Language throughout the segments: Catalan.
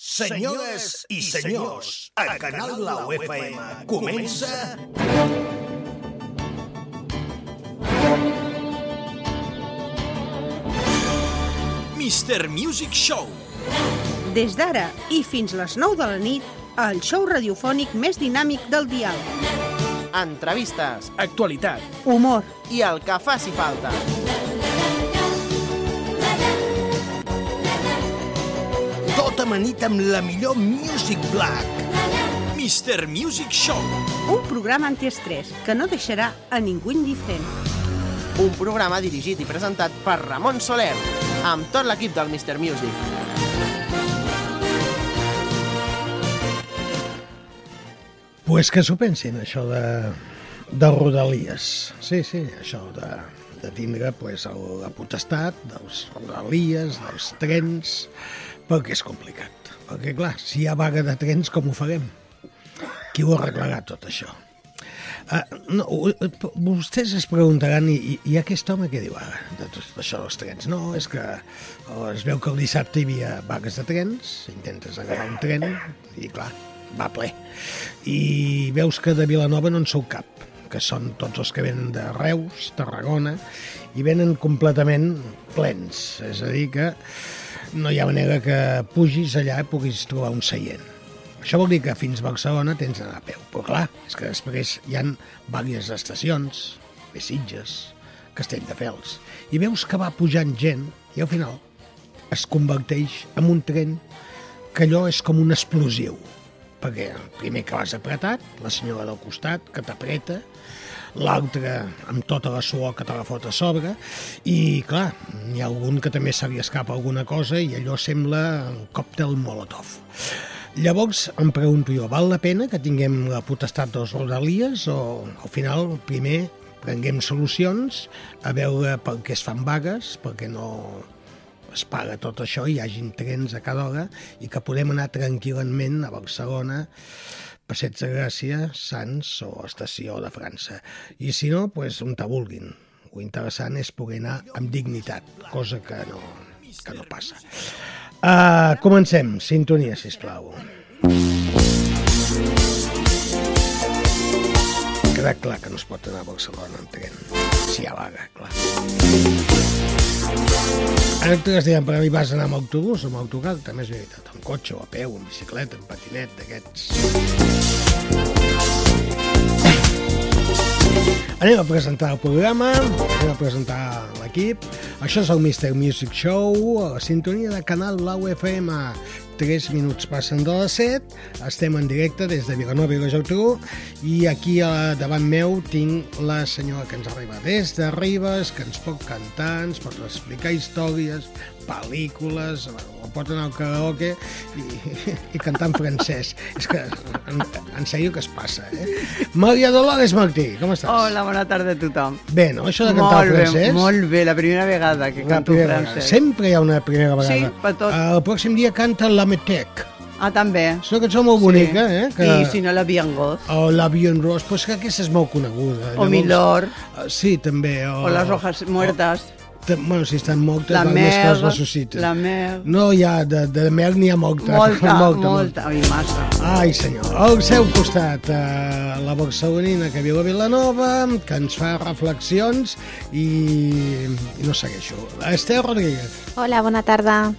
Senyores i senyors, a Canal Blau FM comença... Mr. Music Show. Des d'ara i fins les 9 de la nit, el show radiofònic més dinàmic del dial. entrevistes Actualitat. Humor, i el que faci falta. Tota amanit amb la millor Music Black. Mr. Music Show. un programa antiestrès que no deixarà a ningú indiferent. Un programa dirigit i presentat per Ramon Soler, amb tot l'equip del Mr. Music. Pues que s'ho pensin, això de, de rodalies. Sí, sí, això de, de tindre pues, el, la potestat dels rodalies, dels trens, perquè és complicat. Perquè, clar, si hi ha vaga de trens, com ho farem? Qui ho arreglarà, tot això? Uh, no, vostès es preguntaran, i, i, aquest home què diu ara de tot això dels trens? No, és que es veu que el dissabte hi havia vagues de trens, intentes agafar un tren i clar, va ple. I veus que de Vilanova no en sou cap, que són tots els que venen de Reus, Tarragona, i venen completament plens. És a dir, que no hi ha manera que pugis allà i puguis trobar un seient. Això vol dir que fins a Barcelona tens d'anar a peu. Però clar, és que després hi han diverses estacions, Besitges, Castelldefels, i veus que va pujant gent i al final es converteix en un tren que allò és com un explosiu. Perquè el primer que vas apretat, la senyora del costat, que t'apreta, l'altre amb tota la suor que te la fot a sobre, i clar, n'hi ha algun que també se li escapa alguna cosa i allò sembla un còctel molotov. Llavors em pregunto jo, val la pena que tinguem la potestat dels rodalies o al final primer prenguem solucions a veure per què es fan vagues, perquè no es paga tot això i hi hagin trens a cada hora i que podem anar tranquil·lament a Barcelona, Passeig de Gràcia, Sants o Estació de França. I si no, pues, on te vulguin. Lo interessant és poder anar amb dignitat, cosa que no, que no passa. Uh, comencem. Sintonia, sisplau. Queda clar que no es pot anar a Barcelona en tren. Si hi ha vaga, clar. Ara tu deien, per mi vas anar amb autobús o amb autocar, també és veritat, amb cotxe o a peu, amb bicicleta, amb patinet, d'aquests. Anem a presentar el programa, anem a presentar l'equip. Això és el Mr. Music Show, a la sintonia de Canal Blau FM. 3 minuts passen de les 7, estem en directe des de Vilanova i la Geltrú i aquí a davant meu tinc la senyora que ens arriba des de Ribes, que ens pot cantar, ens pot explicar històries, pel·lícules, o pot anar al karaoke i, i cantar en francès. És que, en, en sèrio, que es passa, eh? Maria Dolores Martí, com estàs? Hola, bona tarda a tothom. Bé, no, això de cantar molt en francès... bé, molt bé, la primera vegada que La canto francès. vegada. Sempre hi ha una primera vegada. Sí, per tot. El pròxim dia canta La Metec. Ah, també. És una cançó molt bonica, sí. eh? Que... I si no, la Biangoz. O la Bien Rose, pues que aquesta és molt coneguda. O Milor, eh, Sí, també. O, o les hojas muertas. O, bueno, si estan mortes, La val més que les mer, ressusciten. la mer. No hi ha, de, de mer n'hi ha molta. Molta, molta, molta. Ai, massa. Ai, senyor. Al seu costat, eh, la barcelonina que viu a Vilanova, que ens fa reflexions i, i no segueixo. Esther Rodríguez, Hola, bona tarda.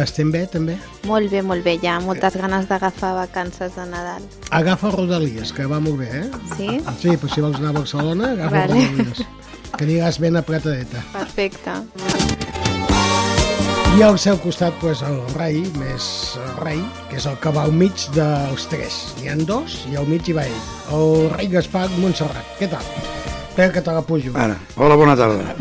estem bé, també? Molt bé, molt bé, ja. Moltes ganes d'agafar vacances de Nadal. Agafa Rodalies, que va molt bé, eh? Sí? Sí, però si vols anar a Barcelona, agafa Vale. Rodalies. Que aniràs ben apretadeta. Perfecte. I al seu costat, pues, el rei, més rei, que és el que va al mig dels tres. N'hi han dos i al mig hi va ell. El rei Gaspar Montserrat. Què tal? Espera que te la pujo. Ara, hola, bona tarda.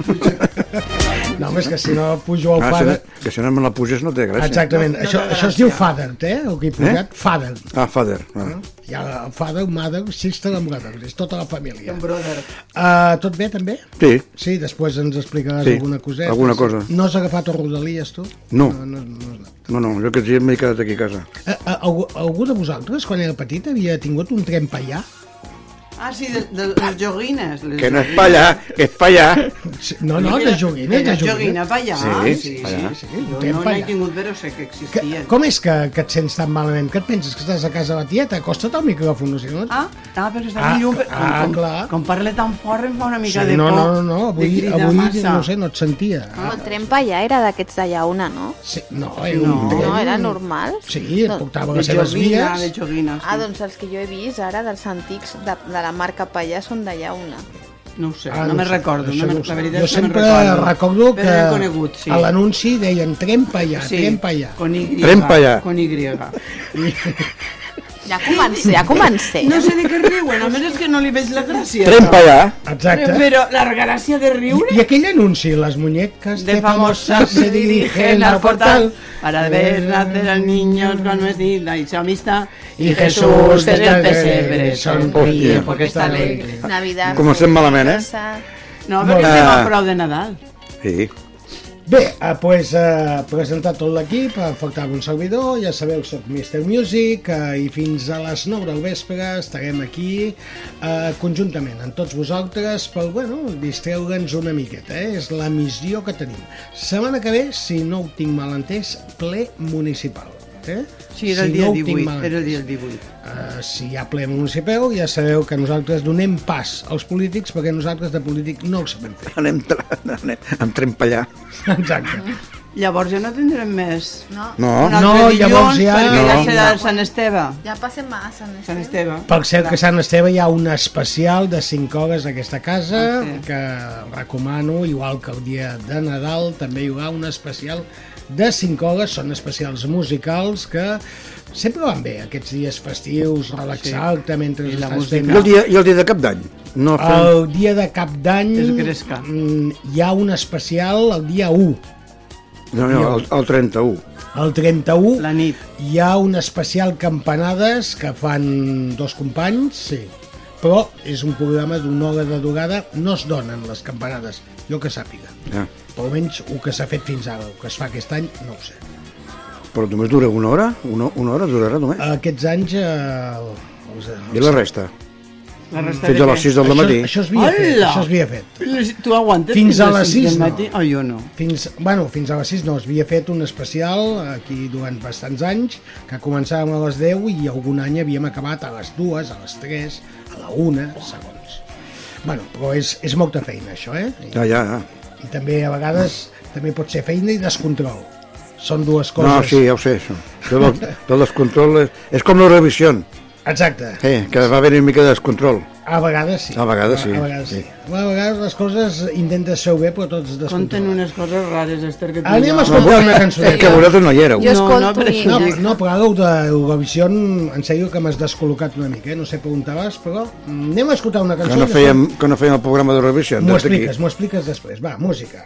No, home, és que si no pujo el Ah, si father... no, que si no me la puges no té gràcia. Exactament, això, això es diu father, eh? El que he posat, father. Ah, father. Ah. Hi ha el father, mother, sister and brother, és tota la família. Un brother. Uh, tot bé, també? Sí, Sí, després ens explicaràs Sí, alguna coseta. alguna cosa. No has agafat el Rodalies, tu? No. No, no, no, no, no, jo aquest dia m'he quedat aquí a casa. Eh, eh, algú, algú de vosaltres, quan era petit, havia tingut un tren paià? Ah, sí, de, de les joguines. Les Que no és pa allà, que és pa allà. Sí, No, no, de joguines, de Era joguines. joguina pa allà. Sí, sí, allà. sí. Sí, Jo no n'he tingut, però sé que Que, existien. com és que, que et sents tan malament? Que et penses que estàs a casa de la tieta? Acosta't al micròfon, no sé, no? Ah, ah, però està Ah, ah, llum. Com, ah, com, clar. com parla tan fort em fa una mica Sí, de no, por. no, no, no, de avui, avui massa. no sé, no et sentia. No, el tren pa allà era d'aquests de llauna, no? Sí, no, era No. un tren... No, era normal. Sí, No, portava De les seves de vies. joguina. Sí. Ah, doncs els que jo he vist ara, dels antics de, de la marca Pallà, són de llauna. No ho sé, Ah, no, no me'n sé, recordo. No me, no la veritat jo no sempre me'n recordo. recordo que conegut, sí. a l'anunci deien tren pa allà, tren pa allà. Con Y. Tren. Con Y. Ja comencé, ja comencé. No sé de què riuen, només és que no li veig la gràcia. Tren pa allà. Exacte. Però la gràcia de riure... I, I aquell anunci, les muñecas de famosas se dirigen al portal para ver nacer al niño con vestida y su amistad y Jesús en el pesebre sonríe porque está alegre. Navidad. Comencem malament, eh? No, perquè estem a prou de Nadal. Sí. Bé, eh, pues, eh, presentat tot l'equip, faltava un servidor, ja sabeu, soc Mr. Music, eh, i fins a les 9 del vespre estarem aquí eh, conjuntament amb tots vosaltres per, bueno, distreure'ns una miqueta, eh? és la missió que tenim. Setmana que ve, si no ho tinc mal entès, ple municipal. Eh? Sí, era el Si dia no ho tinc 18, mal era el dia entès. 18. Uh, si hi ha ple municipal, ja sabeu que nosaltres donem pas als polítics perquè nosaltres de polític no el sabem fer. Anem, tra- anem pa allà. Exacte. Llavors ja no tindrem més No, No. No, llavors ja- perquè ja No. serà el Sant Esteve. ja passem a Sant Sant Esteve. Esteve. Per cert que Sant Esteve hi ha un especial de 5 hores a aquesta casa Ah, sí. que recomano, igual que el dia de Nadal també hi haurà un especial de 5 hores, són especials musicals que sempre van bé aquests dies festius, relaxar-te mentre I la estàs música. fent... I el dia, i el dia de cap d'any? No fem... El dia de cap d'any mm, hi ha un especial el dia 1. No, no, el, el 31. El 31 La nit. hi ha un especial campanades que fan dos companys, sí. Però és un programa d'una hora de durada, no es donen les campanades, jo que sàpiga. Ja. Per almenys el que s'ha fet fins ara, el que es fa aquest any, no ho sé. Però només dura una hora? Una, una hora durarà només? Aquests anys... Eh, els, I la resta? La resta Fins a les 6 del això, matí? això es havia fet, això es havia fet. Tu aguantes Fins a les sis del sis, no. matí? Oh, jo no. Fins, bueno, fins a les 6 no, es havia fet un especial aquí durant bastants anys, que començàvem a les 10 i algun any havíem acabat a les 2, a les 3, a la 1, segons. Bueno, però és, és molta feina això, eh? Ja, ja, ja. I també a vegades també pot ser feina i descontrol. Són dues coses. No, sí, ja ho sé, això. Del, del descontrol és, és com la revisió. Exacte. Sí, que va haver una mica de descontrol. A vegades sí. A vegades sí, A, a vegades sí. sí. A vegades les coses intentes ser bé, però tots Conten descontrolen. unes coses rares, Esther, que tu Anem a no. escoltar una És cançoneta. que vosaltres no hi éreu. Jo No, no, escolto però No, no, però ara el d'Eurovisió, en sèrio que m'has descol·locat una mica, eh? no sé per on te vas, però anem a escoltar una cançó. Que no fèiem, que no fèiem el programa de revisió. M'ho des d'aquí. expliques, m'ho expliques després. Va, música.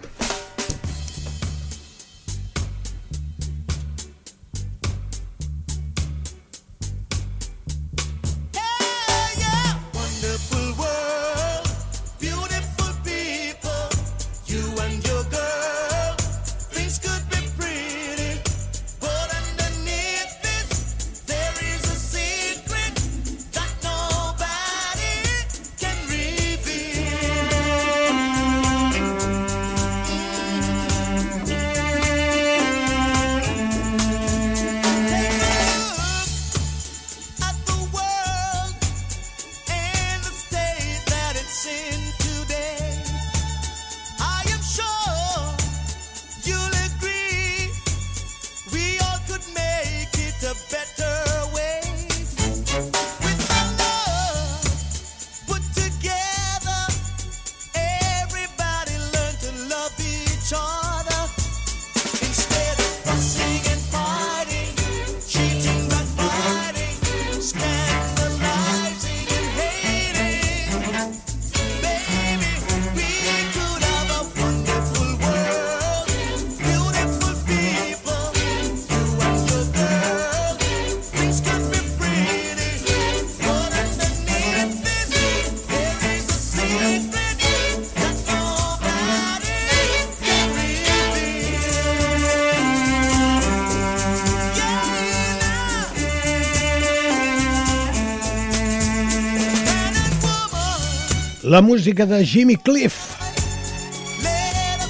Música de Jimmy Cliff.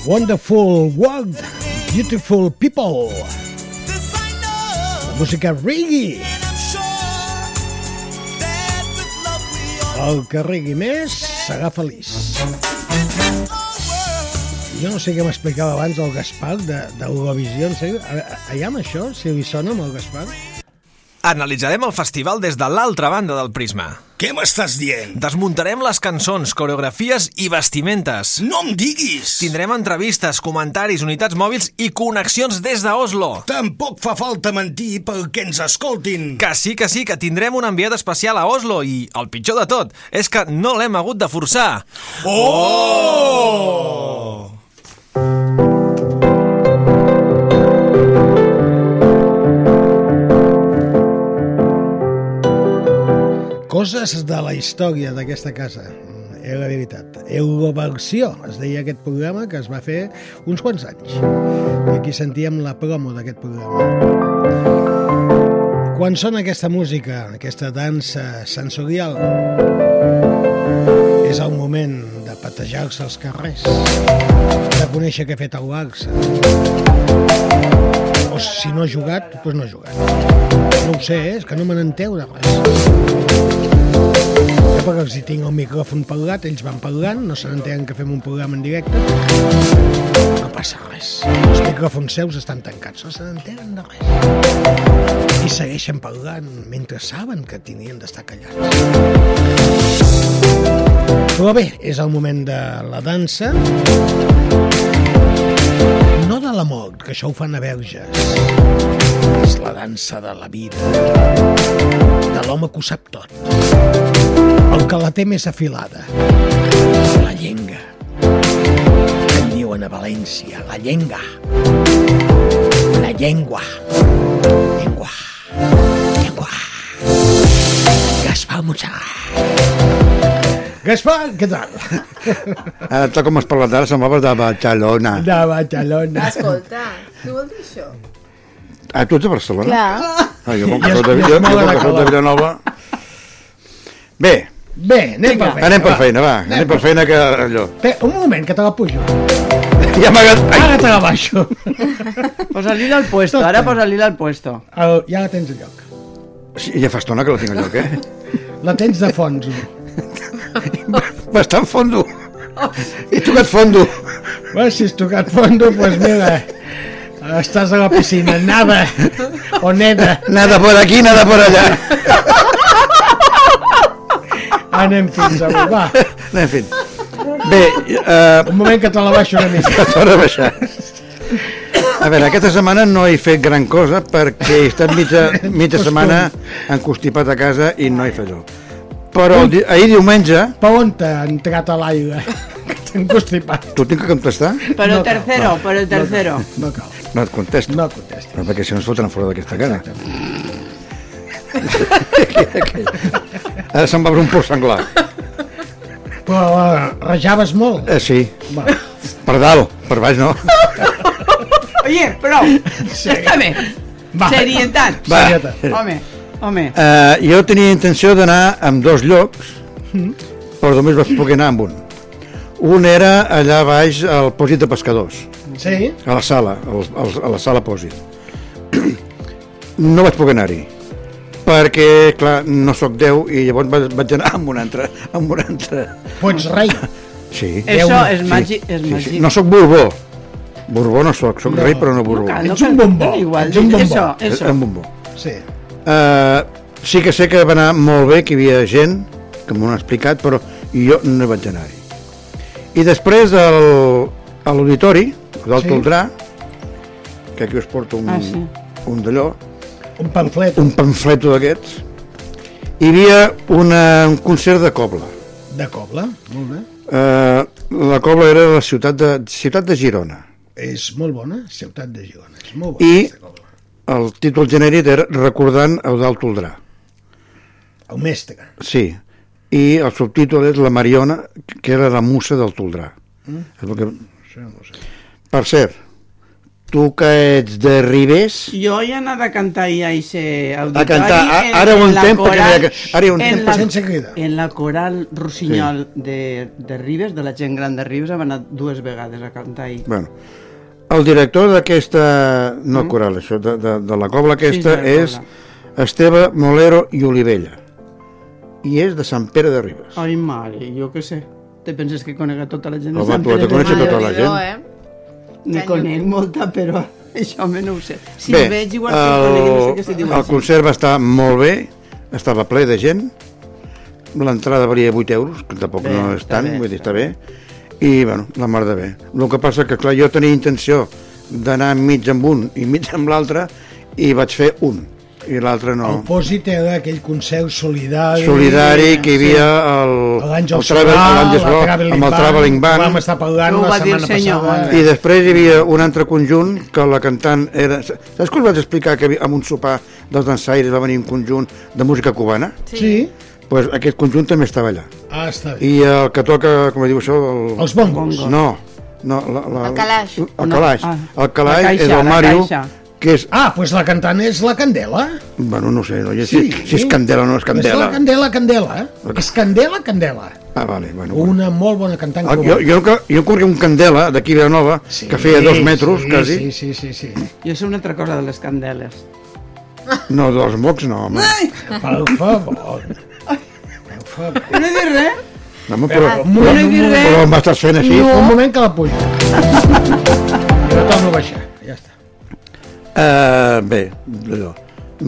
Wonderful World, Beautiful People. La música reggae. El que rigui més serà feliç. Jo no sé què m'explicava abans el Gaspar de- d'Eurovisió. En sèrio, allà amb això, si li sona amb el Gaspar? Analitzarem el festival des de l'altra banda del prisma. Què m'estàs dient? Desmuntarem les cançons, coreografies i vestimentes. No em diguis! Tindrem entrevistes, comentaris, unitats mòbils i connexions des d'Oslo. Tampoc fa falta mentir perquè ens escoltin. Que sí, que sí, que tindrem un enviat especial a Oslo i el pitjor de tot és que no l'hem hagut de forçar. Oh! Coses de la història d'aquesta casa. És la veritat. Euroversió, es deia aquest programa que es va fer uns quants anys. I aquí sentíem la promo d'aquest programa. Quan sona aquesta música, aquesta dansa sensorial, és el moment de patejar-se als carrers, de conèixer què ha fet el Barça. Si no ha jugat, doncs no ha jugat. No ho sé, eh? és que no me n'enteu de res. Jo perquè hi tinc el micròfon parlat, ells van parlant, no se n'entenen que fem un programa en directe. No passa res. Els micròfons seus estan tancats, no se n'entenen de res. I segueixen parlant mentre saben que tenien d'estar callats. Però bé, és el moment de la dansa. No de la mort, que això ho fan a Verges. És la dansa de la vida. De l'home que ho sap tot. El que la té més afilada. La llenga. En diuen a València, la llenga. La llengua. Llengua. Llengua. Gaspar Montserrat. Gaspar, què tal? Ara, tal com has parlat ara, semblaves de Barcelona. De Barcelona. Escolta, què vol dir això? Ah, tu ets de Barcelona? Clar. Ah, jo com que soc de, jo, jo, mouen com a que soc de calar. Vilanova... Bé, Bé, anem per feina. anem per va. feina, va. Anem per feina que allò... Bé, un moment, que te la pujo. Ja. Ai, Ara te la baixo. Posa-li al puesto, ara posa-li al puesto. El, ja la tens a lloc. sí, ja fa estona que la tinc al lloc, eh? La tens de fons. Bastant fondo. He tocat fondo. Bueno, si has tocat fondo, doncs pues mira, estàs a la piscina. Nada. O neda. Nada por aquí, nada por allá. Anem fins avui, va. En fi. Bé, eh, Un moment que te la baixo una mica. T'haurà baixat. A veure, aquesta setmana no he fet gran cosa perquè he estat mitja, mitja setmana encostipat a casa i no he fet res. Però di ahir diumenge... Per on t'ha entrat a l'aire? Que t'han constipat. Tu tinc que contestar? Però No el cal, tercero, no. però el tercero. No cal. No et contesto. No contestis. Però perquè si no es fotran fora d'aquesta cara. Ara se'n va veure un por senglar. Però uh, rajaves molt. Eh, sí, Va. per dalt, per baix no. Oye, prou, ja està bé. Va. Serietat. Va. Serietat. Home, home. Uh, jo tenia intenció d'anar amb dos llocs, però només vaig poder anar amb un. Un era allà baix al pòsit de pescadors, Sí? a la sala, al, al, a la sala pòsit. No vaig poder anar-hi, perquè, clar, no sóc Déu i llavors vaig, vaig anar amb un altre. Amb un altre. Pots rei. Sí. Això és sí, màgic, és sí, sí. màgic. No sóc Borbó. Borbó no sóc, sóc No. rei però no Borbó. cal, Ets cal, un bombó, Igual, ets un bombó. Això, És això. un bombó. Sí. Uh, sí que sé que va anar molt bé, que hi havia gent, que m'ho han explicat, però jo no vaig anar-hi. I després al, a l'auditori, del Sí. Toldrà, que aquí us porto un, Ah, sí. un d'allò, Un pamflet. un pamfleto d'aquests, hi havia una, un concert de cobla. De cobla. Molt bé. Uh, la cobla era de la ciutat de, ciutat de Girona. És molt bona, ciutat de Girona. És molt bona. I. el títol genèric era Recordant Eudald Toldrà. El mestre. Sí, i el subtítol és La Mariona, que era la musa del Toldrà. Mm. És el que... Això no sé. Per cert, tu que ets de Ribes, Jo he anat a cantar ahir a ese auditori. cantar. A- en- ara ho entenc, perquè coral- que- ara ho en entenc, la- sense cridar. En la coral Rossinyol de, de Ribes, de la gent gran de Ribes, hem anat dues vegades a cantar ahir. bueno, el director d'aquesta, no coral, això, de, de, de la cobla aquesta, Mm. Sí, la és Esteve Molero i Olivella. I és de Sant Pere de Ribes. Ai, mare, jo què sé. Te penses que conec a tota la gent de Home, Sant Pere de Ribes? tota la gent. eh? Ne conec molta, però això me no ho sé. Si bé, veig igual que el conec, no sé què se diu. el concert va estar molt bé, estava ple de gent, l'entrada valia 8 euros, que tampoc Bé, no és tant, bé, vull dir, està bé, i, bueno, la mar de bé. El que passa que, clar, jo tenia intenció d'anar mig amb un i mig amb l'altre, i vaig fer un, i l'altre no. El pòsit era aquell concert solidari... Solidari, que hi havia el, L'Àngel Solà, Traveling amb el Traveling que Band, Vam estar parlant Ho la va dir el setmana senyor, passada. i després hi havia un altre conjunt que la cantant era... Saps que us vaig explicar que havia- amb un sopar dels dansaires va venir un conjunt de música cubana? Sí? Pues aquest conjunt també estava allà. Ah, està bé. I el que toca, com diu això... El... Els bongos. No, no la, la, El calaix. El calaix. Ah, el calaix la caixa, és el Mario, que és... Ah, doncs pues la cantant és la Candela. Bueno, no sé, no, si, si, si és Candela o no és És Candela. la Candela, Candela. Eh? És Candela, Candela. Ah, vale, bueno. bueno. Una molt bona cantant Ah, jo, jo, jo conec un Candela d'aquí a Vilanova Sí, que feia dos metres, sí, quasi. Sí, sí, sí, sí. Jo sé una altra cosa de les candeles. No, dels mocs no, home. Per favor. No he dit res? No, però, Un No he dit moment, res. però em estàs fent així. un moment que la. I la torno a baixar. Ja està. Uh, bé, allò.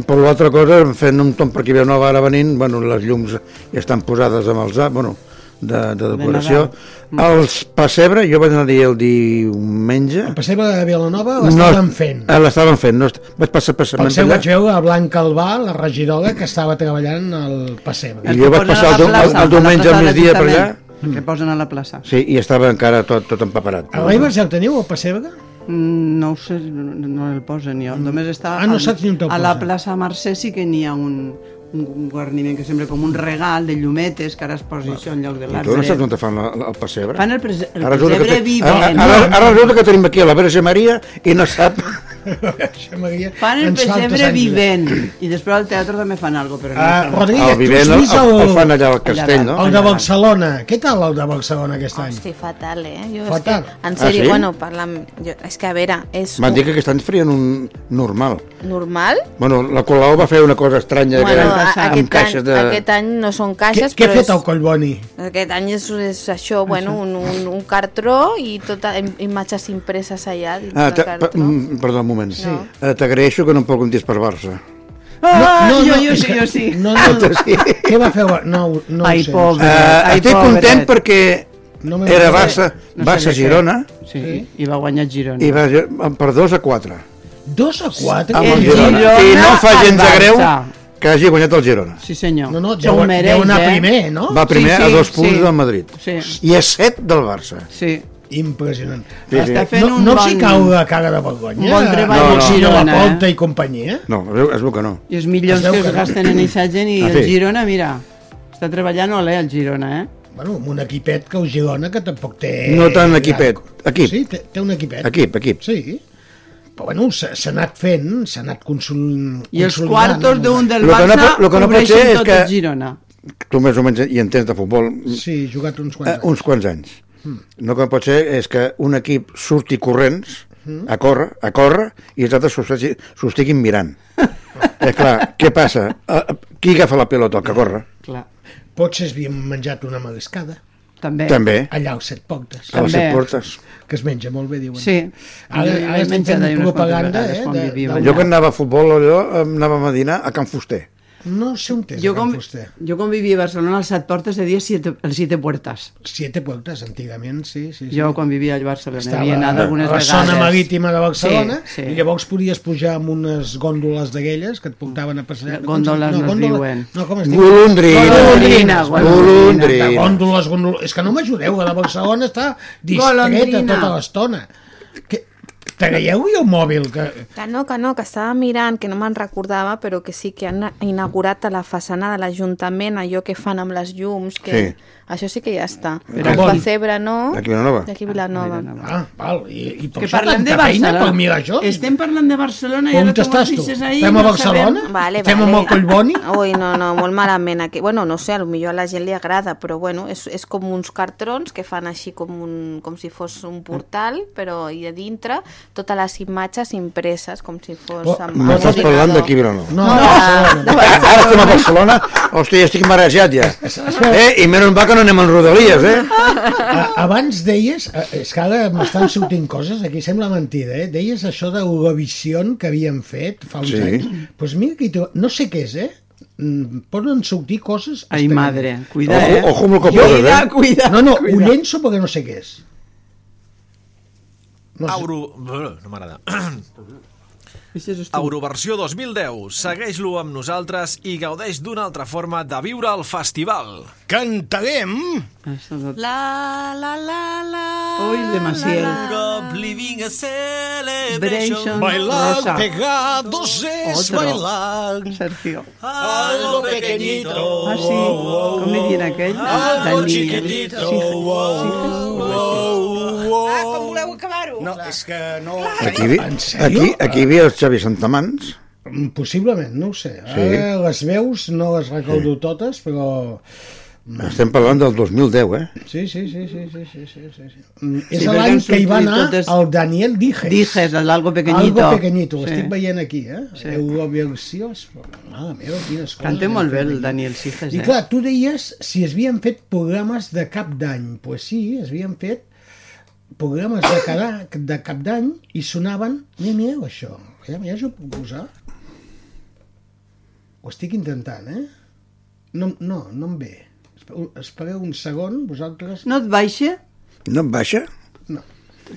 Per l'altra cosa, fent un tom per aquí a Nova ara venint, bueno, les llums ja estan posades amb els... Bueno, de, de decoració. Els pessebre, jo vaig anar-hi el diumenge. El pessebre de Vilanova l'estaven fent. eh, L'estaven fent, no, vaig passar per Per això vaig veure a Blanca Albà, la regidora, que estava treballant al pessebre. I jo vaig passar el, el, el diumenge al migdia per allà, Que posen a la plaça. sí, i estava encara tot, tot empaperat. A l'Aibas ja el teniu, el pessebre? Mm, No ho sé, no, no el posen jo. Només està Ah, no al- te'l A la plaça Mercè sí que n'hi ha un, un, guarniment que sembla com un regal de llumetes que ara es posa això en lloc de I tu no saps l'arbre. on te fan la, la, el pessebre? Fan el, prese el Ara que pessebre te- vivent. Ara, ara, ara resulta que tenim aquí a la Verge Maria i no sap... Fan el pessebre vivent. I després al teatre també fan alguna cosa, però no Ah. Rodríguez, El vivent el, el, el, fan allà al castell, no? el de Barcelona. Què tal el de Barcelona aquest any? Hosti, fatal, eh? Jo, Fatal. És que, en sèrio, Ah, sí? bueno, parlant... Jo, és que, a veure, és M'han dit que aquest any farien un normal. normal? Bueno, la Colau va fer una cosa estranya Bueno, que, a, amb aquest, caixes de... aquest any no són Què, caixes, què ha però fet el Collboni? és, aquest any és, és això, bueno, un, un, un cartró i tota, im- imatges impreses allà dins Ah, pa, cartró. mm, perdó, moment. Sí. Eh, T'agraeixo que no em preguntis per Barça. Ah, no, jo, no, jo sí, jo sí. No, no, no. Què va fer? No, no Ai, ho sé. pobre. Uh, Ai, estic pobret. content perquè No me era no. Barça, No sé Barça. Girona Sí, i va guanyar Girona. i va per 2 a 4 Dos a quatre? amb El el Girona. Girona I no fa gens de greu que hagi guanyat el Girona. Sí, senyor. No, no, S'ho deu, mereix, deu anar eh? primer, no? Va primer Sí, a sí, dos punts sí. del Madrid. Sí, I a 7 del Barça. sí. Impressionant. Sí, sí. Està fent No, un no bon... els hi cau la cara de vergonya? Un bon treball No, no, no. no. Girona, la eh? Porta i companyia? No, es veu, que no. I els milions Es que que es gasten en aquesta gent i Ah, el sí. Girona, mira, està treballant olé el Girona, eh? Bueno, amb un equipet que el Girona que tampoc té... No tant equipet, equip. Sí, té, té un equipet. Equip, equip. Sí. Però bueno, s'ha anat fent, s'ha anat consol... I els quartos d'un del Lo que no Barça lo que no pot ser és que- el Girona. Tu més o menys hi entens de futbol Sí, jugat uns eh, quants anys. uns quants anys. No que pot ser és que un equip surti corrents a córrer, a córrer i els altres s'ho estiguin- mirant. eh, clar, què passa? Eh, qui agafa la pilota, el que corre? Clar, Potser s'havien menjat una mariscada, també. També, allà als set portes, a les També. set portes. que es menja molt bé, diuen. Sí. Ara, ara estem fent propaganda eh, de, de, allà. Jo quan anava a futbol allò, anàvem a dinar a Can Fuster. No sé on és Jo el com, Fuster. jo quan vivia a Barcelona, als set portes de dia, siete, el siete puertas. Siete puertes, antigament, sí. sí, sí. Jo quan vivia a Barcelona Estava havia anat algunes a la vegades. zona marítima de Barcelona Sí, sí. i llavors podies pujar amb unes gòndoles d'aquelles que et portaven a passejar. Gòndoles no es diuen. No, com es diu? Golondrina. Golondrina, Golondrina. Gòndoles, gòndoles... És que no m'ajudeu, a la Barcelona està distreta tota l'estona. Que... Traieu el mòbil, que... Que no, que no, que estava mirant, que no me'n recordava, però que sí que han inaugurat a la façana de l'Ajuntament allò que fan amb les llums, que Sí. Això sí que ja està. Però Però el on? Pessebre no. Aquí a Vilanova. D'aquí a Vilanova. Ah, val. I, i per Que això parlem de Barcelona. per mirar això? Estem parlant de Barcelona i On ara tu estàs ho tu? deixes ahí. Estem a no Barcelona? sabem. Vale, Estem vale. amb el Collboni? Ui, no, no, molt malament aquí. Bueno, no sé, potser a la gent li agrada, però bueno, és, és com uns cartrons que fan així com, un, com si fos un portal, però i a dintre totes les imatges impreses, com si fos Oh, amb M'estàs parlant d'aquí a Vilanova. No, No, no, Barcelona. estem a Barcelona, hòstia, ja estic marejat ja. Eh, I menys va que no anem en rodalies, eh? A- Abans deies, eh, és que ara m'estan sortint coses, aquí sembla mentida, eh? Deies això d'Eurovision que havíem fet fa uns Sí. anys. Doncs pues mira trobo- no sé què és, eh? Mm, Poden sortir coses... Ai, estranyes. madre, cuida, Ojo, eh? ojo amb el que Cuida, poses, eh? Cuida, No, no, cuida. ho llenço perquè no sé què és. No sé. Euro... No m'agrada. Euroversió 2010. Segueix-lo amb nosaltres i gaudeix d'una altra forma de viure el festival. Cantarem La, la, la, la... Ui, de Maciel. Europe living a Celebration. Bailar Rosa. pegados es Otro. bailar Sergio. algo pequeñito. Ah, sí. Com li diuen aquell? Algo chiquitito. Sí, Ah, com voleu acabar-ho? No, és que no... Aquí, vi- aquí, aquí hi havia el Xavi Santamans. Mm, Possiblement, no ho sé. Sí. Ara les veus no les recordo totes, però... Estem parlant del 2010, eh? Sí, sí, sí, sí, sí, sí, sí, sí. sí. Mm, És perquè l'any que hi va anar totes- el Daniel Dijes. Dijes, el algo pequeñito. Algo pequeñito, Sí. estic veient aquí, eh? Sí. Euroversió, és- mare meva, quines coses. Canta molt bé el. Daniel Sijes, I eh? clar, tu deies si es havien fet programes de cap d'any. Doncs pues sí, es havien fet programes de, cada, de cap d'any i sonaven... Mira, mireu això. Ja, ja us ho puc posar. Ho estic intentant, eh? No, no, no em ve. Espereu- un segon, vosaltres... No et baixa? No et baixa? No,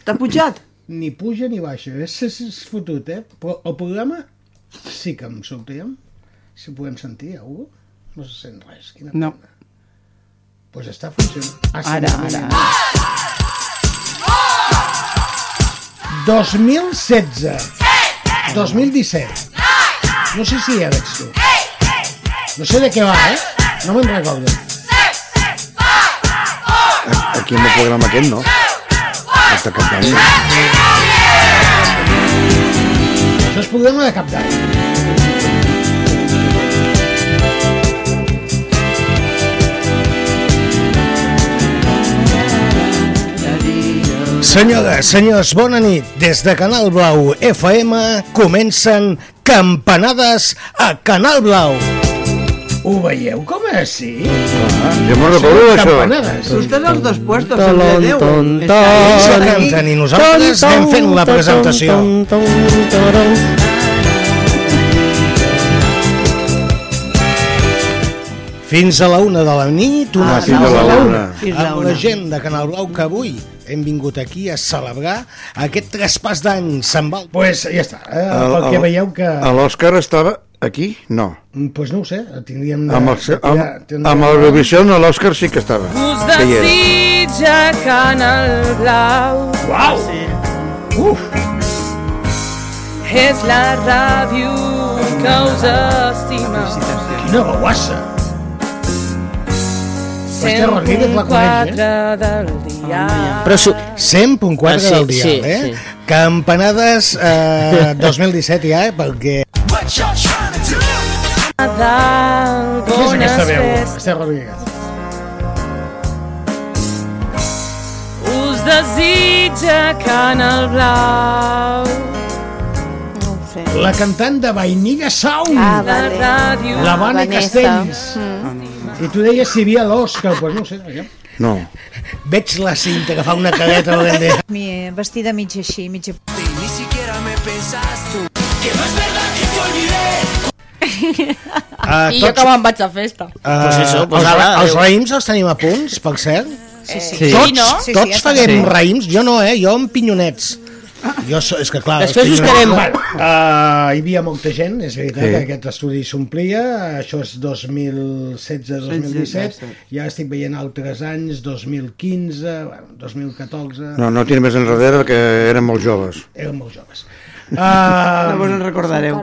T'ha pujat? ni puja ni baixa. És, és, és fotut, eh? Però el programa sí que em sortíem. Si ho podem sentir, algú? No se sent res. Quina No. Doncs pues està funcionant. Ah, sí, Ara, un ara. moment. 2016. 2017. No sé si ja veig tu. No sé de què va, eh? No me'n recordo. Aquí en el programa aquest no. Aquesta campanya. Això és programa de cap d'any. Senyores, senyors, bona nit. Des de Canal Blau FM comencen Campanades a Canal Blau. Ho veieu com és, sí? Ah, jo me'n recordo d'això. Campanades. Estàs als dos puestos, el de Déu. Està Ells ahí. la canten i nosaltres anem fent la presentació. Fins a la una de la nit, una Ah, fins a la una. La amb la gent de Canal Blau que avui hem vingut aquí a celebrar aquest traspàs d'any. Se'n va... Pues ja està, eh? pel que veieu que... L'Òscar estava aquí? No. Pues no ho sé, tindríem de... Amb el, de amb, tirar- tindríem amb de- l'Eurovisió l'Òscar sí que estava. Us Que hi era. desitja Canal Blau. Uau! Uf! És la ràdio que us estima. Quina bauassa! Esther Rodríguez la coneix, 104 del dia. Però su... 100.4 Ah, sí, del dial, sí, eh? sí. Campanades eh, 2017 ja, eh? Perquè... Nadal, Qui és bones aquesta veu? festes. Esther Rodríguez. Us desitja Canal Blau. Ho sé. La cantant de Vainiga Sound. Ah, La vale. La Vane Vanessa. Castells. Mm. I tu deies si hi havia l'Òscar, doncs no ho sé. Ja. No. Veig la cinta que fa una careta volent dir... Mi, vestida mig així, mitja... Uh, I jo que me'n vaig a festa. Uh, Pues eso, pues els, ara, els raïms els tenim a punts, per cert? Sí, sí. Sí. Tots, no? Sí, sí, tots ja farem està. raïms? Jo no, eh? Jo amb pinyonets. Jo so, és que clar... Després us quedem. Uh, hi havia molta gent, és veritat, Sí. que aquest estudi s'omplia, això és 2016-2017, ja estic veient altres anys, 2015, bueno, 2014... No, no tira més enrere perquè eren molt joves. Eren molt joves. Uh, No vos en recordareu.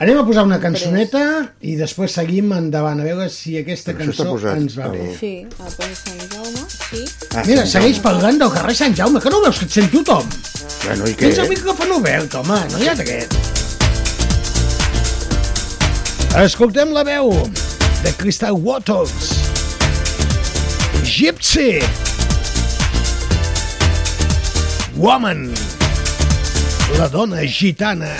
Anem a posar una cançoneta i després seguim endavant, a veure si aquesta cançó ens va bé. Sí, Sant Jaume, sí. Ah, Mira, segueix parlant del carrer Sant Jaume, que no veus que et sent tothom? Bueno, i què? Tens el micròfon obert, home, no hi ha dret. Escoltem la veu de Crystal Waters. Gypsy. Woman. La dona gitana.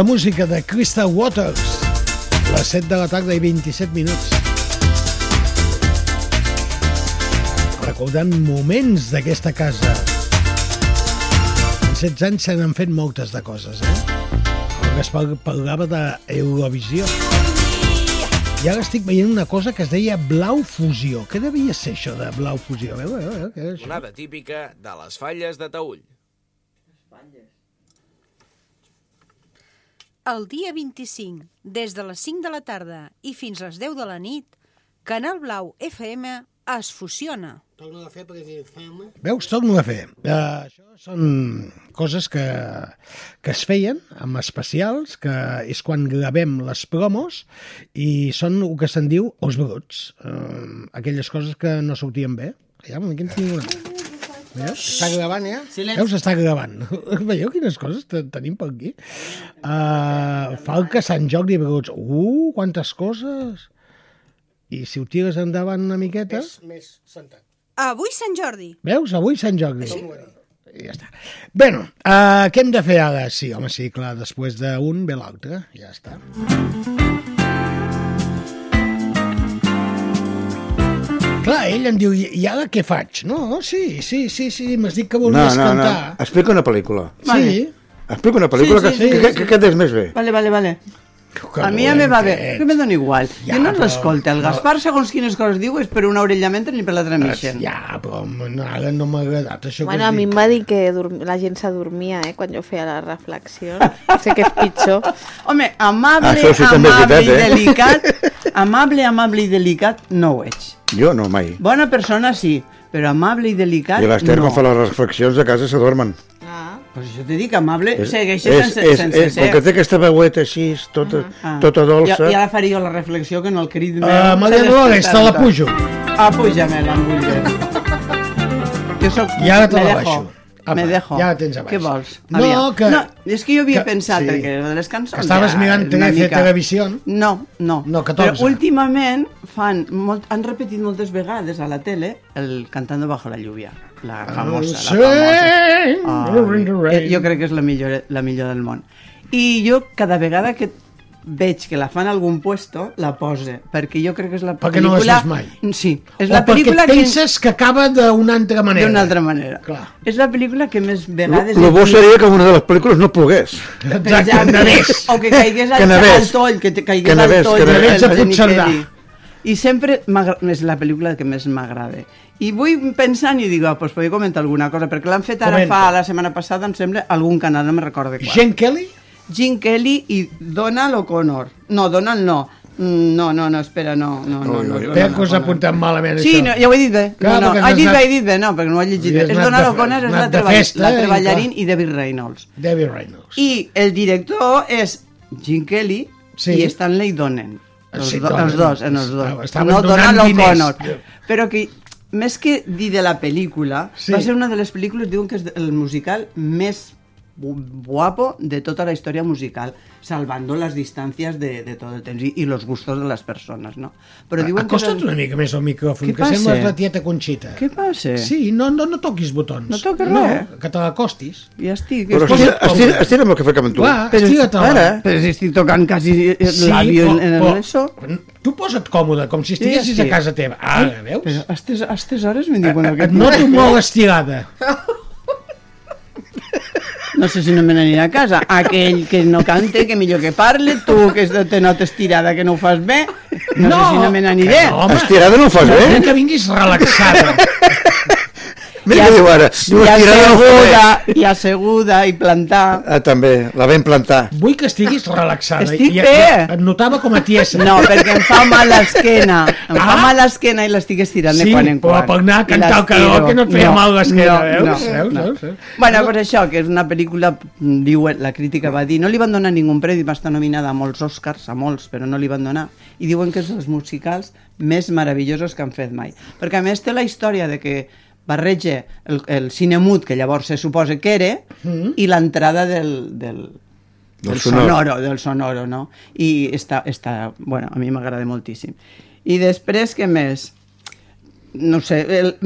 La música de Crystal Waters. Les 7 de la tarda i 27 minuts. Recordant moments d'aquesta casa. En 16 anys se n'han fet moltes de coses, eh? El Gaspar parlava d'Eurovisió. I ara estic veient una cosa que es deia Blau Fusió. Què devia ser això de Blau Fusió? A veure, a veure, què és això? Onada típica de les falles de Taüll. El dia 25, des de les 5 de la tarda i fins les 10 de la nit, Canal Blau FM es fusiona. Torno a fer president Veus, torno a fer. Uh, això són coses que, que es feien amb especials, que és quan gravem les promos i són el que se'n diu els bruts. Uh, aquelles coses que no sortien bé. Ja, aquí en tinc una. Veus? Està gravant, ja? Silenci. Veus? Està gravant. Veieu quines coses te- tenim per aquí? Uh, Falca, Sant Jordi, Bruts. Uh, quantes coses! I si ho tires endavant una miqueta... És més sentat. Avui Sant Jordi. Veus? Avui Sant Jordi. I ja està. Bueno, uh, què hem de fer ara? Sí, home, sí, clar, després d'un ve l'altre. Ja està. Clar, ell em diu, i ara què faig? No, sí, sí, sí, sí, m'has dit que No, volies no, no. cantar. Explica una pel·lícula. Sí. Explica una pel·lícula Sí, sí, que, sí, que, sí, que, que quedes més bé. Vale, vale, vale. Que A mi ja no me va bé, que me dona igual. Ja, jo no però- l'escolta. El Gaspar, segons quines coses diu, és per una orella m'entra ni per l'altra m'ixen. Ja, però no, ara no m'ha agradat això Bueno, que a mi em va dir que dorm- la gent s'adormia, eh, quan jo feia la reflexió. Sé que és pitjor. Home, amable, sí, amable veritat, i eh? delicat, amable, amable i delicat, no ho ets. Jo no, mai. Bona persona sí, però amable i delicat, I l'Ester, no. quan fa les reflexions a casa, s'adormen. Pues això te dic, amable, segueix és, sense, és, sense és, ser. perquè té aquesta veueta així, tota, Ah. tota dolça. Ja, ja la faria jo la reflexió que no el crit meu... Uh, Maria Dolores, te la despertat. pujo. Ah, em vull bé. Jo soc... I ara te me la dejo. baixo. Apa, me dejo. ja la tens a baix. Què vols? No, Aviam. que- no, és que jo havia que- pensat sí. que de les cançons... Que estaves ja, mirant una 13 mica- Televisió. No, no. No, Però 14. últimament fan, molt, han repetit moltes vegades a la tele el Cantando bajo la lluvia. La famosa, la famosa. Eh, jo crec que és la millor, la millor del món. I jo cada vegada que veig que la fan a algun puesto, la pose, perquè jo crec que és la Perquè no pel·lícula... vist mai. Sí, és o la pel·lícula perquè penses que... acaba d'una altra manera. D'una altra manera. Clar. És la pel·lícula que més vegades... El bo seria que una de les pel·lícules no plogués. Per exemple, o que caigués al, Que nevés. al toll, que te caigués Que al nevés, toll. que nevés. del a Puigcerdà. Miqueli. I sempre és la pel·lícula que més m'agrada. I vull pensant i dic, ah, pues podria comentar alguna cosa, perquè l'han fet ara Comenta. fa la setmana passada, em sembla, algun canal, no me recordo qual. Gene Kelly? Gene Kelly i Donald O'Connor. No, Donald no. Mm, No, no, no, espera, no. no, no, no, Espera que us ha apuntat malament, Sí, això. no, ja ho he dit bé. Clar, no, no, he dit bé, he dit bé, no, perquè no ho he llegit bé. És Donald O'Connor, és la, de treball, festa, la i treballarín i David Reynolds. David Reynolds. I el director és Gene Kelly Sí. i Stanley Donen. Els, Sí, do, els dos, en els dos. Estaven no donant diners. O'Connor. Però que, més que dir de la pel·lícula, Sí. va ser una de les pel·lícules, diuen que és el musical més gu- guapo de tota la història musical, salvando las distancias de, de todo el temps i, i los gustos de les persones, no? Però diuen que... és Acosta't el- una mica més al micròfon, que passa? sembles la tieta Conxita. Què passa? Sí, no, no, no toquis botons. No toques no, res. que te l'acostis. Ja estic. Però estic- estira, estira amb el que fa amb tu. Clar, Però, estira't ara, però si estic tocant quasi Sí, l'àvio però- en, en però- eso. Tu posa't còmode, com si estiguessis Sí, a estic. casa teva. Ara, veus? Però a estes, a estes hores me diuen Et aquest... noto molt estirada. No sé si no me n'aniré a casa. Aquell que no cante, que millor que parle, tu que te notes tirada, que no ho fas bé, no, sé si no me n'aniré. no, home. Estirada no ho fas bé? Vull que vinguis relaxada. Mira què diu ara. Diu, I no fa asseguda, i asseguda, i plantar. Ah, també, la vam plantar. Vull que estiguis relaxada. Estic I, bé. I, et notava com a tiesa. No, perquè em fa mal l'esquena. Em fa Ah. mal l'esquena i l'estic estirant de Sí, quan en però quan. per anar a cantar al l'estiro. karaoke no et feia mal l'esquena, no, veus? No, Veus, no. veus, veus? Bueno, pues això, que és una pel·lícula, diu, la crítica va dir, no li van donar ningú premi, va estar nominada a molts Oscars, a molts, però no li van donar. I diuen que és dels musicals més meravellosos que han fet mai. Perquè a més té la història de que barreja el, el cine mut, que llavors se suposa que era, Mm. i l'entrada del, del, Del del sonoro. sonoro, del sonoro, no? I està, està bueno, a mi m'agrada moltíssim. I després, què més? No sé, el,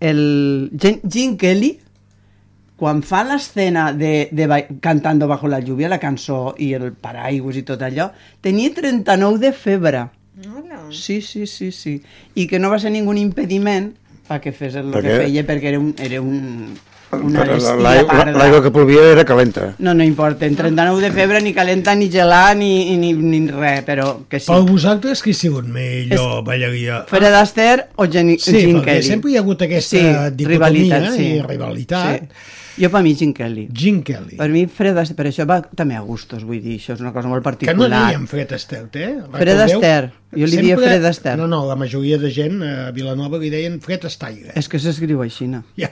el Gene, Gene Kelly, quan fa l'escena de, de ba- Cantando bajo la lluvia, la cançó i el paraigües i tot allò, tenia 39 de febre. Sí, sí, sí, sí. I que no va ser ningú impediment perquè fes el Per que feia, perquè era un, era un, una L'aigua que plovia era calenta. No, no importa, en 39 de febre, ni calenta, ni gelar, ni, ni, ni res, però que sí. Per vosaltres, qui ha sigut millor ballaria? Fred Astaire o Gene, Sí, Gene perquè Kelly. sempre hi ha hagut aquesta sí, dicotomia rivalitat, sí. i rivalitat. Sí. Jo per mi Gene Kelly. Gene Kelly. Per mi Fred Astaire, per això va també a gustos, vull dir, això és una cosa molt Que particular. no dèiem Fred Astaire, eh? Fred Recordeu? Astaire. Jo li dia Sempre- Fred Astaire. No, no, la majoria de gent a Vilanova li deien Fred Astaire. És que s'escriu així, no? Ja,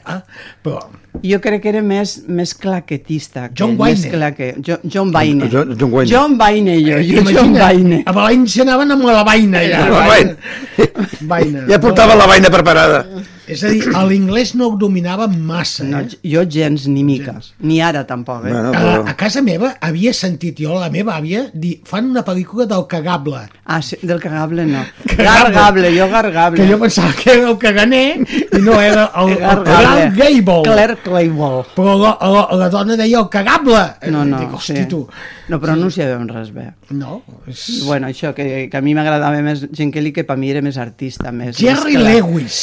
però... Jo crec que era més, més claquetista. Que John ell, Més Wayne. claque... Jo, John Wayne. John- John Wayne. John Wayne, jo. jo John Wayne. a València anaven amb la vaina. Ja, La vaina. vaina. Ja portava la vaina preparada. És a dir, a l'inglès no ho dominava massa, No, eh? jo gens ni mica. Ni ara tampoc, eh? Bueno, A, però... a casa meva havia sentit jo, la meva àvia, dir, fan una pel·lícula del cagable. Ah, sí, del cagable no. Cagable. Gargable, jo gargable. Que jo pensava que era el caganer i no era el, el Gargable. Clark Gable. Claire Clayball. Però la, la, la dona deia el cagable. No, no, Dic, hosti, sí. tu. No pronunciàvem res bé. No, és... Bueno, això, que, que a mi m'agradava més Gene Kelly, que per mi era més artista. Més, Jerry més. Lewis.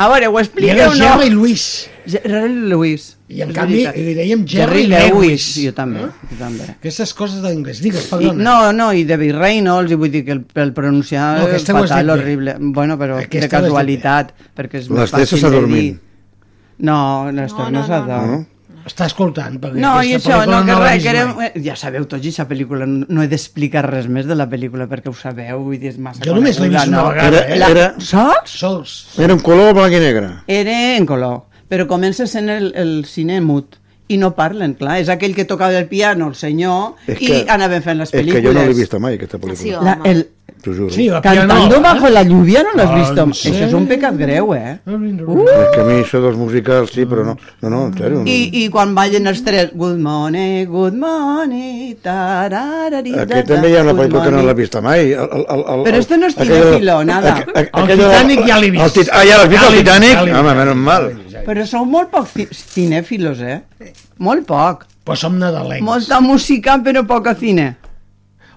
A veure, ho I expliqueu o no? Jerry Lewis. Jerry Lewis. I en És canvi li dèiem Jerry, Jerry Lewis. Lewis. Jo també, jo també. Aquestes coses d'anglès. Digues, I, perdona. no, no, i David Reynolds, i vull dir que el, el pronunciar No, no, has fatal, dit bé. horrible. Bueno, però Aquesta de casualitat, perquè és més fàcil de dir. No, no, no, s'ha de... No? Està escoltant. perquè No, i això, no, que l'ha res, vist que era, mai. ja sabeu tots, i aquesta pel·lícula, no no he d'explicar res més de la pel·lícula perquè ho sabeu, vull dir, és massa Jo només l'he vist una no? vegada, eh? La, Era- Saps? Sols. Era en color blanc i negre. Era en color, però comença sent el, el cine mut i no parlen, clar. És aquell que tocava el piano, el senyor, És i que- anaven fent les És que pel·lícules. jo no l'he vista mai, aquesta pel·lícula. La, el, T'ho juro. Sí, la Cantando pianola. bajo la lluvia no l'has Ah, vist? en Això és un pecat greu, eh? Uh! És que a mi això dels musicals, sí, però no, no, no en sèrio. No. I, I quan ballen els tres, good morning, good morning, tararari, Aquí també hi ha una pel·lícula que no l'he vista mai. El, el, el, el, Però este no és cinèfilo, nada. aqu- aqu- El aquella- Titanic ja l'he vist. El Ah, ja l'has vist, el Titanic? Home, menys mal. Però sou molt poc ci- cinèfilos, eh? Molt poc. Però som nadalencs. Molta música, però poca cine.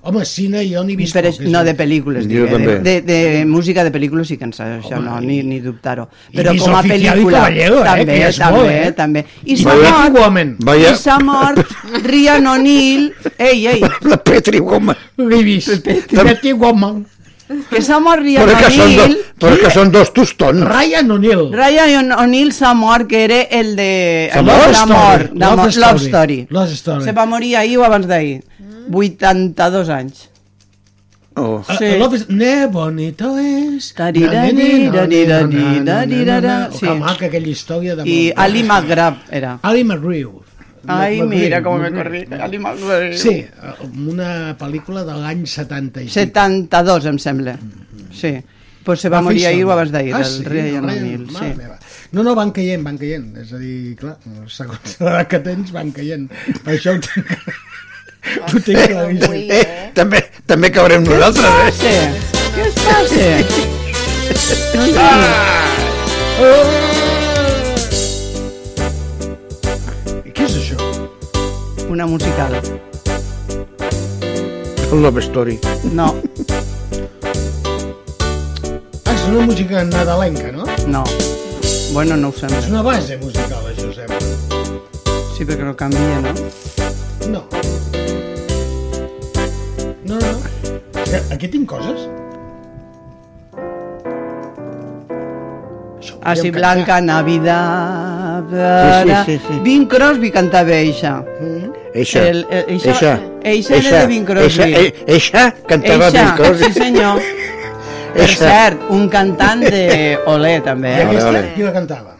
Home, cine jo n'he vist Per, poc, no, de pel·lícules, eh? també. de, de, de música de pel·lícules sí que ens això no, ni, ni dubtar-ho. I Però com a Oficial i pel·lícula, Caballero, eh, també, és també, molt, eh? també. I I s'ha mort, Woman. Vaya- i s'ha mort Rian O'Neill, ei, ei, La Petri Woman. L'he vist. Pretty Woman. Que s'ha mort do, O'Neill, però que són dos tostons. Ryan O'Neill. Ryan O'Neill s'ha mort, que era el de... De l'amor, Love. Love Story. Love Story. Se va morir ahir o abans d'ahir. 82 anys. Oh. Sí. Sí. Love is... Ne bonito es... Que maca aquella història de... I Ali McGrath era. Ali McGrew. Ai, McGrew, mira com me corri. Ali McGrath. Sí, una pel·lícula de l'any 75. 72, em sembla. Sí. Pues se va fer morir ahir o abans d'ahir, ah, el sí, Ryan Ryan- O'Neill. Sí. meva. No, no, van caient, van caient. És a dir, clar, segons l'edat que tens, van caient. Això ho tinc, ho tinc claríssim. Eh, també, també caurem nosaltres, eh? Sí. Què es passa? No I Una musical. El Love Story. No, Ah, és una música nadalenca, no? no. Bueno, no ho És sembla. una base musical, això sembla. Sí, perquè no canvia, no? No. No, no. És que aquí tinc coses. Así Blanca Navidad. Sí, sí, sí, sí. Bing Crosby cantava eixa. Eixa, El- el- eixa- eixa, eixa era de Bing Crosby. Eixa, eh, eixa cantava Eixa, Bing Crosby. sí senyor. Per Eixa. cert, un cantant de Olé, també. I Eh? aquesta, vale. qui la cantava?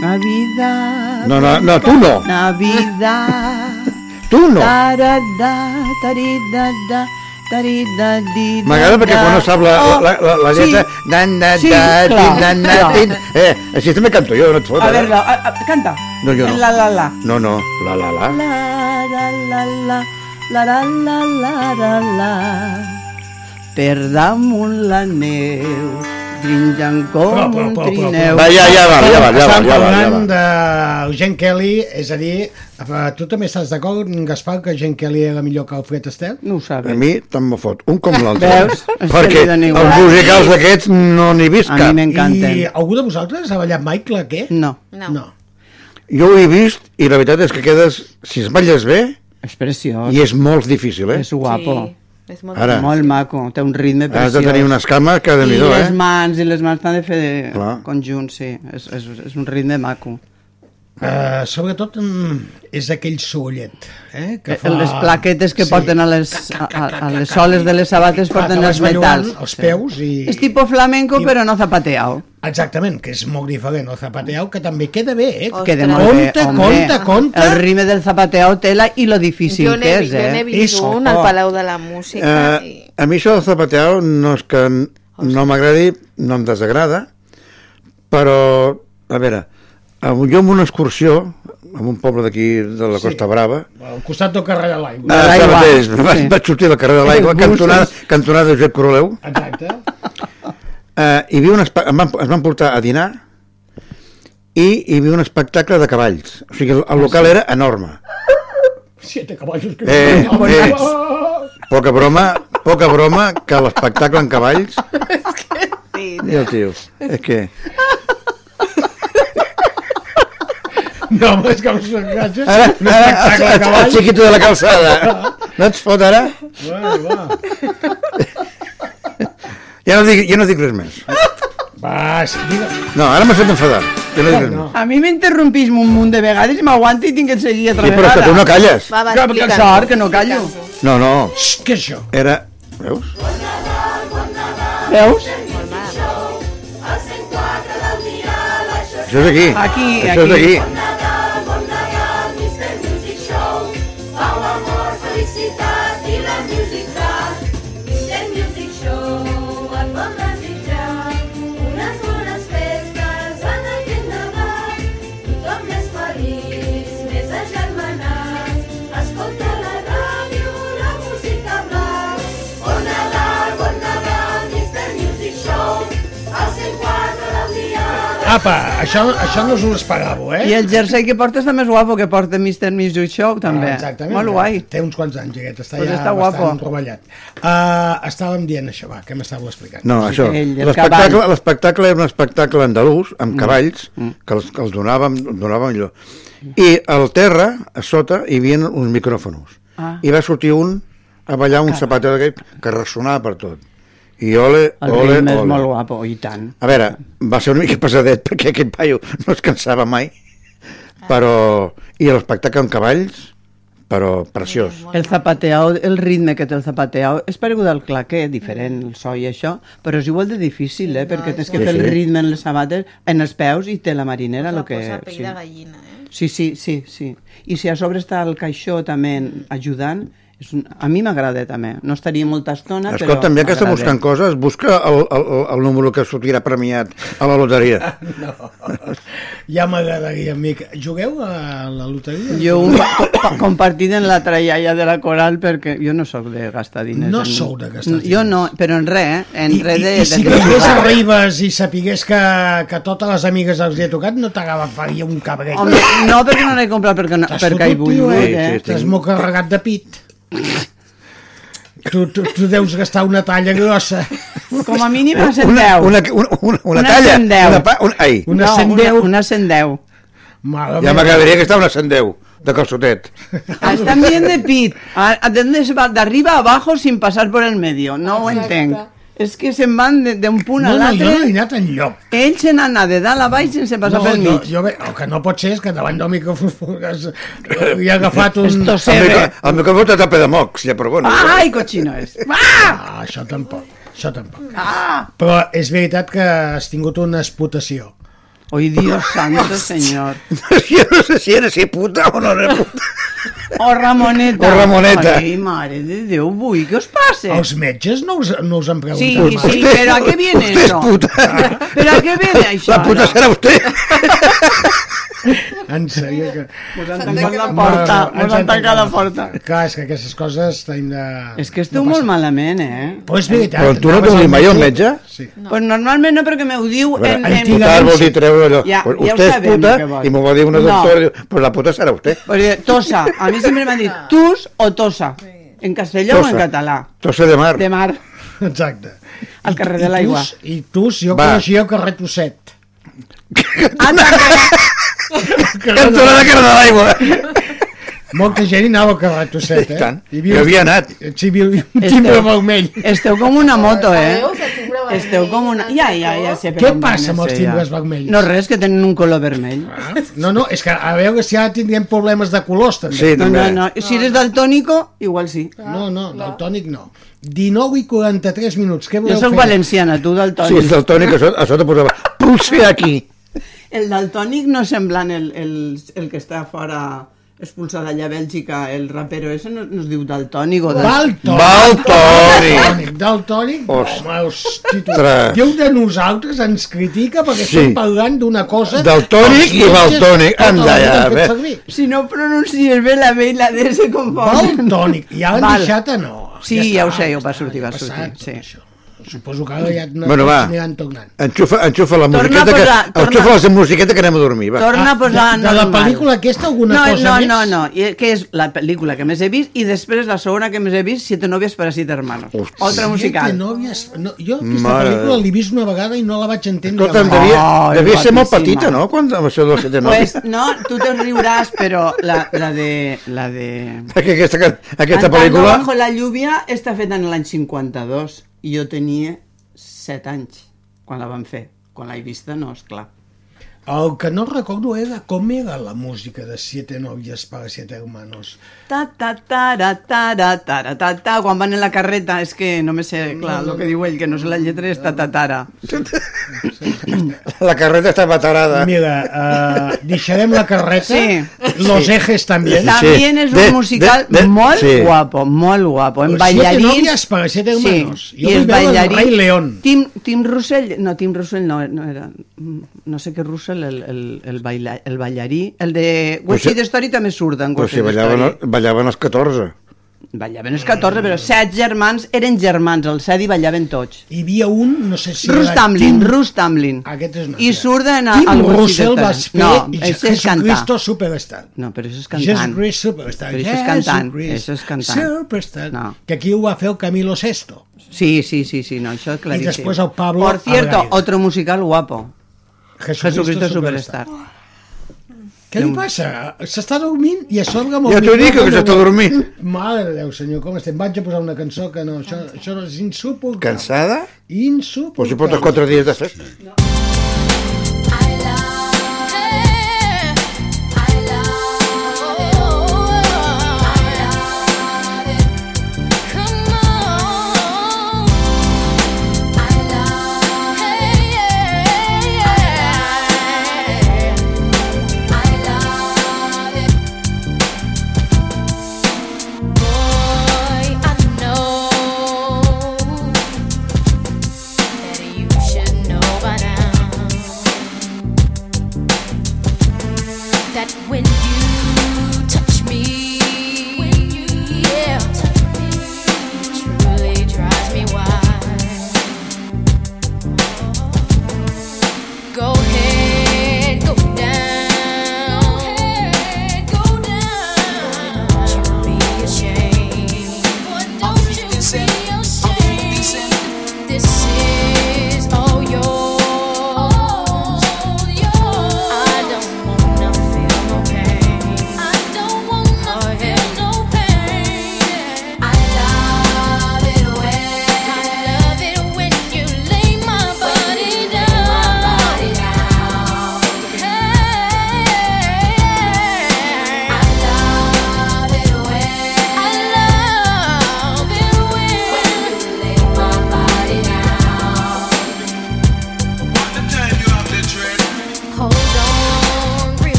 Navidad. No, no, no, tu no. Navidad. Tu no. Tarada, taridada, taridadida. M'agrada perquè quan no sap la, la, la, la sí. lletra... Dan, dan, Sí, dan, clar, dan, dan, clar. dan. Eh, així també canto jo, no et fot. A eh? veure, a, a, canta. No, jo no. La, la, la. No, no, la, la, la. La, la, la, la, la, la, la, la, la, la. Per damunt la neu, grinjant com Prou, prou, un prou, prou, trineu. Va, ja, ja va, ja va, ja va, Estan ja va, ja va. d'Eugene Kelly, és a dir, eh, tu també estàs d'acord, Gaspar, que Eugene Kelly era millor que Alfred Astaire? No ho sabe. A mi tant me fot, un com l'altre. Veus? Perquè els musicals d'aquests no n'he vist A mi cap. m'encanten. I algú de vosaltres ha ballat mai claqué? No, No. No. Jo ho he vist i la veritat és que quedes, si es balles bé, és preciós. i és molt difícil, eh? És guapo. Sí, és molt Ara. Molt maco, té un ritme Has preciós. de tenir unes cames que de I nhi les eh? mans, i les mans t'han de fer de Clar. conjunt, sí. És, és, és un ritme maco. Uh, sobretot mm, és aquell sorollet, eh? Que fa... Les plaquetes que porten a les, a, a, a les soles de les sabates porten te els metals. els peus i... És tipus flamenco, I- però no zapateado. Exactament, que és molt diferent el zapateau, que també queda bé, eh? Ostres. Queda molt bé, Compte, compte, compte. El ritme del zapateado tela i lo difícil Jo que és, jo eh? n'he vist És un al. Palau de la Música. Eh, i... a mi això del zapateado no és que no m'agradi, no em desagrada, però, a veure, jo en una excursió, en un poble d'aquí de la Sí. Costa Brava, Al costat del carrer de l'aigua. Ah, sí. vaig, vaig sortir del carrer de l'aigua, cantonada, cantonada de Josep Coroleu, Exacte. eh, hi havia un em, van, es van portar a dinar i hi havia un espectacle de cavalls. O sigui, el, el local era enorme. Siete caballos que... Eh, eh. Poca broma, poca broma que l'espectacle en cavalls... Sí, I el tio, és que... No, home, és que us enganxa. Ara, ara, el, el, xiquito de la calçada. No et fot ara? Va, va. Ja no dic, ja no dic res més. Va, sí, digue... No, ara m'has fet enfadar. Ja no dic res No. A mi m'interrompís un munt de vegades i m'aguanta i tinc que seguir altra Sí, però és que tu no calles. Va, va, Que, que sort, que no callo. No, no, Xxt, què és això? era... Veus? Veus? Això és aquí. Aquí, Això és aquí. Apa, això, això no us ho esperàveu, eh? I el jersei que porta està més guapo que porta Mr. Music Show, també. Ah, exactament. Molt guai. Té uns quants anys, aquest. Està Pues ja està bastant guapo. rovellat. Uh, estàvem dient això, va, què m'estàveu explicant? No, això. L'espectacle l'espectacle era un espectacle andalús, amb cavalls, que els, que els donàvem, donàvem allò. I al terra, a sota, hi havia uns micròfons. Ah. I va sortir un a ballar un zapatero d'aquest que ressonava per tot. I ole, El ole, ritme és ole. molt guapo, i tant. A veure, va ser una mica pesadet perquè aquest paio no es cansava mai, però... I l'espectacle amb cavalls, però preciós. El zapateado, el ritme que té el zapateado és paregut al claqué, diferent el so i això, però és igual de difícil, eh? perquè tens que Sí, fer el ritme en les sabates, en els peus i té la marinera, el la que... posa pell sí. de gallina, eh? Sí, sí, sí, sí. I si a sobre està el caixó també ajudant, és un... a mi m'agrada també. No estaria molta estona, però Escolta, també que està buscant coses, busca el, el, el número que sortirà premiat a la loteria. No, ja m'agradaria, amic. Jugueu a la loteria? Jo un pa- pa- compartit en la traialla de la coral perquè jo no sóc de gastar diners. No en- sou de gastar Jo no, però en res, eh? En I, res i, de... i si de- vingués a Ribes i sapigués que, que totes les amigues els hi ha tocat, no t'agafaria un cabret. Home, no, perquè no l'he comprat perquè, no, perquè hi vull, eh? eh? Sí, sí, tinc- molt carregat de pit. Tu, tu, tu deus gastar una talla grossa. Com a mínim una 110. Una, una, una, una, talla, 110. una, pa, una, ai, Una no, 110. Una, una 110. Mare ja m'agradaria que estava una 110 de calçotet. Están bien de pit. ¿A, a abajo sin pasar por el medio. No ho entenc. És que se'n van de- d'un punt No, a no, jo l'altre. no he anat enlloc. Ells se n'han anat de dalt a baix sense passar No, pel no, mig. jo, ve- el que no pot ser és que davant del micròfon has- hi ha agafat un... Esto se El, ve. el micròfon té tapa de mocs, ja, però bueno. Ai, cochino és. Ah! Ah, això tampoc, això tampoc. Ah! Però és veritat que has tingut una explotació. Oi, Dios santo, senyor. Jo no sé si era si puta o no era puta. O Ramoneta. O Ramoneta. Ai, mare de Déu, vull, què us passa? Els metges no us, no us han Sí, preguntat mai? sí, pero ¿a qué viene usted es eso? puta. ¿Pero a qué viene això? La puta ara? serà usted. En sèrio que... Mos han tancat la porta, mos han tancat la porta. Clar, és que aquestes coses tenim de... És que esteu molt malament, eh? Però és veritat. Però tu no t'ho dius mai al metge? Sí. No. Pues normalment no, perquè m'ho diu veure, en... en... putar vol dir treure allò. Ja, Pues ja ho sabem, puta i m'ho va dir una No. doctora, diu, pues la puta serà usted. Perquè tosa, a mi sempre m'han dit tus o tosa, en castellà o en Tosa. català. Tossa de mar. De mar, Exacte. al carrer de l'aigua. I tus, jo Va. coneixia el carrer Tosset. Ah. Cantonada cara de l'aigua. Molta gent hi anava al carrer Tosset, eh? I tant. Hi Jo havia anat. Sí, hi havia un timbre vermell. Esteu com una moto, eh? Esteu com una... Ja, ja, ja sé. per Què passa amb els timbres vermells? No, res, que tenen un color vermell. No, no, és que a veure si ara tindríem problemes de colors, també. Sí, No, també. no, no. Si eres daltónico, igual sí. No, no, del tònic no. 19 i 43 minuts, què voleu Jo sóc fer? valenciana, tu Sí, daltònic. és del tònic, a sota, a sota posava pulse aquí. El daltònic no semblant el, el, el que està fora expulsat allà a Bèlgica, el rapero ese no, no es diu daltònic o dal... Daltònic. Daltònic. Daltònic. Tu. Déu de nosaltres ens critica perquè Sí. estem parlant d'una cosa... Daltònic i valtònic. tota Anda, ja, bé. Si no pronuncies bé la B i la D se confonen. Daltònic. I ara han Val. deixat a no. Sí, ja, ho està, sé, ho va està, sortir, ja va sortir. passat, Sí. això. Suposo que ara ja no, Bueno, va. aniran tornant. Enxufa, enxufa la Torna musiqueta, que, posar- torna- enxufa la musiqueta que anem a dormir, va. Torna a posar Ah, de, de la pel·lícula aquesta alguna no, cosa no, més? no, no, I, que és la pel·lícula que més he vist i després la segona que més he vist, Siete novias para siete hermanos. Hòstia. Otra Siete musical. Nòvies... No, jo aquesta Mare pel·lícula de- l'he vist una vegada i no la vaig entendre Escolta, devia, Ai, devia ser molt petita, no?, quan amb això del sete Pues novis. no, tu te riuràs, però la, la de... La de... Aquesta, aquesta pel·lícula... bajo la lluvia està feta en l'any 52 i jo tenia 7 anys quan la van fer. Quan l'he vista, no, és clar. El que no recordo era com era la música de Siete novias para siete hermanos. Ta, ta, tara, tara, tara, ta, ta, quan van en la carreta, és que no me sé, clar, el que diu ell, que no sé la lletra, és ta, ta, tara. La carreta està batarada. Mira, uh, deixarem la carreta, Sí. los ejes també. También es un musical molt guapo, molt guapo, en Siete ballarins... novias para siete hermanos. Sí, Jo i el ballarins... Rei León. Tim, Tim Russell, no, Tim Russell no, no era... No sé què Russell, el, el, el, baila, el ballarí... El de Pues West Side Story també surt en Però West si Side ballaven, Story. ballaven els 14. Ballaven els 14, però set germans eren germans, els set i ballaven tots. Hi havia un, no sé si Rus Tamlin, Tim- Rus Tamlin. Aquest és una I surten a, Tim al Russell vas fer no, i. Jesucristo Superstar. No, però això és Jesus cantant. Christ Superstar. Però això és cantant, això és cantant. Superstar. No. Que aquí ho va fer el Camilo Sesto. Sí, sí, sí, sí, no, això és claríssim. después el Pablo Por cierto, otro musical guapo. Jesucristo Superstar. Què li passa? S'està dormint i a sobre amb el Ja t'ho dic, que s'està dormint. Mare de Déu, senyor, com estem? Vaig a posar una cançó que no, això, això és insuportable. Cansada? Insuportable. Pues si portes 4 dies de festa. That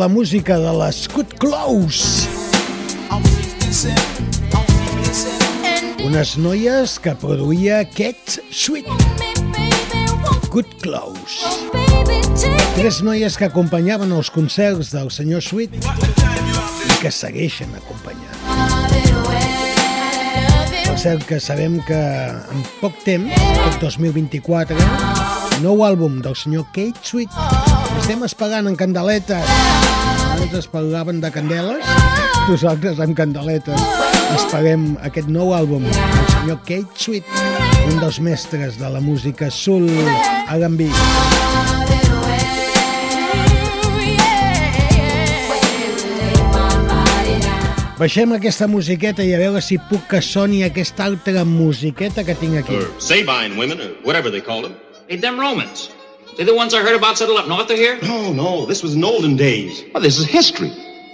la música de les Good Close. Unes noies que produïa Cat Sweet. Good Close. Tres noies que acompanyaven els concerts del senyor Sweet i que segueixen acompanyant. Per cert que sabem que en poc temps, aquest 2024, nou àlbum del senyor Kate Sweet. Estem esperant en candeletes. Abans es parlaven de candeles, nosaltres amb candeletes. Esperem aquest nou àlbum del senyor Kate Sweet, un dels mestres de la música soul R&B. Baixem aquesta musiqueta i a veure si puc que soni aquesta altra musiqueta que tinc aquí. Sabine women, or whatever they call them. Hey, them Romans. They the ones I heard about settled up north of here? No, no, this was in olden days. Well, this is history.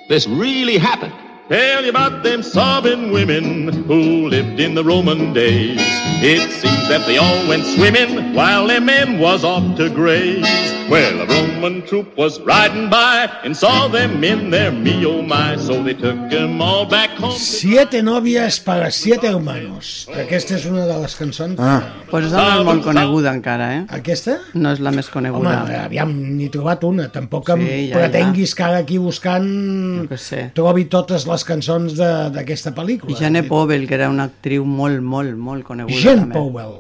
This really happened. Tell you about them sobbing women who lived in the Roman days. It seems that they all went swimming while their men was off to graze. Well, a Roman troop was riding by and saw them in their me oh my, so they took them all back home. Siete novias para siete hermanos. Aquesta és una de les cançons. Ah. Pues no és molt coneguda encara, eh? Aquesta? No és la més Home, coneguda. aviam, n'he trobat una. Tampoc em Sí, ja, pretenguis que ara aquí buscant Jo què sé. trobi totes les cançons de- d'aquesta pel·lícula. Jane Powell, que era una actriu molt, molt, molt coneguda. Jane també. Powell.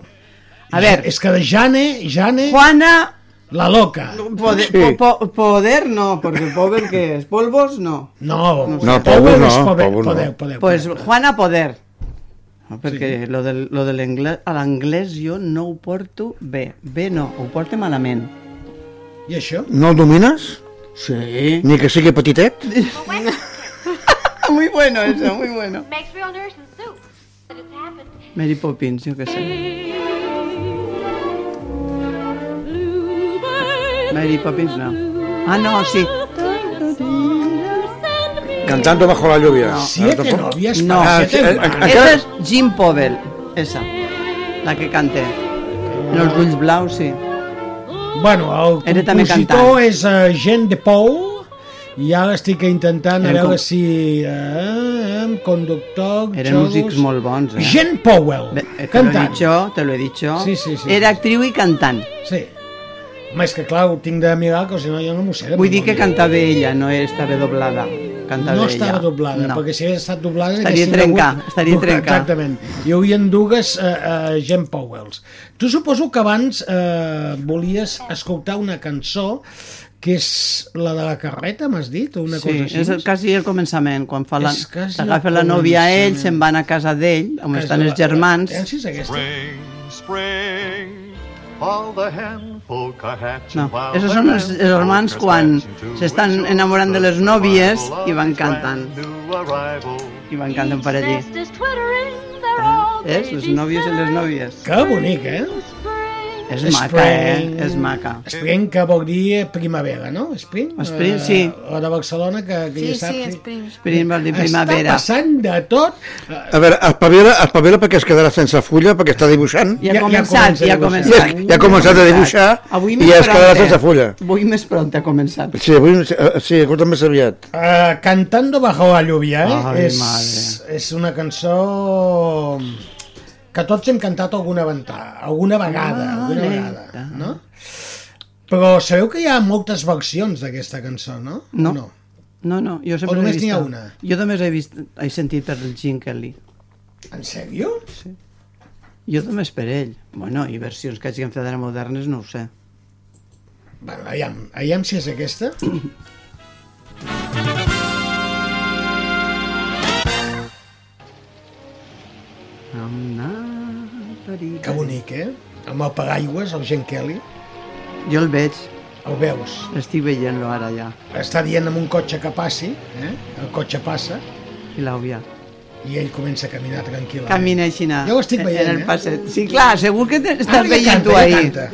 A veure. És que de Jane... Jane... Juana La loca. Poder, Sí. po- po- poder no, porque poder que es polvos no. No, No, no, és poder, power no. poder, poder, Pues poder. Juana Poder. No, perquè lo del, lo de l'anglès, a l'anglès jo no ho porto bé. Bé no, ho porto malament. I això? No el domines? Sí. Ni que sigui petitet? muy bueno eso, muy bueno. Mary Poppins, jo què sé. Mary Poppins no. Ah, no, sí. Cantando bajo la lluvia. No. Siete novias No. para Ah, siete sí, eh, hermanos. Esa és Jim Povell, esa. La que cante. En els ulls blaus, sí. Bueno, el compositor és uh, Jean de Paul i ara estic intentant a Eren veure com- si... Uh, conductor... Eren Charles- músics molt bons, eh? Jean Powell, eh, te lo he cantant. dicho, te lo he dicho. Sí, sí, sí, Era actriu i cantant. Sí. Home, és que clar, ho tinc de mirar, que si no jo no m'ho sé. Vull dir que cantava ella, no estava doblada. Cantava no ella. estava doblada, No. perquè si hagués estat doblada... Estaria trencar, hagut- estaria trencar. Exactament. Hi haurien dues uh, uh, Jean Powells. Tu suposo que abans uh, volies escoltar una cançó que és la de la carreta, m'has dit? O una Sí, cosa així? és el, quasi el començament, quan fa la, t'agafa la nòvia a ell, se'n van a casa d'ell, on Quasi estan els la- germans. la- si és aquesta? Spring, all the hen folk are hatching No, esos són els hen germans quan s'estan enamorant de les nòvies i van cantant. I van cantant per allí. És? Les nòvies i les nòvies. Que bonic, eh? És maca, eh? És maca. Spring, que vol dir primavera, no? Spring? Spring, Eh, sí. La de Barcelona, que, que Sí, ja sí, saps. Spring. Spring vol dir primavera. Està passant de tot. A veure, espavila, espavila perquè es quedarà sense fulla, perquè està dibuixant. Ja ha Ja- ja començat, comença a ja ha començat. Ja, ja ha començat a dibuixar Avui i ja es quedarà pront, sense eh? fulla. Avui més pront ha començat. Sí, avui, eh, sí, ha més aviat. Uh, Cantando bajo la lluvia, eh? Ai, és, madre. és una cançó que tots hem cantat alguna, venta, alguna vegada, alguna vegada, no? Però sabeu que hi ha moltes versions d'aquesta cançó, no? No. O no? No, no, jo O sempre només he n'hi vist... ha una? Jo només he vist, he sentit per el Gene Kelly. En sèrio? Sí. Jo només per ell. Bueno, i versions que hagin fet ara modernes no ho sé. Bueno, aviam, aviam si és aquesta. Que bonic, eh? Amb el paraigües, el Gen Kelly. Jo el veig, El veus? estic veient-lo ara ja. Està dient amb un cotxe que passi, eh? El cotxe passa I l'àvia. i ell comença a caminar tranquil·lament. Camina així. Jo ho estic veient, en el eh? passet. Sí, clar, segur que te- estàs Ara ja veient canta, tu ja ahí. canta.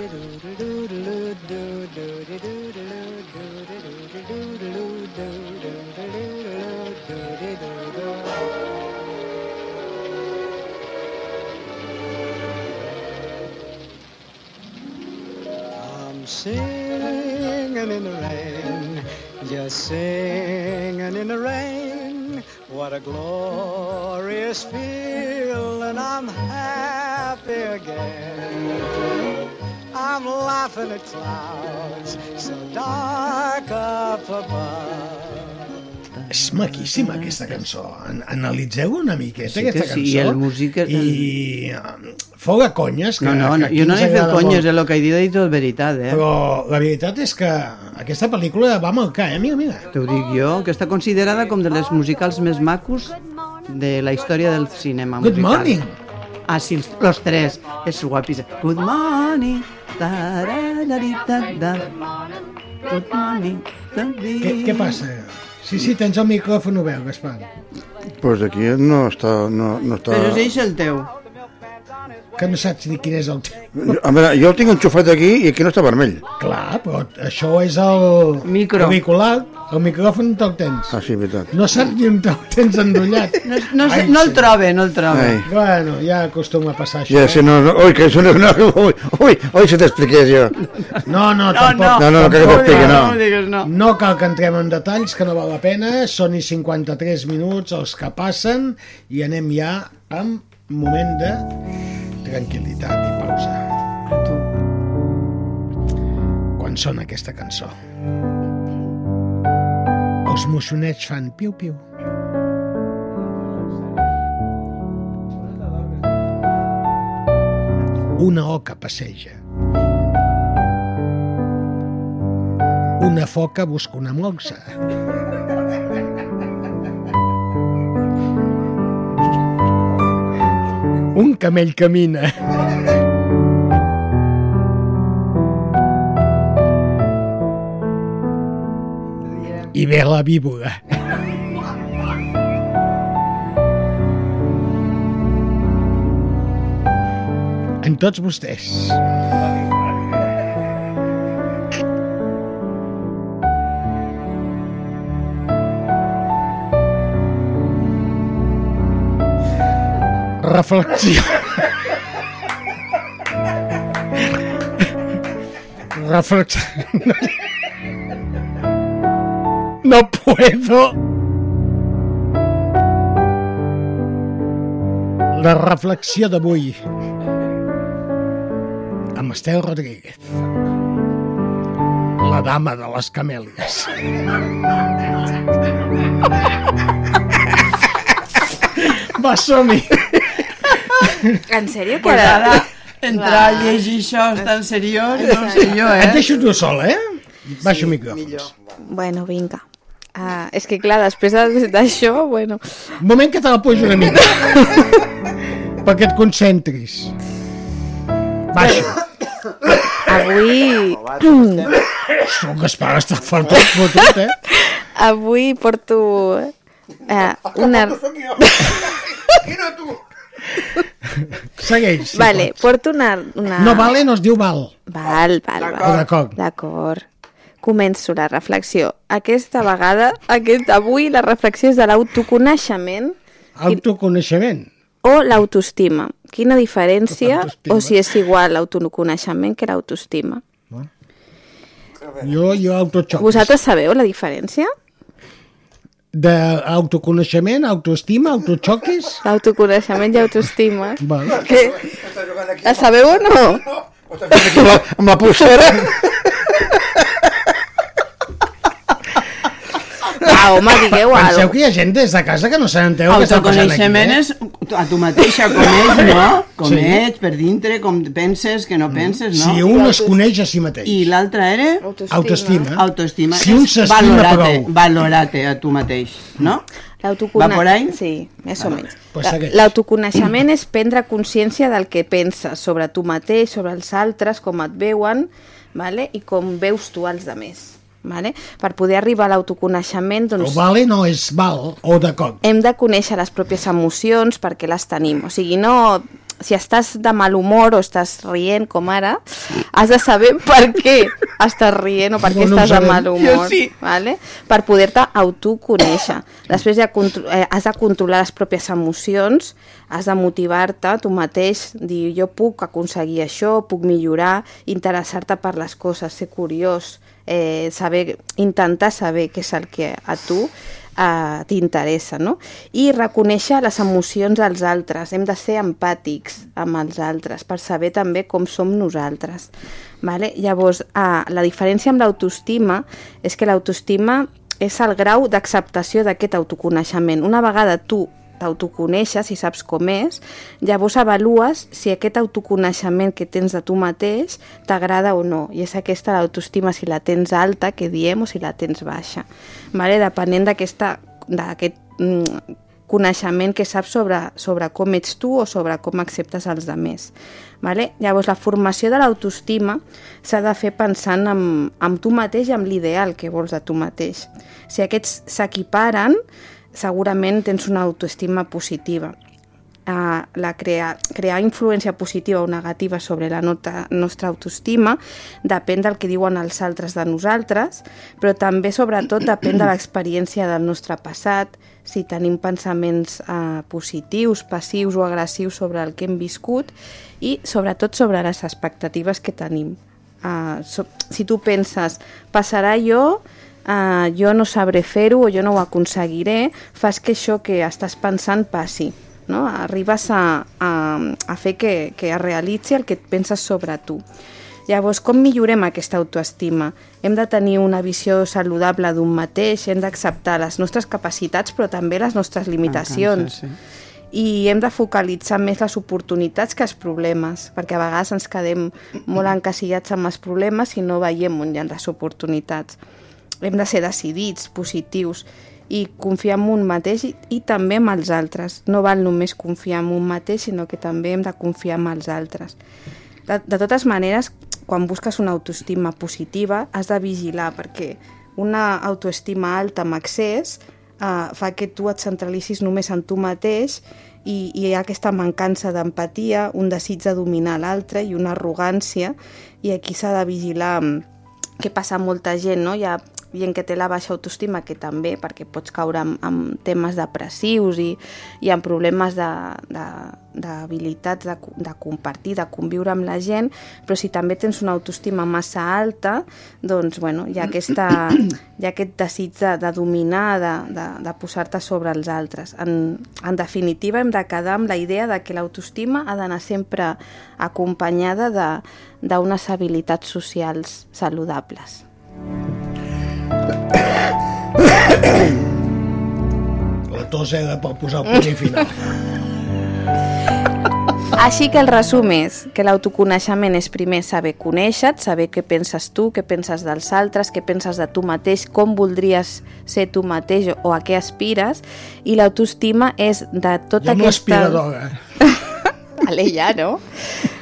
Singing in the rain, just singing in the rain. What a glorious feeling, I'm happy again. I'm laughing at clouds so dark up above. És maquíssima aquesta cançó. An analitzeu una miqueta Sí que aquesta sí, cançó. i el músic- I eh, fou de conyes. Que, No, no, que no, jo no he fet conyes, el que he dit he dit tot veritat, eh? Però la veritat és que aquesta pel·lícula va marcar, eh? Mira, mira. T'ho dic jo, que està considerada com de les musicals més macos de la història del cinema Good musical. morning. Ah, sí, els, los tres. És guapíssim. Good morning. Da. Good morning. Da, di. Què, què passa? Sí, sí, tens el micròfon obert, Gaspar. Doncs pues aquí no està... No, no està... Però és ell el teu. Que no saps ni quin és el teu. A veure, jo el tinc enxufat aquí i aquí no està vermell. Clar, però això és el... Micro. Auricular. El micròfon te'l tens. Ah, sí, veritat. No saps ni on te'l tens endollat. No, no, Ai, no el sí. trobe, no el trobe. Ai. Bueno, ja acostuma a passar això. Ja, si no, no, ui, que això no, no, ui, ui, ui, si t'expliqués jo. No, no, No, tampoc. no. No, no, que t'expliqui, no. No digues no. No cal que entrem en detalls, que no val la pena. Són i 53 minuts els que passen i anem ja amb moment de tranquil·litat i pausa. Quan sona aquesta cançó? Els moixonets fan piu-piu. Una oca passeja. Una foca busca una molsa. Un camell camina. I ve la víbora. En tots vostès. Reflexió. Reflexió. No puedo. La reflexió d'avui amb Estel Rodríguez. La dama de les camèlies. Va, som-hi. En sèrio? Que Pues ara... entrar Va. a llegir això tan seriós, no sé jo, eh? Et deixo tu sola, eh? Baixa micròfons. Bueno, vinga. Ah, és que clar, després de- d'això, bueno... Un moment que te la pujo una mica. perquè et concentris. Baixa. Avui... Ostres, Gaspar, està fort fotut, eh? Avui porto eh, una... Segueix, si vale, pots. porto una, una... No vale, no es diu val. Val, val, val. D'acord. D'acord. Començo la reflexió. Aquesta vegada, aquest, avui, la reflexió és de l'autoconeixement Autoconeixement. o l'autoestima. Quina diferència, o si és igual l'autoconeixement que l'autoestima. Jo, jo autoxoc. Vosaltres sabeu la diferència? D'autoconeixement, autoestima, autoxoquis? L'autoconeixement i autoestima. Val. Què? La sabeu o no? La, amb la pulsera. Va, home, digueu Penseu alguna que hi ha gent des de casa que no s'enteu què està passant aquí, Autoconeixement eh? és a tu mateixa, com ets, no? Com Sí. ets, per dintre, com penses, que no penses, no? Si un es coneix a si mateix. I l'altre era? Autoestima. Autoestima. Si un s'estima valorate, prou. Valorate a tu mateix, no? L'autocone- Va por ahí? Sí, més o menys. Pues. L'autoconeixement és prendre consciència del que penses sobre tu mateix, sobre els altres, com et veuen, vale? i com veus tu als altres. Vale? Per poder arribar a l'autoconeixement, O doncs, vale no és val, o d'acord. hem de conèixer les pròpies emocions perquè les tenim. O sigui, no... Si estàs de mal humor o estàs rient, com ara, has de saber per què estàs rient o per què No, estàs de mal Jo humor. sí. Vale? Per poder-te autoconèixer. Després ja eh, has de controlar les pròpies emocions, has de motivar-te tu mateix, dir jo puc aconseguir això, puc millorar, interessar-te per les coses, ser curiós, eh, saber, intentar saber què és el que a tu eh, t'interessa, no? I reconèixer les emocions dels altres. Hem de ser empàtics amb els altres per saber també com som nosaltres. Vale? Llavors, eh, la diferència amb l'autoestima és que l'autoestima és el grau d'acceptació d'aquest autoconeixement. Una vegada tu t'autoconeixes i saps com és, llavors avalues si aquest autoconeixement que tens de tu mateix t'agrada o no. I és aquesta l'autoestima, si la tens alta, que diem, o si la tens baixa. Vale? Depenent d'aquest mm, coneixement que saps sobre, sobre com ets tu o sobre com acceptes els altres. Vale? Llavors, la formació de l'autoestima s'ha de fer pensant en, en tu mateix i en l'ideal que vols de tu mateix. Si aquests s'equiparen, segurament tens una autoestima positiva. Uh, la crear, crear influència positiva o negativa sobre la nota, nostra autoestima depèn del que diuen els altres de nosaltres, però també, sobretot, depèn de l'experiència del nostre passat, si tenim pensaments uh, positius, passius o agressius sobre el que hem viscut i, sobretot, sobre les expectatives que tenim. Uh, so, si tu penses, passarà jo, uh, jo no sabré fer-ho o jo no ho aconseguiré, fas que això que estàs pensant passi no? arribes a, a, a fer que, que es realitzi el que et penses sobre tu. Llavors, com millorem aquesta autoestima? Hem de tenir una visió saludable d'un mateix, hem d'acceptar les nostres capacitats, però també les nostres limitacions. Mancances, i hem de focalitzar més les oportunitats que els problemes, perquè a vegades ens quedem molt encasillats amb els problemes i no veiem on hi ha les oportunitats. Hem de ser decidits, positius i confiar en un mateix i, i també en els altres. No val només confiar en un mateix, sinó que també hem de confiar en els altres. De, de totes maneres, quan busques una autoestima positiva, has de vigilar, perquè una autoestima alta amb excés eh, fa que tu et centralicis només en tu mateix i, i hi ha aquesta mancança d'empatia, un desig de dominar l'altre i una arrogància i aquí s'ha de vigilar mm, què passa molta gent, no? Hi ha gent que té la baixa autoestima, que també, perquè pots caure en, en temes depressius i, i en problemes d'habilitats de, de, de, de compartir, de conviure amb la gent, però si també tens una autoestima massa alta, doncs, bueno, hi ha, aquesta, hi ha aquest desig de, de dominar, de, de, de posar-te sobre els altres. En, en definitiva, hem de quedar amb la idea de que l'autoestima ha d'anar sempre acompanyada d'unes habilitats socials saludables. La tos era per posar el punt final. Així que el resum és que l'autoconeixement és primer saber conèixer saber què penses tu, què penses dels altres, què penses de tu mateix, com voldries ser tu mateix o a què aspires, i l'autoestima és de tota Jo amb aquesta... Vale, ja, no?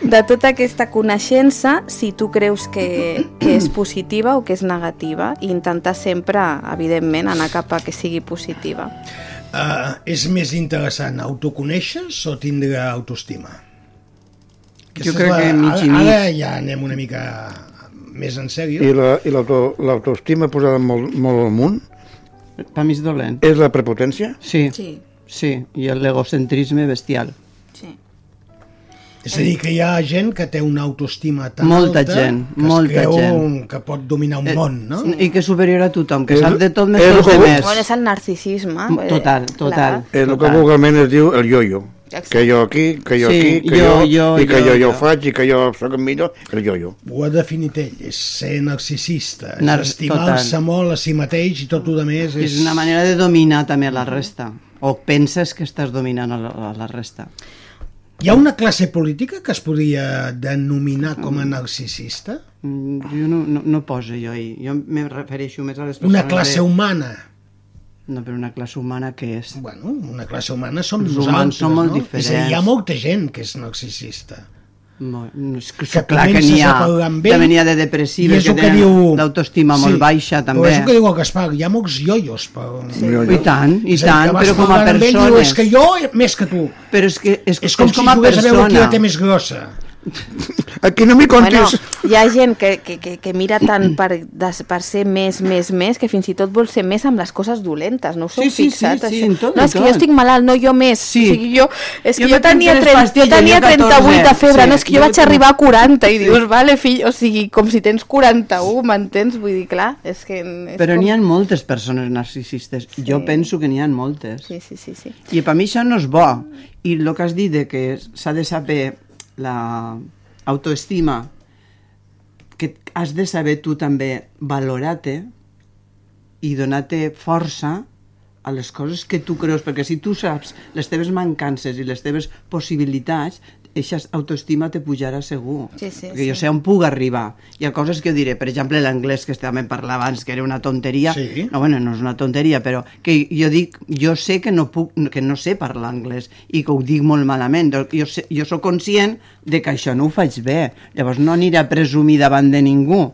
De tota aquesta coneixença, si tu creus que, que és positiva o que és negativa, i intentar sempre, evidentment, anar cap a que sigui positiva. Uh, és més interessant autoconèixer-se o tindre autoestima? Jo Aquesta és crec que mig i mig. Ara ja anem una mica més en sèrio. I la- i l'auto- l'autoestima posada molt, molt amunt Per mi és dolent. és la prepotència? Sí. Sí. Sí, i l'egocentrisme bestial. És a dir, que hi ha gent que té una autoestima tan Molta alta gent, que molta es creu gent. que pot dominar un Eh, món, no? I que és superior a tothom, que És- sap de tot més és que els el que- demés. Bueno, és el narcisisme. Total, total. És el que vulgarment es diu el yo-yo. Que jo aquí, que jo Sí, aquí, que jo, jo, jo, i que jo, jo, jo, jo. faig, i que jo sóc el millor, el yo-yo. Ho ha definit ell, és ser narcisista, és Nar- estimar-se total. molt a si mateix i tot el més és... És una manera de dominar també la resta. O penses que estàs dominant a la, a la resta. Hi ha una classe política que es podria denominar com a narcisista? Mm, Jo no, no, no poso jo ahí. Jo me refereixo més a les persones... Una classe de... humana? No, però una classe humana què és? Bueno, una classe humana som Els nosaltres, humans són molt no? És a dir, hi ha diferents. molta gent que és narcisista. No, és que, Que clar que n'hi ha. També n'hi ha de depressives que que tenen diu... l'autoestima molt baixa, també. Però és el que diu el Gaspar, hi ha molts ioios. Per... Sí. I tant, i És dir, tant, però com a i diu, persones. És que jo més que tu. Però és que és, És com, és com si a jugués a veure qui persona. la té més grossa. Aquí no m'hi Bueno, contis. hi ha gent que, que, que, que mira tant per, des, per ser més, més, més, que fins i tot vol ser més amb les coses dolentes, no us heu Sí, sí, fixat, sí, sí, això? en tot, no, és que jo estic malalt, no jo més. Sí. O sigui, jo, és que Jo jo, me tenia, prendo 30, tres jo tenia jo 14, 38 de febre, sí. no, és que jo Jo vaig arribar a 40 i dius, vale, fill, o sigui, com si tens 41, m'entens? Vull dir, clar, és que... És Però com... n'hi ha moltes persones narcisistes. Jo penso que n'hi ha moltes. Sí, sí, sí, sí. I per mi això no és bo. I el que has dit de que s'ha de saber la autoestima, que has de saber tu també valorar-te i donar-te força a les coses que tu creus, perquè si tu saps les teves mancances i les teves possibilitats, eixa autoestima te pujarà segur. Sí, sí, perquè jo sí. sé on puc arribar. Hi ha coses que jo diré, per exemple, l'anglès que també parlava abans, que era una tonteria. Sí. No, bueno, no és una tonteria, però que jo dic, jo sé que no puc, que no sé parlar anglès i que ho dic molt malament. Jo, sé, jo sóc conscient de que això no ho faig bé. Llavors no aniré a presumir davant de ningú.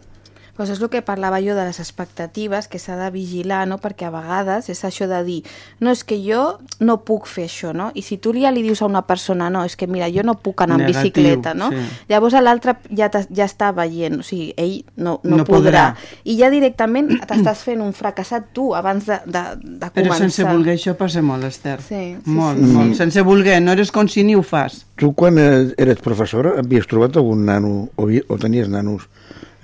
Pues és el que parlava jo de les expectatives, que s'ha de vigilar, no? perquè a vegades és això de dir, no, és que jo no puc fer això, no? I si tu ja li dius a una persona, no, és que mira, jo no puc anar en Negatiu, bicicleta, no? sí. Llavors l'altre ja, ja està veient, o sigui, ell no, no, No podrà. podrà. I ja directament t'estàs fent un fracassat tu abans de, de, de Però començar. sense voler això passa molt, Esther. Sí, sí, molt, sí, molt. sí. Sense voler, no eres conscient ni ho fas. Tu, quan eres professora, havies trobat algun nano, o, o tenies nanos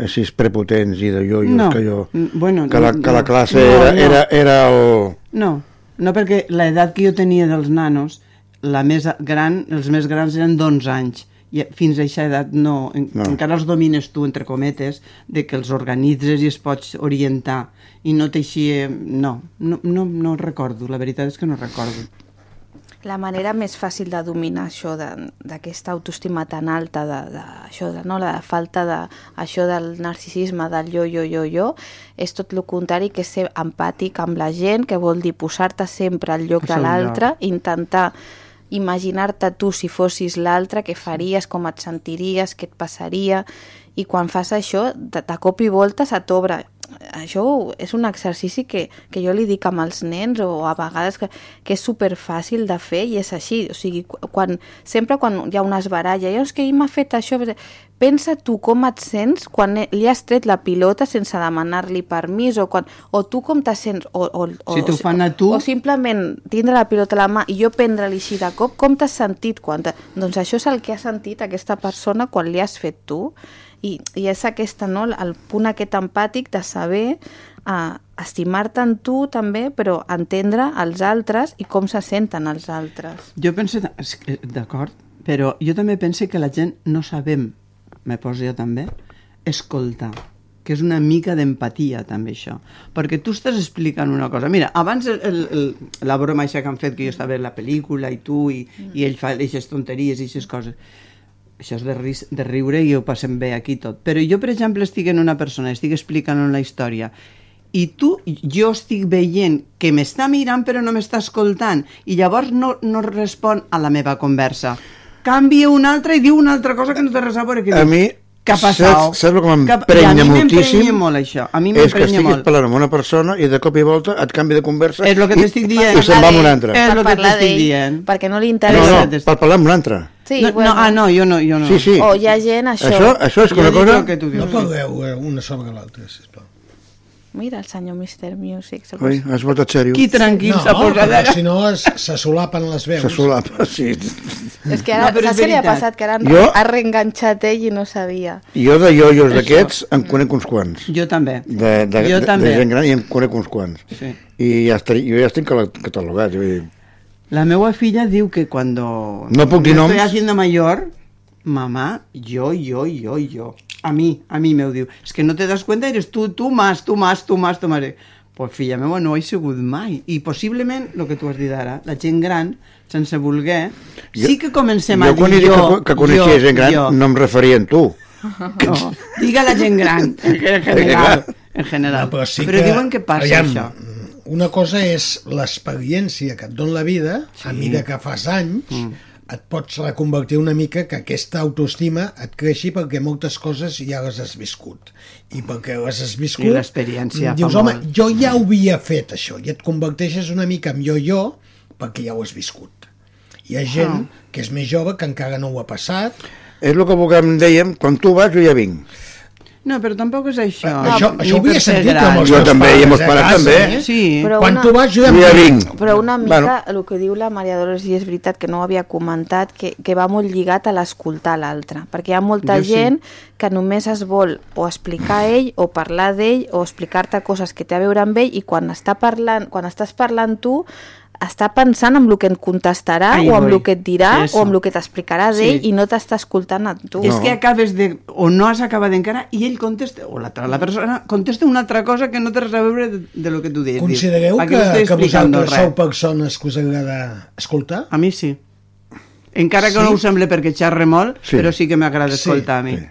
així prepotents i de jo-jo, No, que jo... mm, bueno, que, la, que la classe No, era, no. era, era el... No, no perquè l'edat que jo tenia dels nanos, la més gran, els més grans eren d'11 anys. I fins a aquesta edat no, en, No. no, encara els domines tu, entre cometes, de que els organitzes i es pots orientar. I no t'eixia... No, no, no, no recordo, la veritat és que no recordo. La manera més fàcil de dominar això de- d'aquesta autoestima tan alta de, de, això de, no, la falta de, això del narcisisme del jo, jo, jo, jo és tot el contrari que ser empàtic amb la gent que vol dir posar-te sempre al lloc Al de l'altre intentar imaginar-te tu si fossis l'altre, què faries, com et sentiries, què et passaria, i quan fas això, de, de cop i volta se t'obre. Això és un exercici que, que jo li dic amb els nens o a vegades que, que és super fàcil de fer i és així. O sigui, qu- quan, sempre quan hi ha una esbaralla, és que ell m'ha fet això... Pensa tu com et sents quan li has tret la pilota sense demanar-li permís o, quan, o tu com te sents... O, o, o, Si t'ho fan a tu- O simplement tindre la pilota a la mà i jo prendre-li així de cop, com t'has sentit? Quan te... Doncs això és el que ha sentit aquesta persona quan li has fet tu i, i és aquesta, no? el punt aquest empàtic de saber uh, estimar-te en tu també, però entendre els altres i com se senten els altres. Jo penso, d'acord, però jo també penso que la gent no sabem, me poso jo també, escoltar que és una mica d'empatia també això, perquè tu estàs explicant una cosa, mira, abans el, el, el, la broma que han fet que jo estava veient la pel·lícula i tu i, mm. i ell fa aquestes tonteries i aquestes coses això és de, ris, de riure i ho passem bé aquí tot. Però jo, per exemple, estic en una persona, estic explicant una història, i tu, jo estic veient que m'està mirant però no m'està escoltant, i llavors no, no respon a la meva conversa. Canvia una altra i diu una altra cosa que no té res a veure. Que A diu, mi, què ha passat? saps, saps el que a m'emprenya mi moltíssim? m'emprenya molt això, a mi és que estiguis molt. parlant amb una persona i de cop i volta et canvia de conversa És el que i- dient. i se'n va amb una altra. És el que t'estic dient. perquè no li No, interessa. no, per parlar amb una altra. Sí, no, bueno. no, ah, no, jo no, jo no. Sí, sí. O hi ha gent, això... Això, això és que Jo una cosa... que tu dius. No parleu eh, una sobre l'altra, sisplau. Mira el senyor Mr. Music. se Ui, has votat sèrio. Qui tranquil no, s'ha posat però allà. si no es, se solapen les veus. Se solapa, sí. És que ara, No, saps què li ha passat? Que ara Jo- ha reenganxat ell i no sabia. Jo de iojos d'aquests en conec uns quants. Jo també. De, de, Jo de, també. de gent gran i en conec uns quants. Sí. I ja estic, jo ja estic catalogat. Vull dir, La meva filla diu que cuando No puc dir noms. estoy haciendo mayor, mamá, yo, yo, yo, yo. A mí, a mí me ho diu. Es que no te das cuenta, eres tú, tú más, tú más, tú más, tu mare. Pues filla meva, no ho he sigut mai. I possiblement, el que tu has dit ara, la gent gran, sense voler, Jo- sí que comencem jo a dir quan he dit jo, que, que coneixia gent gran jo. no em referia a tu. No, diga la gent gran, en general. En general. No, però sí però que, diuen que passa aviam, això. Una cosa és l'experiència que et dona la vida, sí. a mesura que fas anys, mm. Et pots reconvertir una mica que aquesta autoestima et creixi perquè moltes coses ja les has viscut. I perquè les has viscut... I l'experiència Dius, fa home, molt." jo ja ho havia fet, això, i et converteixes una mica en jo-jo perquè ja ho has viscut. Hi ha gent Ah. que és més jove que encara no ho ha passat. És el que em dèiem, quan tu vas jo ja vinc. No, però tampoc és això. això Ni això ho havia sentit gran. amb els Jo teus també, i amb els pares també. Sí. Però Quan una- tu vas jo ja, vinc. Però una mica, Bueno. el que diu la Maria Dolors, i és veritat que no ho havia comentat, que, que va molt lligat a l'escoltar l'altre, perquè hi ha molta Jo sí. gent que només es vol o explicar a ell, o parlar d'ell, o explicar-te coses que té a veure amb ell, i quan, està parlant, quan estàs parlant tu, està pensant en el que et contestarà, Ahí o amb voy. el que et dirà, Eso. o amb el que t'explicarà d'ell, Sí. i no t'està escoltant a tu. És que acabes de... o no has acabat encara i ell contesta, o l'altra, la persona contesta una altra cosa que no té res a veure de, de lo que tu dius. Considereu que, no que explicando vosaltres res. sou persones que us agrada escoltar? A mi sí. Encara que Sí? no ho sembla perquè xerre molt, Sí. però sí que m'agrada Sí, escoltar a mi. sí.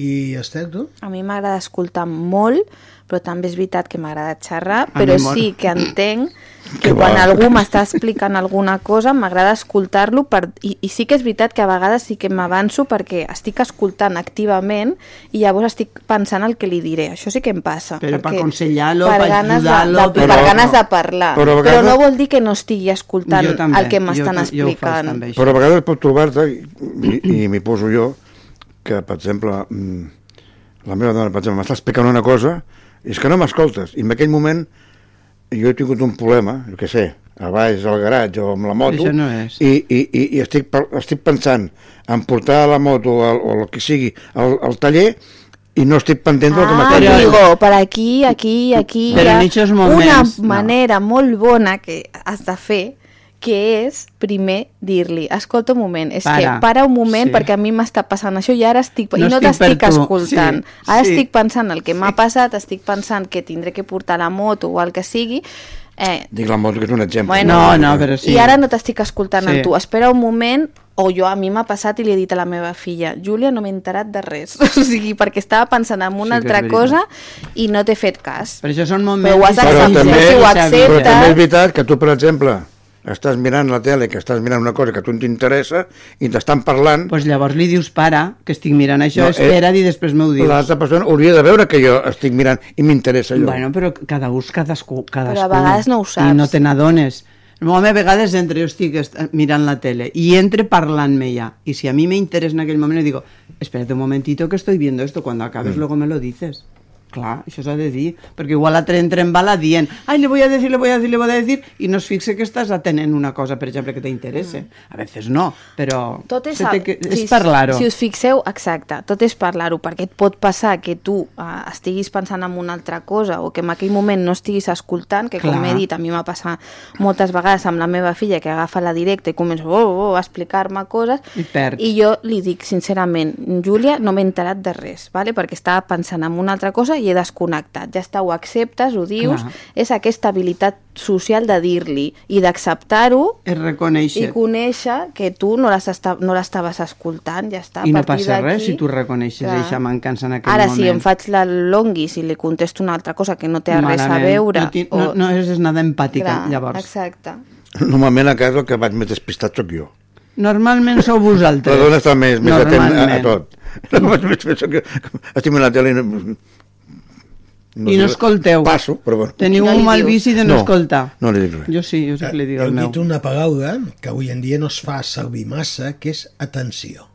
I Esther, tu? A mi m'agrada escoltar molt, però també és veritat que m'agrada xerrar, A però sí que entenc que Que quan va. algú m'està explicant alguna cosa m'agrada escoltar-lo per... I, i sí que és veritat que a vegades sí que m'avanço perquè estic escoltant activament i llavors estic pensant el que li diré. Això sí que em passa. Però per aconsellar-lo, per per ganes de- ajudar-lo, de, per- per Però- ganes de parlar. però a Però, vegades- no vol dir que no estigui escoltant Jo també, el que jo m'estan jo explicant. també, això. Però a vegades pot trobar-te, i, i m'hi poso jo, que, per exemple, mm, la meva dona, per exemple, m'està explicant una cosa, i és que no m'escoltes. I en aquell moment jo he tingut un problema, jo què sé, a baix al garatge o amb la moto, no és. i, i, i, i estic, estic pensant en portar la moto al, o el que sigui al, al taller i no estic pendent del que Ah, m'està dient. digo, per aquí, aquí, aquí Però hi ha en aquests moments, una no. manera molt bona que has de fer que és primer dir-li, escolta un moment, és Para. que para un moment Sí. perquè a mi m'està passant això i ara estic, No i no t'estic escoltant. Sí, Ara sí. estic pensant el que m'ha passat, estic pensant que tindré que portar la moto o el que sigui, Eh, Dic la moto que és un exemple. Bueno, No, no, però sí. I ara no t'estic escoltant Sí. amb tu. Espera un moment, o jo a mi m'ha passat i li he dit a la meva filla Júlia, no m'he enterat de res. O sigui, perquè estava pensant en una Sí altra cosa i no t'he fet cas. Per això són Però moments... ho has Però acceptat, també, si ho però també és veritat que tu, per exemple, estàs mirant la tele, que estàs mirant una cosa que a tu t'interessa i t'estan parlant... Pues llavors li dius, para, que estic mirant això, No, no, eh, espera't i després m'ho dius. L'altra persona hauria de veure que jo estic mirant i m'interessa allò. Bueno, però cada ús, cadascú, cadascú. Però a vegades no ho saps. I no te n'adones. Home, a vegades entre, jo estic est- mirant la tele i entre parlant-me ja. I si a mi me interesa en aquell moment, digo, espérate un momentito que estoy viendo esto, cuando acabes Mm. luego me lo dices. Clar, això s'ha de dir, perquè igual l'altre entra en bala dient ai, le voy a decir, le voy a decir, le voy a decir, i no es fixe que estàs atenent una cosa, per exemple, que t'interessa. A vegades no, però Tot és, té que, és si, parlar-ho. Si us fixeu, exacte, tot és parlar-ho, perquè et pot passar que tu uh, estiguis pensant en una altra cosa o que en aquell moment no estiguis escoltant, que com Clar. he dit, a mi m'ha passat moltes vegades amb la meva filla que agafa la directa i comença oh, oh, a explicar-me coses I perds. i jo li dic sincerament, Júlia, no m'he enterat de res, vale? perquè estava pensant en una altra cosa i he desconnectat. Ja està, ho acceptes, ho dius, Clar. és aquesta habilitat social de dir-li i d'acceptar-ho i conèixer que tu no les esta- no l'estaves escoltant, ja està. a I no passa res si tu reconeixes clar. aquesta mancança en aquell Ara, moment. si em faig la longuis i li contesto una altra cosa que no té res a Malament. veure... No, ti- no, no és nada empàtica, Clar, llavors. Exacte. Normalment a casa el que vaig més despistat sóc jo. Normalment sou vosaltres. La dona està més, més atent a, a Normalment. tot. Vaig més que estic mirant la tele i no, I no escolteu. Passo, però bueno. Teniu un mal vici de no, No, escoltar. no li dic res. Jo sí, jo sí que li dic Heu el meu. dit una paraula que avui en dia no es fa servir massa, que és atenció.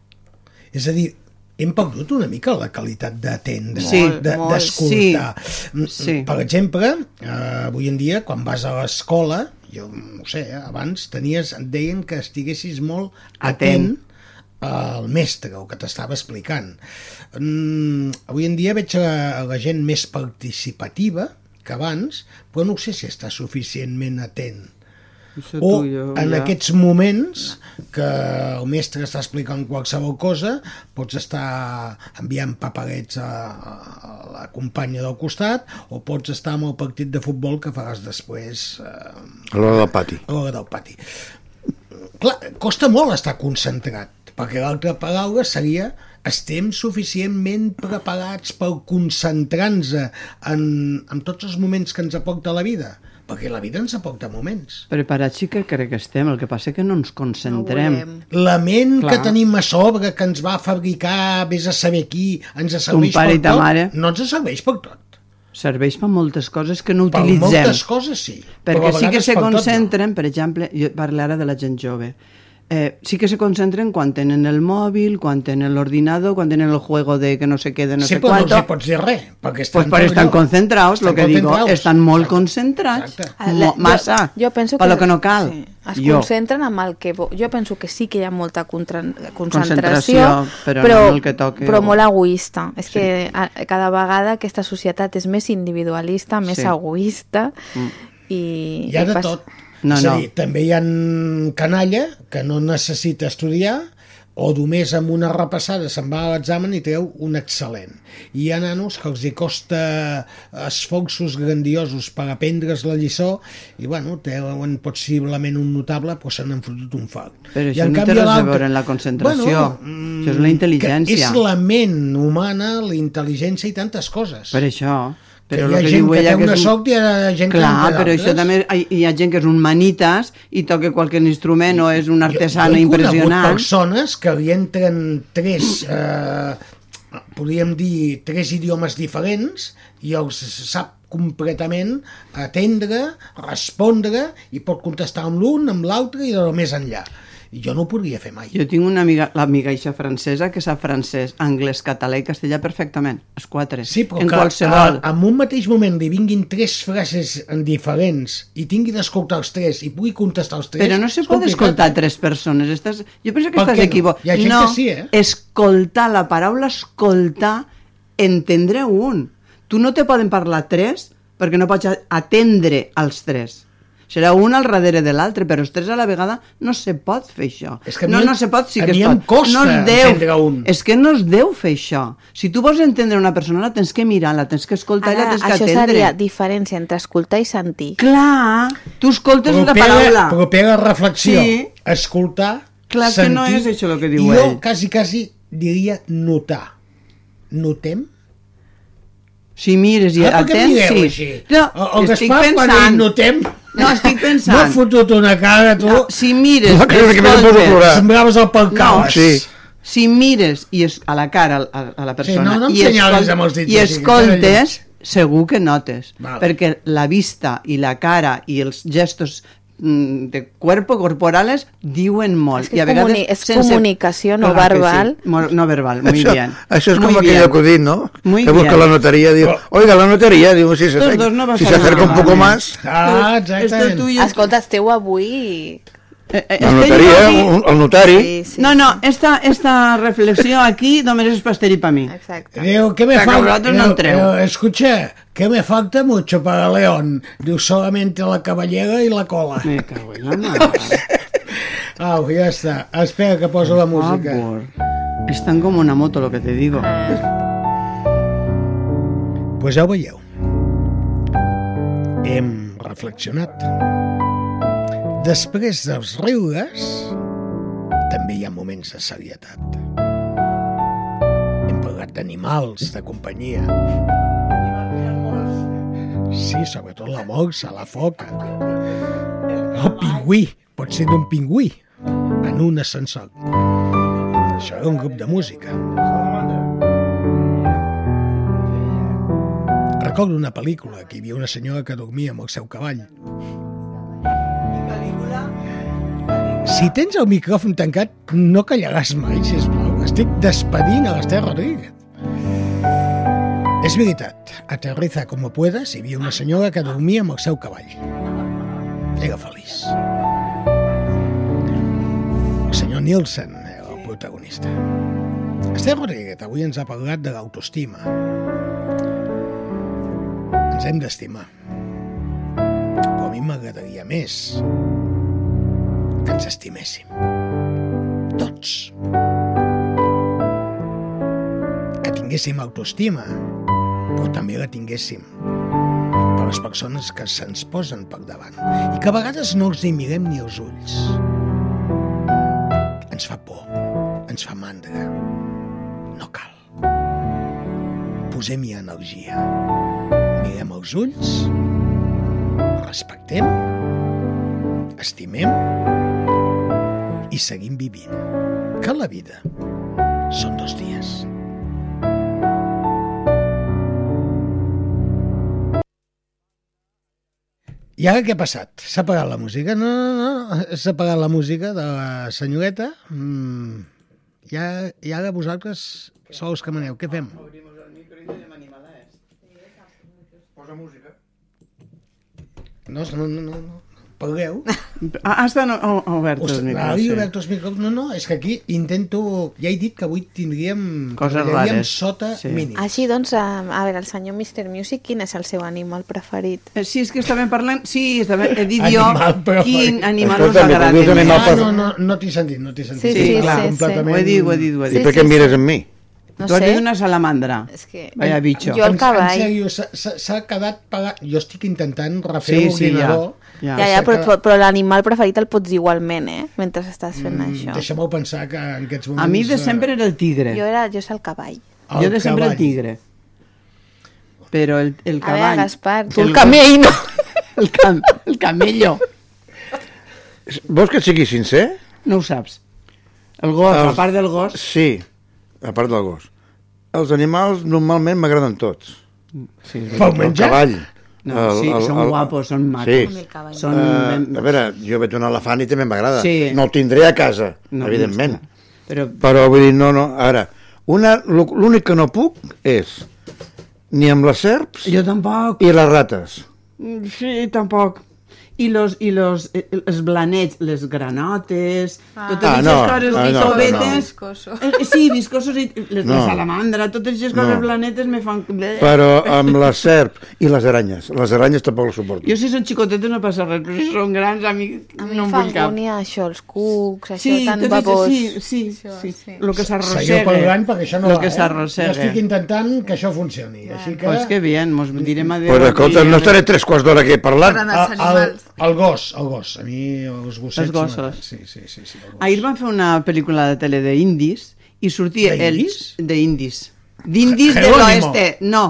És a dir, hem perdut una mica la qualitat d'atendre, Sí, de- molt, d'escoltar. sí, sí. Per exemple, eh, avui en dia, quan vas a l'escola, jo no sé, eh, abans tenies, et deien que estiguessis molt atent, Atent. Al mestre, el que t'estava explicant. Mm, avui en dia veig a, a la gent més participativa que abans, però no sé si està suficientment atent. Això O tu, jo, en ja. aquests moments que el mestre està explicant qualsevol cosa, pots estar enviant paperets a, a la companya del costat o pots estar amb el partit de futbol que faràs després eh, A l'hora del pati. a l'hora del pati. Clar, costa molt estar concentrat, perquè l'altra paraula seria estem suficientment preparats per concentrar-nos en, en tots els moments que ens aporta la vida, perquè la vida ens aporta moments. Preparats sí que crec que estem, el que passa que no ens concentrem. La ment Clar. que tenim a sobre, que ens va fabricar, vés a saber qui, ens serveix pare per i ta tot, mare. no ens serveix per tot. Serveix per moltes coses que no Per utilitzem. moltes coses sí. Perquè sí que se per tot no. concentren, per exemple, jo parlo ara de la gent jove, eh, sí que se concentren quan tenen el mòbil, quan tenen l'ordinador, quan tenen el juego de que no sé què, de no sí, sé però no quanto. els hi pots dir res, perquè estan, Pues per per estan lo Estan que digo, estan molt concentrats, Ah, mo- massa, jo, jo penso per lo que no cal. Sí, es Jo. concentren en el que... vo- Jo penso que sí que hi ha molta contra, concentració, Concentració, però no en el que toque però o- molt egoista. És que a, cada vegada aquesta societat és més individualista, més Sí. egoista Mm. i... Hi ha i de pas- tot. No, és a no. dir, també hi ha canalla que no necessita estudiar o només amb una repassada se'n va a l'examen i treu un excel·lent. I hi ha nanos que els hi costa esforços grandiosos per aprendre's la lliçó i, bueno, treuen possiblement un notable, però se n'han fotut un fort. Però I això en no té canvi res a veure amb la concentració. mm, Això és la intel·ligència. És la ment humana, la intel·ligència i tantes coses. Per això. Però Que hi ha que gent que té que una un- sort i hi ha gent que Clar, en té però això també hi, ha gent que és un manitas i toca qualque instrument o és un artesano jo he impressionant. persones que li entren tres, eh, podríem dir, tres idiomes diferents i els sap completament atendre, respondre i pot contestar amb l'un, amb l'altre i de més enllà. I jo no ho podria fer mai. Jo tinc una amiga, l'amiga eixa francesa, que sap francès, anglès, català i castellà perfectament, els quatre, Sí, però en que qualsevol. a, en un mateix moment li vinguin tres frases diferents i tingui d'escoltar els tres i pugui contestar els tres... Però no se pot escoltar tres persones. Estàs... Jo penso que Per estàs no? equivocat. No, que sí, eh? escoltar, la paraula escoltar, entendre un. Tu no te poden parlar tres perquè no pots atendre els tres. Serà un al darrere de l'altre, però els tres a la vegada no se pot fer això. És que a no, mi- no se pot, sí que es pot. costa no es deu, un. És que no es deu fer això. Si tu vols entendre una persona, la tens que mirar, la tens que escoltar i la Ara, tens que això atendre. seria diferència entre escoltar i sentir. Clar, tu escoltes la propera, paraula. propera reflexió. Sí. Escoltar, Clar, és que no és això el que diu jo ell. quasi, quasi diria notar. Notem? Si mires i Ah, per què atents, mireu sí. així? No, el, el estic Gaspar, quan pensant... ell notem... No, estic pensant. M'ha fotut una cara, tu. No, si mires, No, que no, que me escoltes- poso a plorar. Semblaves el Palcales. Sí. si mires i es, a la cara a, a la persona no, no em i, senyalis amb els dits i escoltes, segur que notes. Vale. Perquè la vista i la cara i els gestos de cuerpo corporales diuen molt. És que I a vegades comuni- és comunicació no Clar verbal. Sí. No verbal, muy això, bien. Això és Muy com aquell acudit, ¿no? Muy que busca bien. la notaría, diu, oiga, la notaría, diu, si se, si a se acerca un poco más, Ah, Esto exactament. tuyo- Escolta, esteu avui... Eh, eh, la notaria, aquí- un- el notari, Sí, sí. No, no, esta, esta reflexió aquí només és per i per mi. Exacte. Diu, ¿qué me falta? no Diu, entreu. diu, escucha, que me falta mucho para León. Diu, solamente la cabellera y la cola. Me cago en la mare. Au, ja està. Espera que poso la música. favor. Es tan como una moto lo que te digo. Pues ja ho veieu. Hem reflexionat. Després dels riures, també hi ha moments de serietat. Hem parlat d'animals, de companyia. Sí, sobretot la morsa, la foca. El pingüí, pot ser d'un pingüí, en un ascensor. Això era un grup de música. Recordo una pel·lícula que hi havia una senyora que dormia amb el seu cavall. Si tens el micròfon tancat, no callaràs mai, sisplau. Estic despedint a l'Ester Rodríguez. És veritat, aterriza como puedas, hi havia una senyora que dormia amb el seu cavall. Era feliç. El senyor Nielsen era el protagonista. Esther Rodríguez avui ens ha parlat de l'autoestima. Ens hem d'estimar. Mi m'agradaria més que ens estiméssim. Tots. Que tinguéssim autoestima, però també la tinguéssim per les persones que se'ns posen per davant i que a vegades no els hi mirem ni els ulls. Ens fa por, ens fa mandra. No cal. Posem-hi energia. Mirem els ulls, respectem, estimem i seguim vivint. Que la vida són dos dies. I ara què ha passat? S'ha apagat la música? No, no, no, s'ha apagat la música de la senyoreta. Mm. I, ara, I ara vosaltres sou els que maneu. Què fem? Posa música. No, no, no, no. no. Parleu. Ah, estan o- oberts els Ostres, micros. havia sí. obert els micros. No, no, és que aquí intento... Ja he dit que avui tindríem... Coses rares, sota sí. mínim. Així, doncs, a, a veure, el senyor Mr. Music, quin és el seu animal preferit? Eh, Sí, és que estàvem parlant... Sí, estàvem, he dit jo Animal preferit. quin animal us agrada. dius més. animal Ah, no, no, no t'he sentit, no t'he sentit. Sí, sí, clar, sí, sí. completament... Ho he dit, ho he dit, ho he I dit. per què em mires amb mi? No tu has sé. dit una salamandra. És que... Vaya bicho. Jo el En- cavall. En sèrio, s'ha- quedat pagat... Jo estic intentant refer Sí, sí, l'ordinador. ja. Ja, ja, però, però, però l'animal preferit el pots dir igualment, eh? Mentre estàs fent Mm, això. Deixa-m'ho pensar que en aquests moments... A mi de eh, sempre era el tigre. Jo, era, jo és el cavall. el jo de sempre el cavall. tigre. Però el, el A veure, cavall... Gaspar, tu el el camell, no? El, cam, el camello. Vols que et sigui sincer? No ho saps. El gos, Els- a part del gos... Sí, a part del gos. Els animals normalment m'agraden tots. Sí, és Pel El menjar? cavall. No, sí, són guapos, són macos. Sí. Són Uh, a veure, jo veig un elefant i també m'agrada. Sí. No el tindré a casa, No, evidentment. Però Però vull dir, no, no, ara, una, l'únic que no puc és ni amb les serps jo tampoc. i les rates. Sí, tampoc. I los, i los, eh, els blanets, les granotes, Ah. totes Ah, no, coses ah, no, tovetes, Viscoso. Eh, sí, viscosos i les, No. la salamandra, totes aquestes coses No. blanetes me fan... Però amb la serp i les aranyes. Les aranyes tampoc les suporto. Jo si són xicotetes no passa res, però si són grans a mi, A mi no em fa vull cap. angúnia això, els cucs, això Sí, tan això, sí, sí, Això, sí. sí. Lo que Seguiu s'arrossega. parlant perquè això no Lo va, que eh? s'arrossega. Jo estic intentant que això funcioni, així que... Pues que bien, mos direm adéu. Pues escolta, no estaré tres quarts d'hora aquí parlant. El, el, el gos, el gos. A mi els gossets... Els gossos. Sí, sí, sí. sí el gos. Ahir van fer una pel·lícula de tele d'indis i sortia el... D'indis? D'indis. D'indis de l'oeste. No.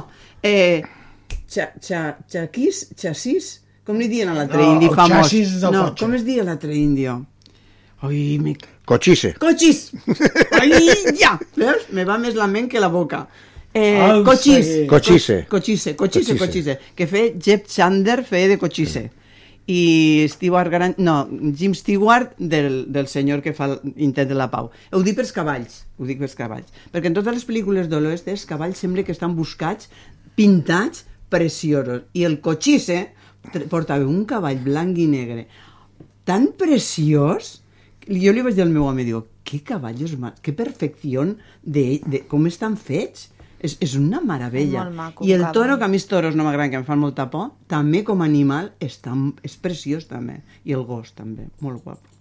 Eh, xa, xa, xaquís, xassís? Com li diuen a l'altre No, indi famós? no, cotxe. com es diu l'altre indio? Ai, me... Cochise. Cochís! Ai, ja! Veus? Me va més la ment que la boca. Eh, cochís. seguir. Cochise. Cochise, cochise, Cochise. cochise. Que fe Jeff Chander feia de cochise. I Stewart Gran... No, Jim Stewart del, del senyor que fa l'intent de la pau. Ho dic pels cavalls, ho dic pels cavalls. Perquè en totes les pel·lícules de l'oest els cavalls sembla que estan buscats, pintats, preciosos. I el cochise tr- portava un cavall blanc i negre tan preciós jo li vaig dir al meu home, digo, que caballos más, que perfecció de, de com estan fets. És, és una meravella. És maco, I el toro, que a mi els toros no m'agraden, que em fan molta por, també com a animal està, és preciós també. I el gos també, molt guapo.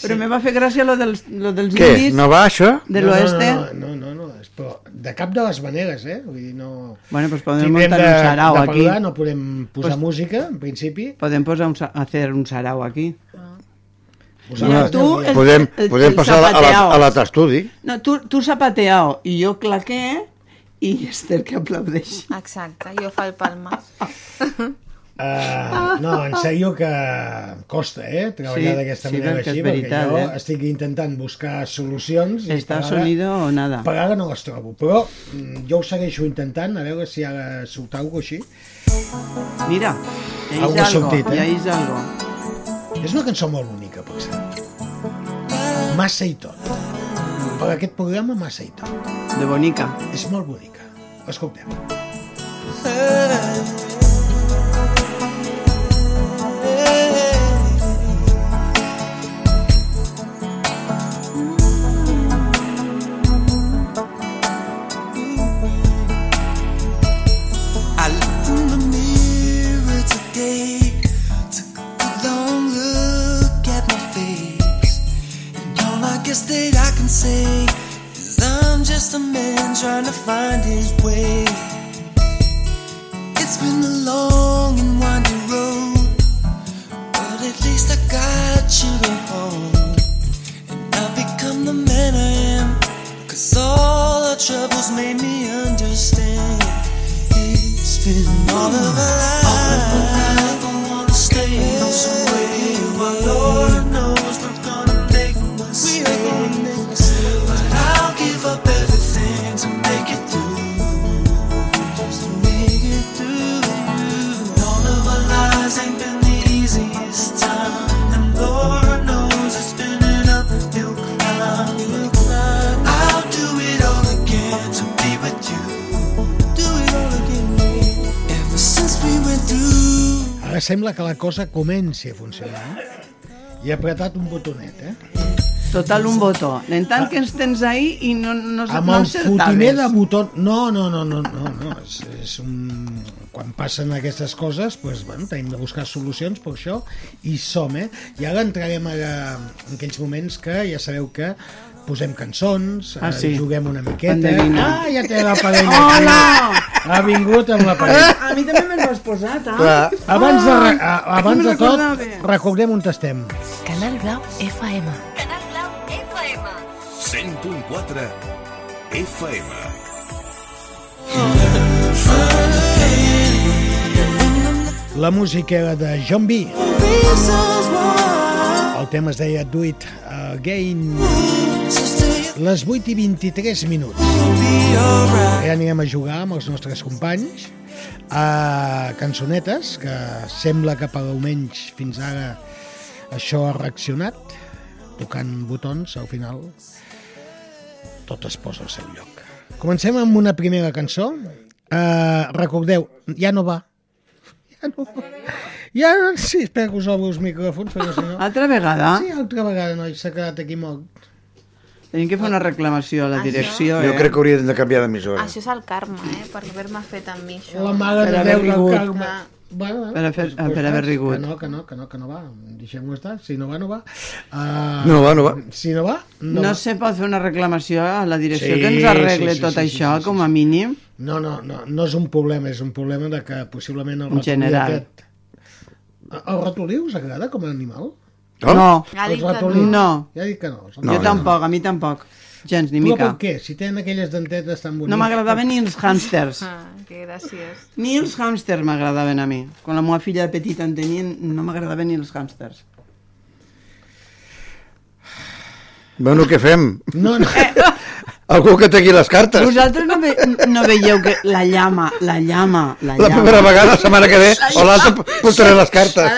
Però me va fer gràcia lo dels, lo dels Què? indis No va això? de No, no, l'oeste. No, no, no, no, és, però de cap de les maneres, eh? Vull dir, no... Bueno, pues podem Tindrem muntar de, un sarau de aquí. parlar, no podem posar Pues- música, en principi. Podem posar un, hacer un sarau aquí. Posar Mira, les tu, el- podem el- podem el passar a la- a la- zapateao. a l'altre estudi. No, tu, tu zapateao i jo claqué i Esther que aplaudeix. Exacte, jo fa el palmas. Uh, no, en sèrio que costa, eh? Treballar Sí, d'aquesta sí, manera així, veritat, perquè jo eh? estic intentant buscar solucions i Està sonido o nada. Per ara no les trobo, però mm, jo ho segueixo intentant, a veure si ara surt alguna cosa així. Mira, ja Algo és ha algo, sortit, eh? ja és algo. És una cançó molt bonica, per cert. Massa i tot. Per aquest programa, massa i tot. De bonica. És molt bonica. Escoltem. I say is I'm just a man trying to find his way. It's been a long and winding road, but at least I got you to hold, and I've become the man I am. Cause all our troubles made me understand. It's been all of a life. Sembla que la cosa comenci a funcionar. I he apretat un botonet, eh? Total un botó. En tant que ens tens ahí i no, no, Amb no el encertaves. fotimer de botó... No, no, no, no, no, no. És, és un... Quan passen aquestes coses, doncs, bueno, tenim de buscar solucions per això i som, eh? I ara entrarem ara en aquells moments que ja sabeu que posem cançons, Ah, eh, sí. juguem una miqueta... Endevina. Ah, ja té la parella Hola! Ha vingut amb la parella. A mi també me'n vas posar, ah? Clar. Abans de, re- a, Ah, abans no de tot, recordem on estem. Canal Blau FM. 100.4 FM. La música era de John B. El tema es deia Do It Again. Les 8 i 23 minuts. Ja anirem a jugar amb els nostres companys a cançonetes, que sembla que per almenys fins ara això ha reaccionat, tocant botons, al final tot es posa al seu lloc. Comencem amb una primera cançó. Uh, recordeu, ja no va. Ja no va. Ara sí, espero que us obro els micròfons, perquè si no... Altra vegada? Sí, altra vegada, noi, s'ha quedat aquí mort. Tenim que fer una reclamació a la Això- direcció, Jo eh? crec que haurien de canviar d'emissora. Això és el karma, eh? Per haver-me fet amb mi això. La mare Per de Déu del rigut. Carme. Ah. Bueno, Per a fer- doncs, per haver rigut. Que no, que no, que no, que no va. Deixem-ho estar. Si no va, no va. Uh, No va, no va. Si no va, no, No, va. se pot fer una reclamació a la direcció Sí, que ens arregle sí, sí, tot sí, sí, això, sí, sí, com a mínim. No, no, no, no és un problema, és un problema de que possiblement el En general. aquest... El ratolí us agrada com a animal? No. Ha Els dit que ratolins. no. Ja dic que no. els Jo ratolins. tampoc, a mi tampoc. Gens, ni Però mica. per què? Si tenen aquelles dentetes tan boniques... No m'agradaven ni els hàmsters. Ah, que gràcies. Ni els hàmsters m'agradaven a mi. Quan la meva filla de petita en tenien, no m'agradaven ni els hàmsters. Bueno, què fem? No, no. Algú que tegui les cartes. Vosaltres no, ve, no veieu que la llama, la llama, la La llama... primera vegada, la setmana que ve, o l'altra portaré les cartes.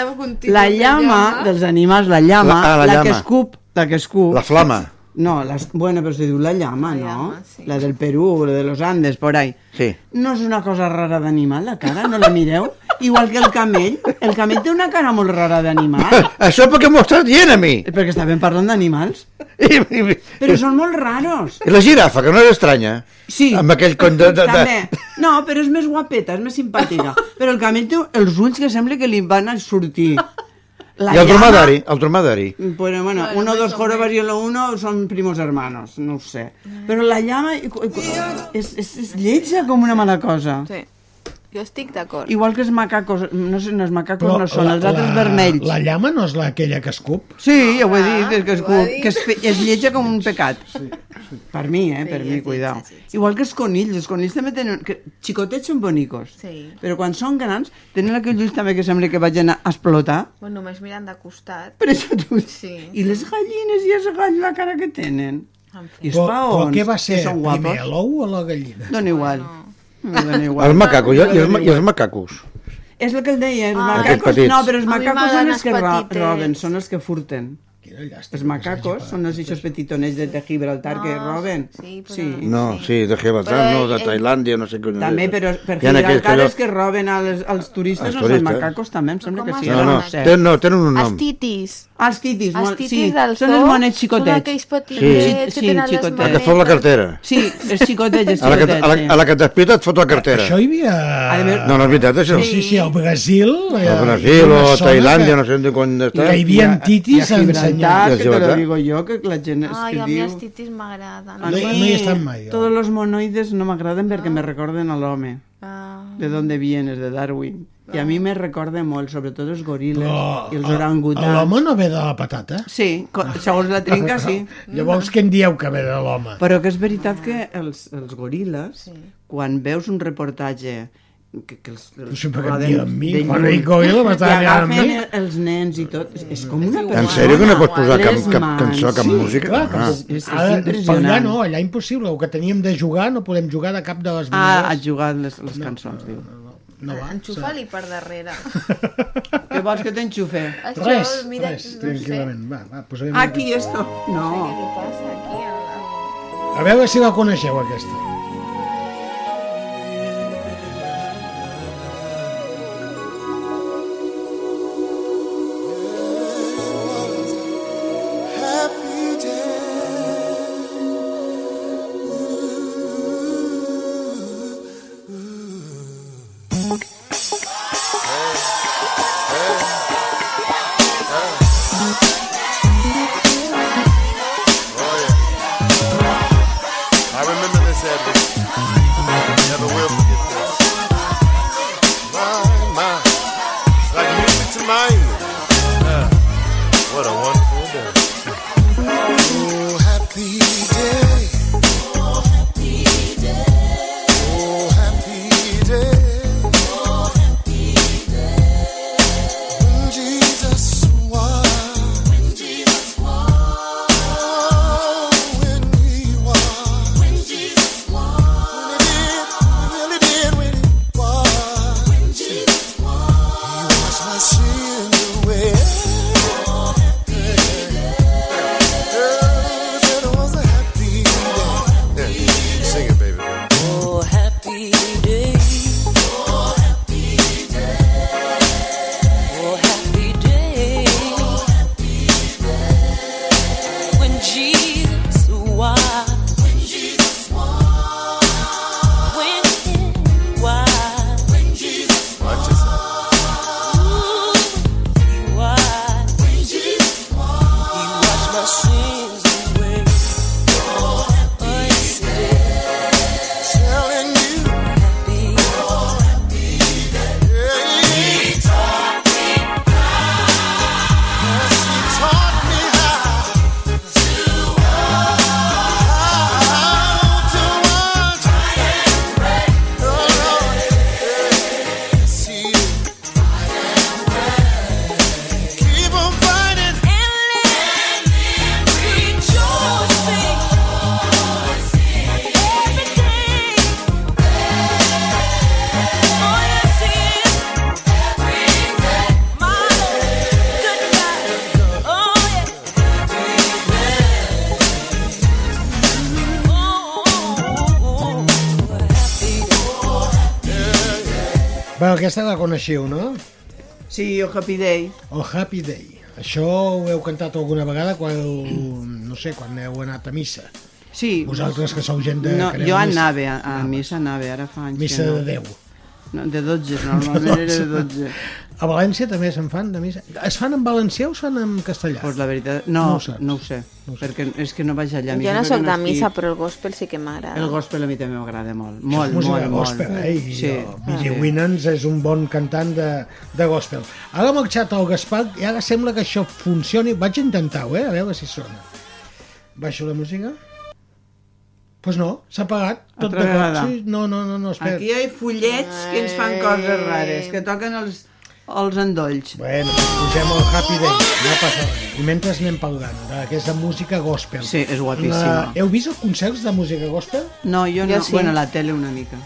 La llama dels animals, la llama, La- ah, la la, que llama. escup, la que escup... La flama. No, las, bueno, pero se diu la llama, ¿no? La del Perú, la de los Andes, por ahí. Sí. No és una cosa rara d'animal, la cara? No la mireu? Igual que el camell. El camell té una cara molt rara d'animal. Això perquè m'ho estàs dient a mi. Perquè estàvem parlant d'animals. Però són molt raros. I la girafa, que no és estranya. Sí. Amb aquell con de... de, de... També. No, però és més guapeta, és més simpàtica. Però el camell té els ulls que sembla que li van a sortir. La I el dromedari, el dromedari. Bueno, bueno, uno, dos jorobas y el uno son primos hermanos, no ho sé. Però la llama és, és, és lletja com una mala cosa. Sí. Jo estic d'acord. Igual que els macacos, no sé, els macacos Però no són, la- els altres la- vermells. La llama no és la, aquella que escup? Sí, ja ho he Ah, dit, és que, és, que és, fe- és lletja com un pecat. Per mi, eh, per mi, cuidao. Igual que els conills, els conills també tenen... Que, xicotets són bonicos, Sí. però quan són grans tenen aquells ulls també que sembla que vagin a explotar. Bueno, només mirant de costat. Per això tu... Sí. I les gallines i els galls, la cara que tenen. En I els Però, però paons, què va ser primer, l'ou o la gallina? Dona igual. Igual. Els macacos, i, i, els, i els macacos. És el que el deia, els Ah. Macacos... No, però els macacos són els que roben, són els que furten. Quina llàstima. Els macacos són els eixos petitonets de, de Gibraltar que No, roben. sí, però- sí. No, sí, de Gibraltar, Però no, de Tailàndia, no sé què. També, però per Gibraltar els que roben als, als turistes, Els no són turistes. macacos també, em sembla que sí. No, no, no ten, no, tenen un Els nom. titis. Ah, els titis, Els titis sí. del són els monets xicotets. Són aquells petitets Sí. que Sí, tenen les xicotets. El que manetes. fot la cartera. Sí, els xicotets, els A la que, xicotets, a la, sí. a la que t'espita et fot la cartera. Això hi havia... A No, no és veritat, això. Sí, sí, sí, al Brasil... eh, A Brasil o zona Tailàndia, no sé on està. Que hi havia titis a ensenyant. A que te lo digo yo, que la gent és Ai, que a mi diu... els titis m'agraden. No no hi he estat mai, jo. Todos los monoides no m'agraden perquè me recorden a l'home. Ah. De dónde vienes, de Darwin. I a mi me recorden molt, sobretot els goril·les Però i els el- orangutans. L'home no ve de la patata? Sí, segons la trinca, sí. Llavors què en dieu que ve de l'home? Però que és veritat que els, els goril·les, quan veus un reportatge que, que els, els perquè em roden diuen a mi, dic goril·la m'està i mirant a mi. els nens i tot, és, és com una persona. En sèrio que no pots posar cap, cap cançó, cap Sí, música? Clar, Ah. És- és ara, per allà impressionant. no, allà impossible. El que teníem de jugar no podem jugar de cap de les Ah, maneres. has jugat les, les cançons, diu. No va. Enxufa-li per darrere. Què vols que t'enxufe? Això, Res, mira, res, no sé. tranquil·lament. Va, va, posarem... Aquí, esto. Què No. li passa aquí? A veure si la coneixeu, aquesta. Coneixiu, no? Sí, o Happy Day. O Happy Day. Això ho heu cantat alguna vegada quan, heu, no sé, quan heu anat a missa. Sí. Vosaltres que sou gent de... No, jo anava a, a missa, anava, ara fa anys Missa que no. de 10. No, de 12, normalment era de 12. A València també se'n fan de missa. Es fan en valencià o es fan en castellà? Pues la veritat, no, No ho no, saps. no ho sé, perquè és que no vaig allà. a Jo no sóc de missa, estic- però el gospel sí que m'agrada. El gospel a mi també m'agrada molt, molt, música molt, gospel, molt. eh? I Sí. el Billy Winans és un bon cantant de, de gospel. Ara ha marxat el Gaspar i ara sembla que això funcioni. Vaig intentar-ho, eh? A veure si sona. Baixo la música? Doncs pues no, s'ha apagat. Tot Altra de cop. vegada. Sí, no, no, no, no, espera. Aquí hi ha fullets que ens fan coses rares, que toquen els, els endolls. Bueno, doncs pugem al Happy Day, no passa res. I mentre anem parlant d'aquesta música gospel. Sí, és guapíssima. La... Heu vist els concerts de música gospel? No, jo, Jo no, sí. bueno, la tele una mica.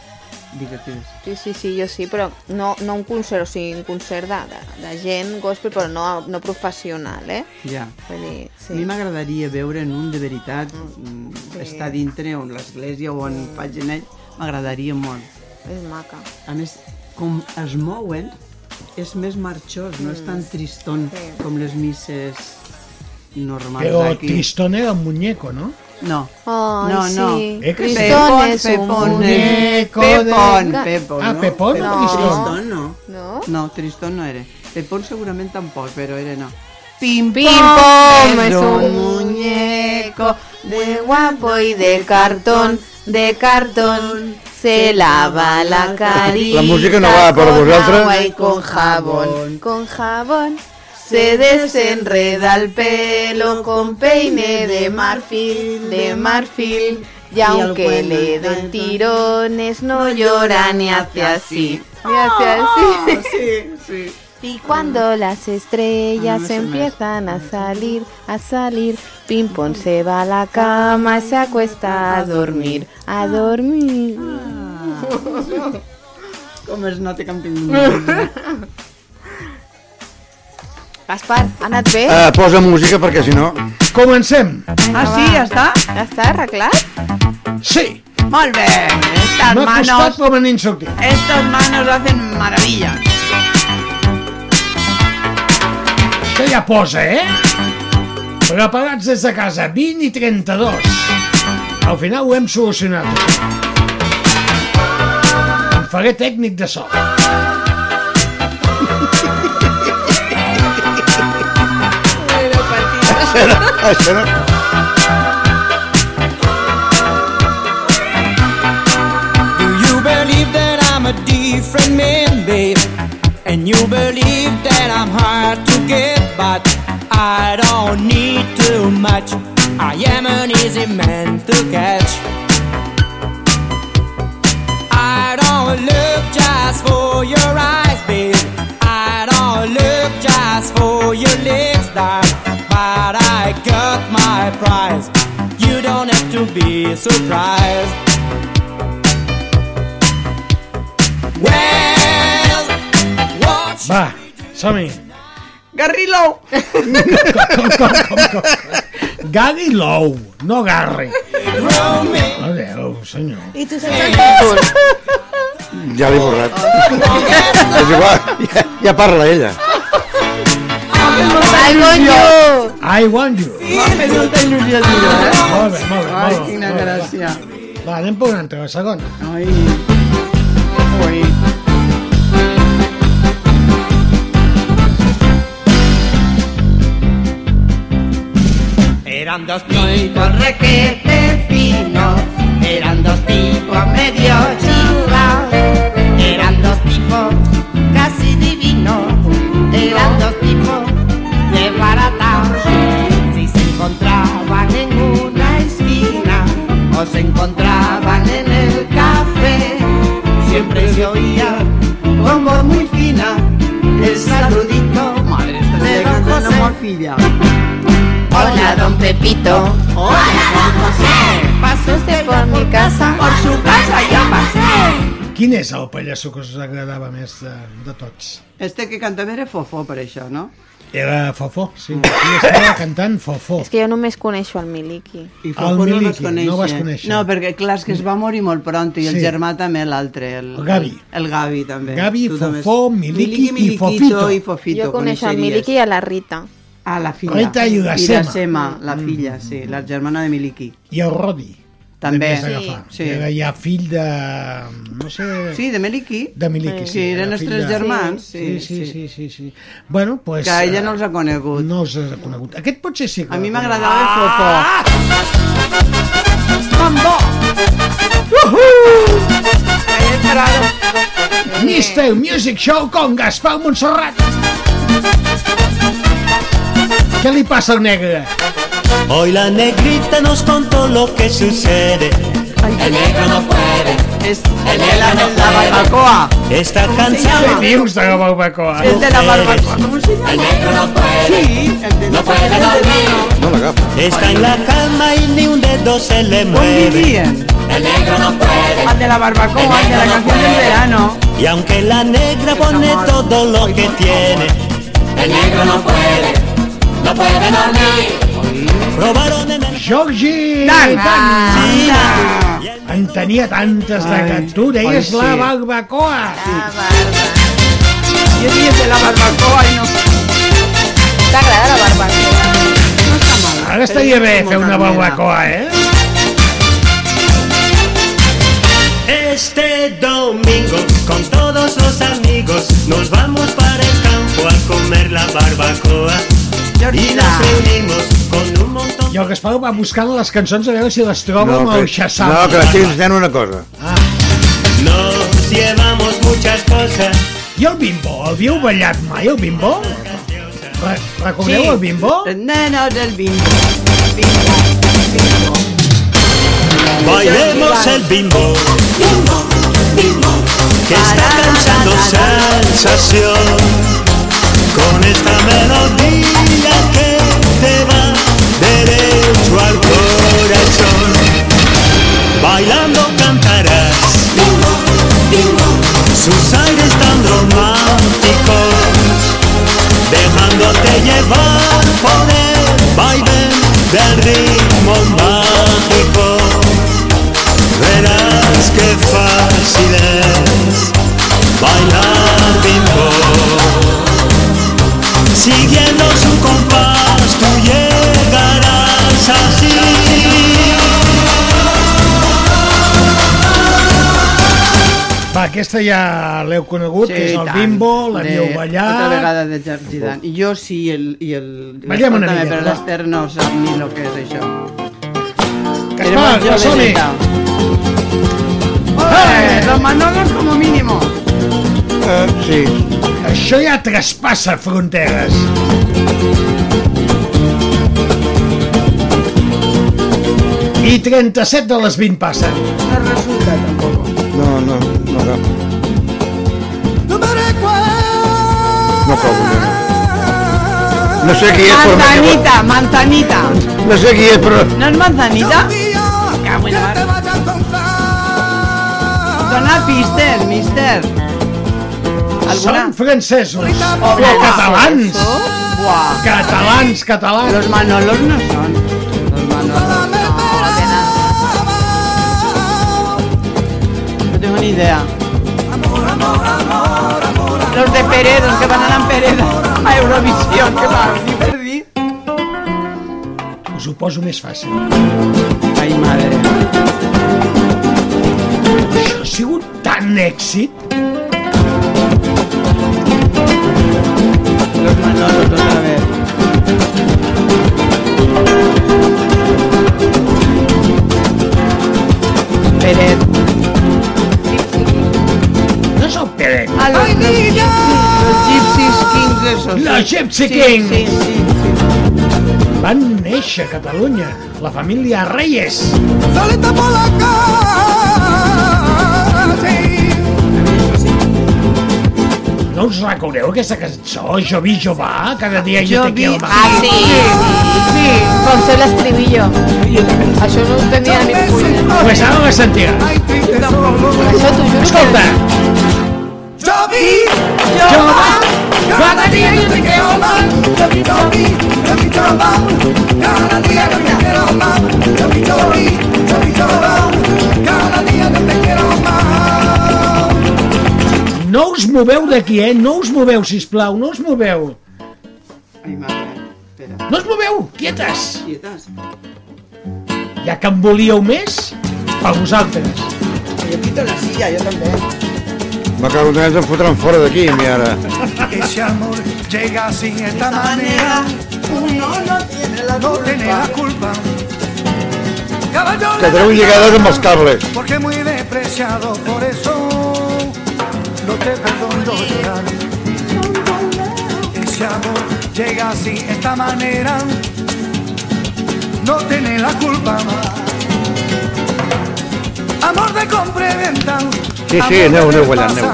Digues. Sí, sí, sí, jo sí, però no, no un concert, o sigui, un concert de, de, de gent gospel, però no, no professional, eh? Ja. Vull dir, A sí. mi m'agradaria veure en un de veritat, mm, sí. estar dintre on l'església o on facin ell, m'agradaria molt. És maca. A més, com es mouen, és més marxós, no és tan triston Sí. com les misses normals Però d'aquí. Tristón era un muñeco, no? No. Ai, no, no. sí. Eh, que sí? Tristón és un Pepón, muñeco Pepón, de- Pepón, Ah, no? Pepón o Pepón, Tristón? Tristón no. No? No, Tristón no era. Pepón segurament tampoc, però era no. Pim Pim pom, es un muñeco de guapo y de cartón, de cartón. Se lava la carita La música no va con vosaltres. agua y con jabón, con jabón. Se desenreda el pelo con peine de marfil, de marfil. Y aunque le den tirones, no llora ni hace así. Ni hace así. Sí, sí. Y cuando las estrellas Ah, no me- empiezan a salir, a salir, Pimpón se va a la cama, se acuesta a dormir, a dormir. Com es nota que em tinc un... Gaspar, ha anat bé? Eh, posa música perquè si no... Comencem! Ah, sí, ja està? Ja està arreglat? Sí! Molt bé, estas M'ha costat, manos, me n'he sortit. estas manos hacen maravillas. Que ja posa, eh? Preparats des de casa, 20 i 32. Al final ho hem solucionat. Em faré tècnic de so. Això no, això no. Do you believe that I'm a different man, babe? And you believe that I'm hard to get, but I don't need too much. I am an easy man to catch. I don't look just for your eyes, babe. I don't look just for your legs, darling. But I got my prize. You don't have to be surprised. Well, Va, som-hi. Garrilo! Com, com, com, com. Gagui l'ou, no garri. Adéu, senyor. I tu saps el títol? Ja l'he borrat. És igual, ja, ja parla ella. I want you! I want you. M'ha fet molta il·lusió dir-ho, eh? Molt bé, molt bé. Ai, molt bé, quina molt bé. gràcia. Va, anem per una altra, la segona. Ai. Ui. Esperando estoy con requete. Quin és el pallasso que us agradava més de, de tots? Este que cantava era Fofó, per això, no? Era Fofó, sí. Aquí estava cantant Fofó. És que jo només coneixo el Miliki. I no el vas Miliki, no el vas conèixer. No, perquè clar, és que es va morir molt pront i el Sí. germà també, l'altre. El, El Gavi. El Gavi, també. Gavi, Tu també. Fofó, Miliki i Miliquito Fofito. i Fofito. jo coneixo el. Miliki i a la Rita. Ah, la filla. Rita i Irasema. Irasema, la filla, sí, la germana de Miliki. I el Rodi. També. S'agafà. Sí. Era ja fill de... no sé... Sí, de Miliki. De Miliki, sí. Sí, eren era els tres de- germans. Sí, sí, sí, sí, sí. Bueno, pues... Que ella no els ha conegut. No els ha conegut. Aquest potser sí que A mi m'agradava conegut. Fofó. Mambo! Mister Music Show con Gaspar Montserrat. Què li passa al negre? Hoy la negrita nos contó lo que sucede. El negro no puede. Es el negro no la barbacoa. Está cansado. Dius de la barbacoa? El de la barbacoa, ¿cómo se llama? El negro no puede. Sí, el de No puede dormir. No. Está en la cama y ni un dedo se le ¿Dónde mueve. El negro no puede. Al de la barbacoa, de la canción del verano. Y aunque la negra pone todo lo que tiene, el negro no puede, no puede dormir. Probaron en el Georgi! Tant! En tenia tantes de que tu deies ai, sí. la barbacoa. Jo diria de la barbacoa i no... T'agrada la barbacoa? No està mal. Ara estaria bé fer una barbacoa, eh? Este domingo con todos los amigos nos vamos para el campo a comer la barbacoa y nos reunimos con I el Gaspar va buscant les cançons a veure si les troba No, amb el Shazam. no, que aquí ens deien una cosa. Nos llevamos muchas cosas I el bimbo? El havíeu ballat mai, el bimbo? Re recordeu Sí. el bimbo? El neno del bimbo. Bimbo. Bimbo. Bailemos el bimbo que está causando sensación con esta melodía que te va derecho al corazón. Bailando cantarás sus aires tan románticos, dejándote llevar por el baile del ritmo mágico. Verás qué fácil es bailar bimbo. Siguiendo su compás, aquesta ja l'heu conegut, que és el tant. bimbo, l'havíeu De- ballat... Altra vegada de Georgie Dan. I jo sí, i el... I el Ballem una miqueta, Però va. l'Esther no sap ni el que és això. Éramos va, som-hi! Eh, los Manolos como mínimo. Eh, sí. Això ja traspassa fronteres. I 37 de les 20 passen. No resulta tampoc. No, no, no agafa. No. No sé qui és, però... Manzanita, manzanita. No sé qui és, però... ¿No es manzanita? Cago en la mar. Dona pistes, mister. Són francesos. Oh, O catalans. Buah. Catalans, catalans. Los Manolos no son. Los Manolos no, No tengo ni idea. Los de Peredo, que van a Peredo a Eurovisión, que va, ni perdí. Us ho poso més fàcil. Ai, madre. Això ha sigut tan èxit. Los Manolos otra vez. Pérez. Ah, los, los, gypsies, los Gypsies Kings esos. Los sí. Gypsy Sí, Kings. Sí, sí, sí. Van néixer a Catalunya, la família Reyes. Solita por la No us recordeu aquesta cançó, Jo vi, jo va, cada dia jo, Jo te quiero vi- más? Ah, sí. Sí, con ser l'estribillo. Això no ho tenia ni. Pues ara la sentirà. Això t'ho juro Escolta. Día yo te quiero más, repito aquí, repito vamos. Cada día yo te quiero más, repito aquí, repito vamos. Cada día yo te quiero más. No us moveu d'aquí, eh? No us moveu, sisplau, no us moveu. Ai, mare, espera. No us moveu, quietes. Quietes. Ja que em volíeu més, per vosaltres. Jo quito la silla, jo també. Me cago en ens em fotran fora d'aquí, mi ara. Ese amor llega así de esta manera. Uno no tiene la No tiene la culpa. Caballo Que lligades amb els cables. Porque muy despreciado, por eso no te perdono llorar. Ese amor llega así de esta manera. No tiene la culpa. Amor de compra y venta. Sí, sí, es nuevo, nuevo, la nuevo.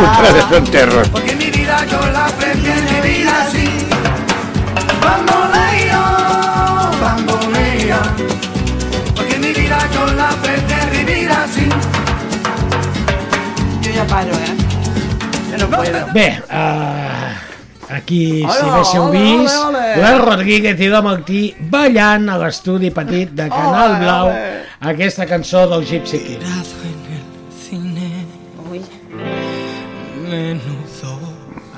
Ultra de terror. Porque mi vida yo la aprendí en mi vida así. Bamboleo, bamboleo. Porque mi vida yo la aprendí en mi vida así. Yo ya paro, ¿eh? Yo no puedo. Ve, ah. Aquí, si Hola, haguéssiu hola, vist, hola, hola. Joel Rodríguez i la Martí ballant a l'estudi petit de Canal Hola, Blau hola. aquesta cançó del Gypsy King. Uy. Menudo.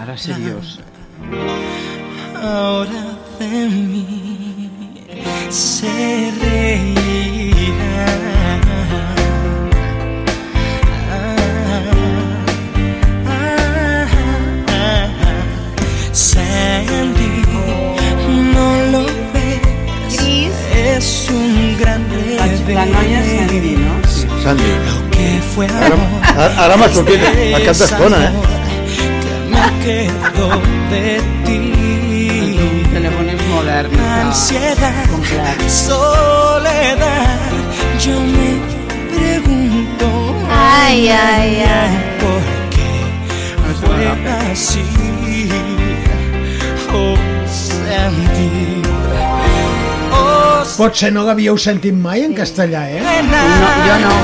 Ara seriós. Ahora de mí se reirá. Sandy. Ahora más porque acá está zona, ¿eh? Que me quedo de ti. Teléfonos modernos. Ansiedad, soledad. Yo me pregunto. Ay, ay, ay. ¿Por qué fue así? Oh, Sandy. Potser no l'havíeu sentit mai en castellà, eh? no, jo no.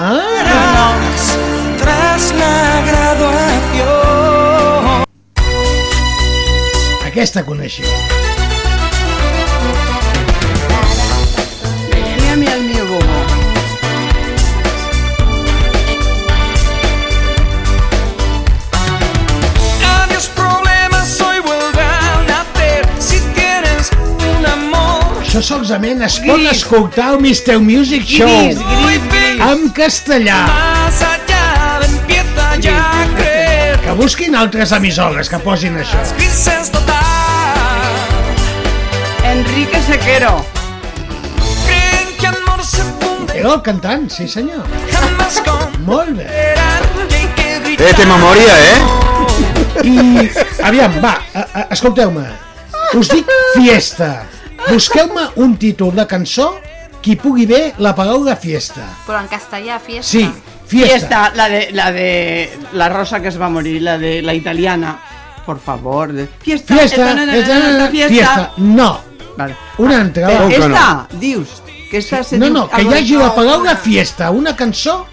Ah, Tras la graduación. aquesta coneixia. això solament es pot gris. escoltar al Mr. Music Show gris, gris, gris. en castellà. Que busquin altres emissores que posin això. Enrique Sequero. Era el cantant, sí senyor. Molt bé. Eh, té memòria, eh? I, aviam, va, escolteu-me. Us dic fiesta. Busqueu-me un títol de cançó qui pugui bé la paraula fiesta. Però en castellà, fiesta. Sí, fiesta. Fiesta, la de, la de la rosa que es va morir, la de la italiana. Por favor. De... Fiesta, Fiesta, esta, na, na, na, fiesta, fiesta. fiesta. No, Vale. una altra. Va. que no? esta, dius, que esta se No, no, que hi de- hagi la paraula fiesta, una cançó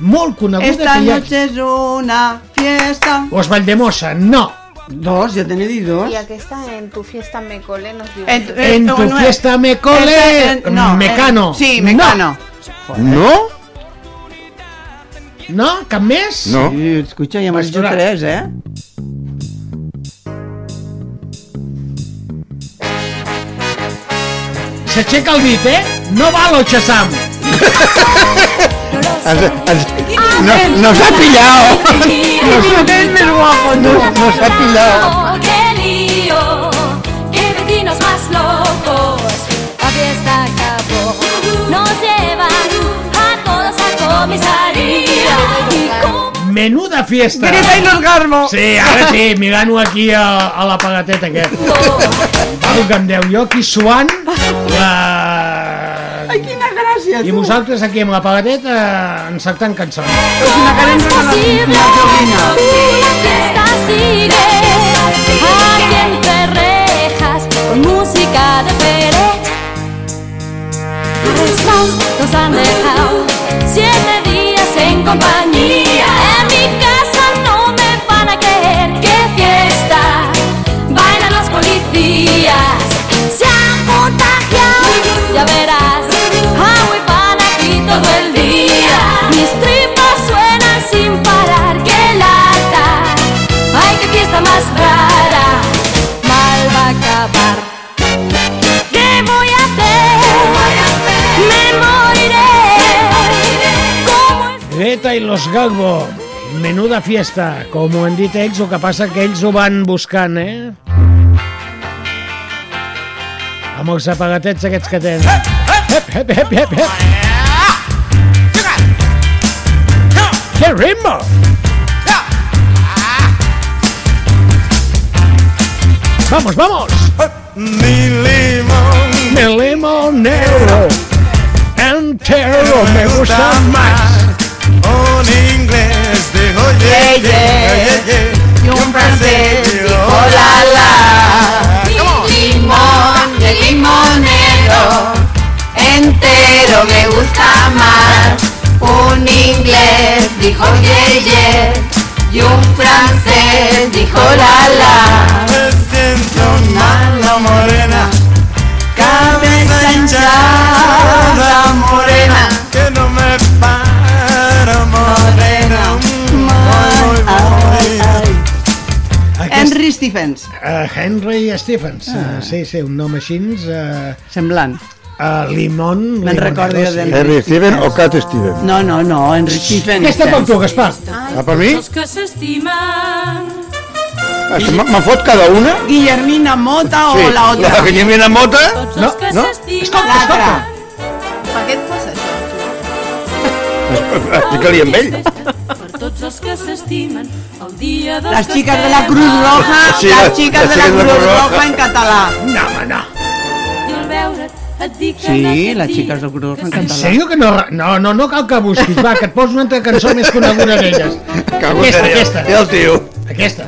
molt coneguda Esta que hi ha... noche es una fiesta. Os Valdemosa, no. Dos, ja t'he dit dos. I aquesta en tu fiesta me cole nos diu. En, En tu no, fiesta me cole, Esta, en- no, mecano. en- sí, mecano. No? No? Cap més? No. Sí, escucha, ja m'has dit tres, eh? S'aixeca el dit, eh? No val el xassam. Ens, ens, no, no s'ha pillado. No, Es més guapo, no, no s'ha pillado. Oh, qué lío, qué vecinos más locos. La fiesta acabó, nos llevan a todos a comisaría. Y Menuda fiesta. Grita i los garbo. Sí, ara sí, mirant-ho aquí a, a la pagateta aquest. Valga'm Déu, jo aquí suant la... Ai, quina gràcia, I tu. vosaltres aquí amb la pagateta encertant cançons. És una carencia de la, la fiesta sigue. Aquí en Ferrejas, con música de Pérez. años nos han dejado. Siete días en compañía. En mi casa no me van a creer que fiesta. Bailan los policías. Se han contagiado. Ya verás. Todo el día. Mis tripas suenan sin parar. ¡Qué lata! ¡Ay, qué fiesta más rara! Mal va a acabar. ¿Qué voy a hacer? Me moriré. ¿Cómo es? Greta i los Galbo, menuda fiesta. Com ho han dit ells, el que passa que ells ho van buscant, eh? Amb els apagatets aquests que tenen. Hep, hep, hep, hep, hep. ¡Vamos, vamos! Mi limón. Mi limonero. Entero me gusta más. Un inglés dijo yeah, yeah, yeah, Y un francés dijo la la. Limón de limonero, entero me gusta más. Un inglés dijo ye ye y un francés dijo la la. Me siento mala morena, cabeza hinchada morena, que no me para morena. Voy. Henry Stephens. Uh, Henry Stephens, ah. uh, sí, sí, un nom així... Uh, Semblant. Uh, Limón... Me'n recordo jo d'Henry Henry Steven o Cat Steven? No, no, no, Henry Stephens. Aquesta per tu, Gaspar. Ah, per mi? Els que s'estimen. Ah, Me'n fot cada una? Guillermina Mota o Sí, la otra. la Guillermina Mota? No, no. Escolta, escolta. Per què et passa això? Explica-li amb ell. Per tots els que s'estimen, el dia dels Las que chicas de la Cruz Roja, Sí, chicas las de la de Cruz Roja. En català. No, home, no. I al veure't Sí, n'has las dit chicas de Cruz en En català. sèrio que no... No, no, no cal que busquis. Va, que et poso una altra cançó més coneguda d'elles. En Aquesta, aquesta. I el tio. Aquesta.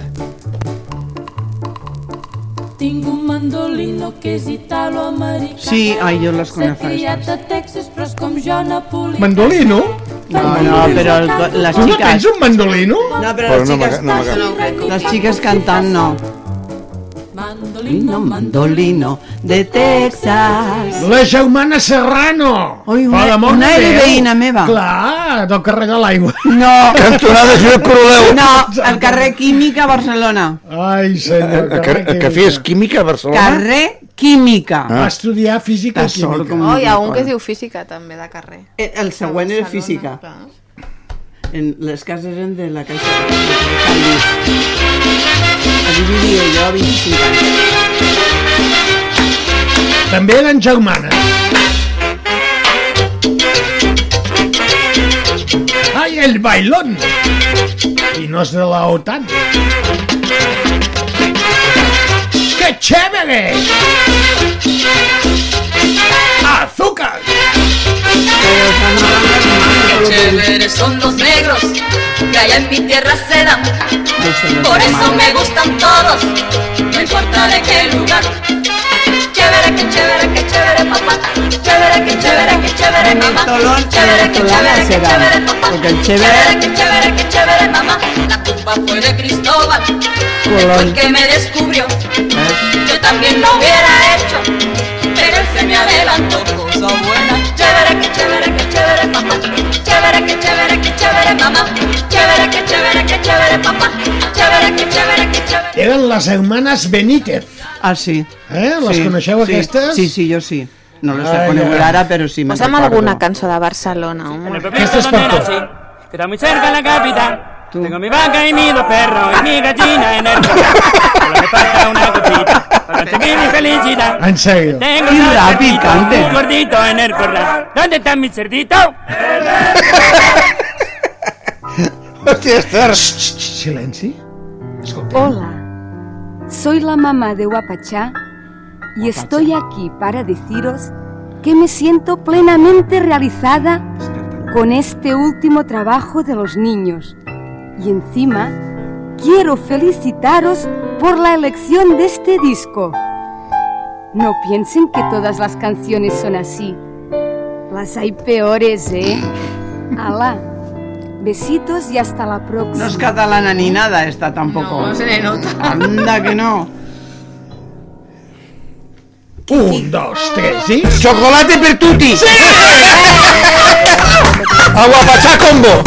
Tinc un mandolino que és italo-americà. Sí, ai, jo les S'ha conec criat a Texas, però és com jo napolità. Mandolino? No, no, pero el- las Tu no chicas... tens un mandolino? No, Però no chicas... m'aga- no m'aga- Las chicas cantan no. Mandolino, mandolino de Texas. La Jaumana Serrano. Ui, Per una, una de era veïna meva. Clar, del carrer de l'aigua. No. Cantonada Josep Coroleu. No, al carrer Química, Barcelona. Ai, senyor. Que, que, que fes química a Barcelona? Carrer Química. Va estudiar física i T'ha sort química. com Oh, hi ha un que es diu física també de carrer. Eh, El següent era física. Clar. En les cases eren de la Caixa de Canvis. Allí vivia jo a 25 anys. També eren germanes. ¡Ay, el bailón! Y no es de la OTAN. ¡Qué chévere! ¡Azúcar! Chéveres son los negros que allá en mi tierra se dan. Por eso me gustan todos, no importa de qué lugar. Chévere, que chévere, que chévere, papá. Chévere, que chévere, que chévere, mamá. Chévere, que chévere, que chévere, papá. Porque el Chévere, chévere... que chévere, que chévere, mamá. La culpa fue de Cristóbal, fue el que me descubrió. Yo también lo hubiera hecho, se me adelantó. Cosa buena. Chévere, que chévere, que chévere, papá. Chévere, que chévere, que chévere, mamá. Chévere, que chévere, que chévere, papá. Chévere, que chévere, que chévere. Eren les hermanes Benítez. Ah, sí. Eh? Les sí, coneixeu, sí. aquestes? Sí, sí, jo sí. No les Ai, he conegut ai. ara, però sí. me'n Posa'm recordo. alguna cançó de Barcelona, home. Aquesta és per tu. muy cerca de la capital. Tengo mi vaca y mis dos perros y mi gallina en el. Solo me falta una cosita para conseguir mi felicidad. En sèrio. Tengo Qué dos rápido, cerditos, cante. un gordito en el corral. ¿Dónde está mi cerdito? Hòstia, Esther. Silenci. Hola, soy la mamá de Guapachá y estoy aquí para deciros que me siento plenamente realizada con este último trabajo de los niños. Y encima, quiero felicitaros por la elección de este disco. No piensen que todas las canciones son así. Las hay peores, ¿eh? Ala. Besitos y hasta la próxima. No es catalana ni nada esta tampoco. No se le nota. Anda que no. Un, dos, tres i... Chocolate per tutti! Sí! Aguapachá combo!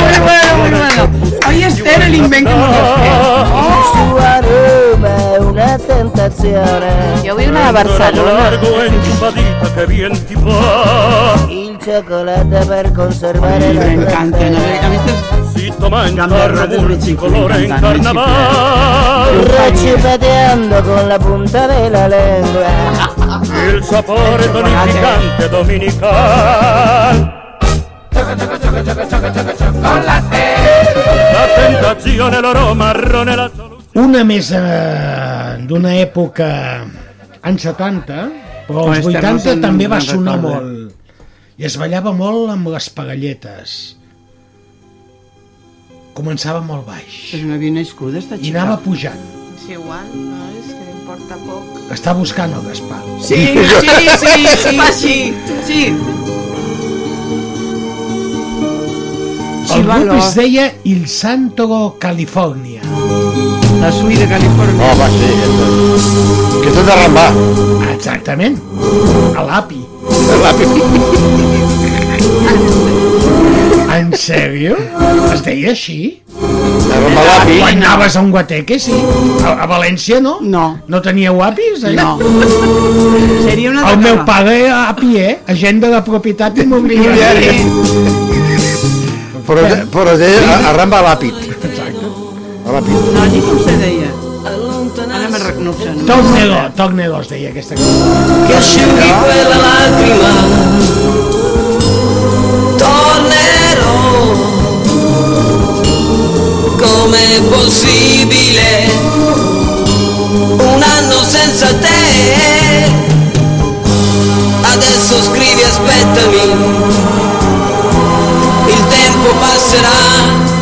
Muy bueno, muy bueno. Hoy Esther el invento Su aroma è una tentazione. Jo vull una de Barcelona. che bien ti Il cioccolato per conservare la Me encanta, ¿no? A veces Zitto mangia rato un colore in carnaval Recipeteando con la punta della lengua. Il sapore tonificante dominical La tentazione, l'oro marrone, la Una més eh, d'una època anys 70, però als Oh, Esther, no 80 se'n també va sonar molt. I es ballava molt amb les pagalletes. Començava molt baix. Però no havia nascut esta I xica. anava pujant. És igual, no? És que m'importa poc. Està buscant el Gaspar. Sí, sí, sí, sí, sí, sí. El grup Chivalo. es deia Il Santo California. La suite de Califòrnia. Oh, va, sí, aquesta. Aquesta és de Rambà. Exactament. A l'API. De l'API. En sèrio? Es deia així? L'API. Quan anaves a un guateque, sí. A, a València, no? No. No teníeu apis, allà? No. Seria una El meu pare era API, eh? Agent de la propietat immobiliària. Però, però es deia a, a Rambà l'àpid. Exacte. A l'àpid. No, allí com se deia? Ara me rec... no ho sé. No Toc Negó, Toc Negó es deia aquesta cosa. che asciughi quella lacrima com'è possibile. Un anno senza te. Adesso scrivi aspettami. Il tempo passerà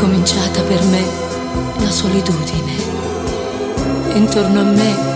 cominciata per me la solitudine. Intorno a me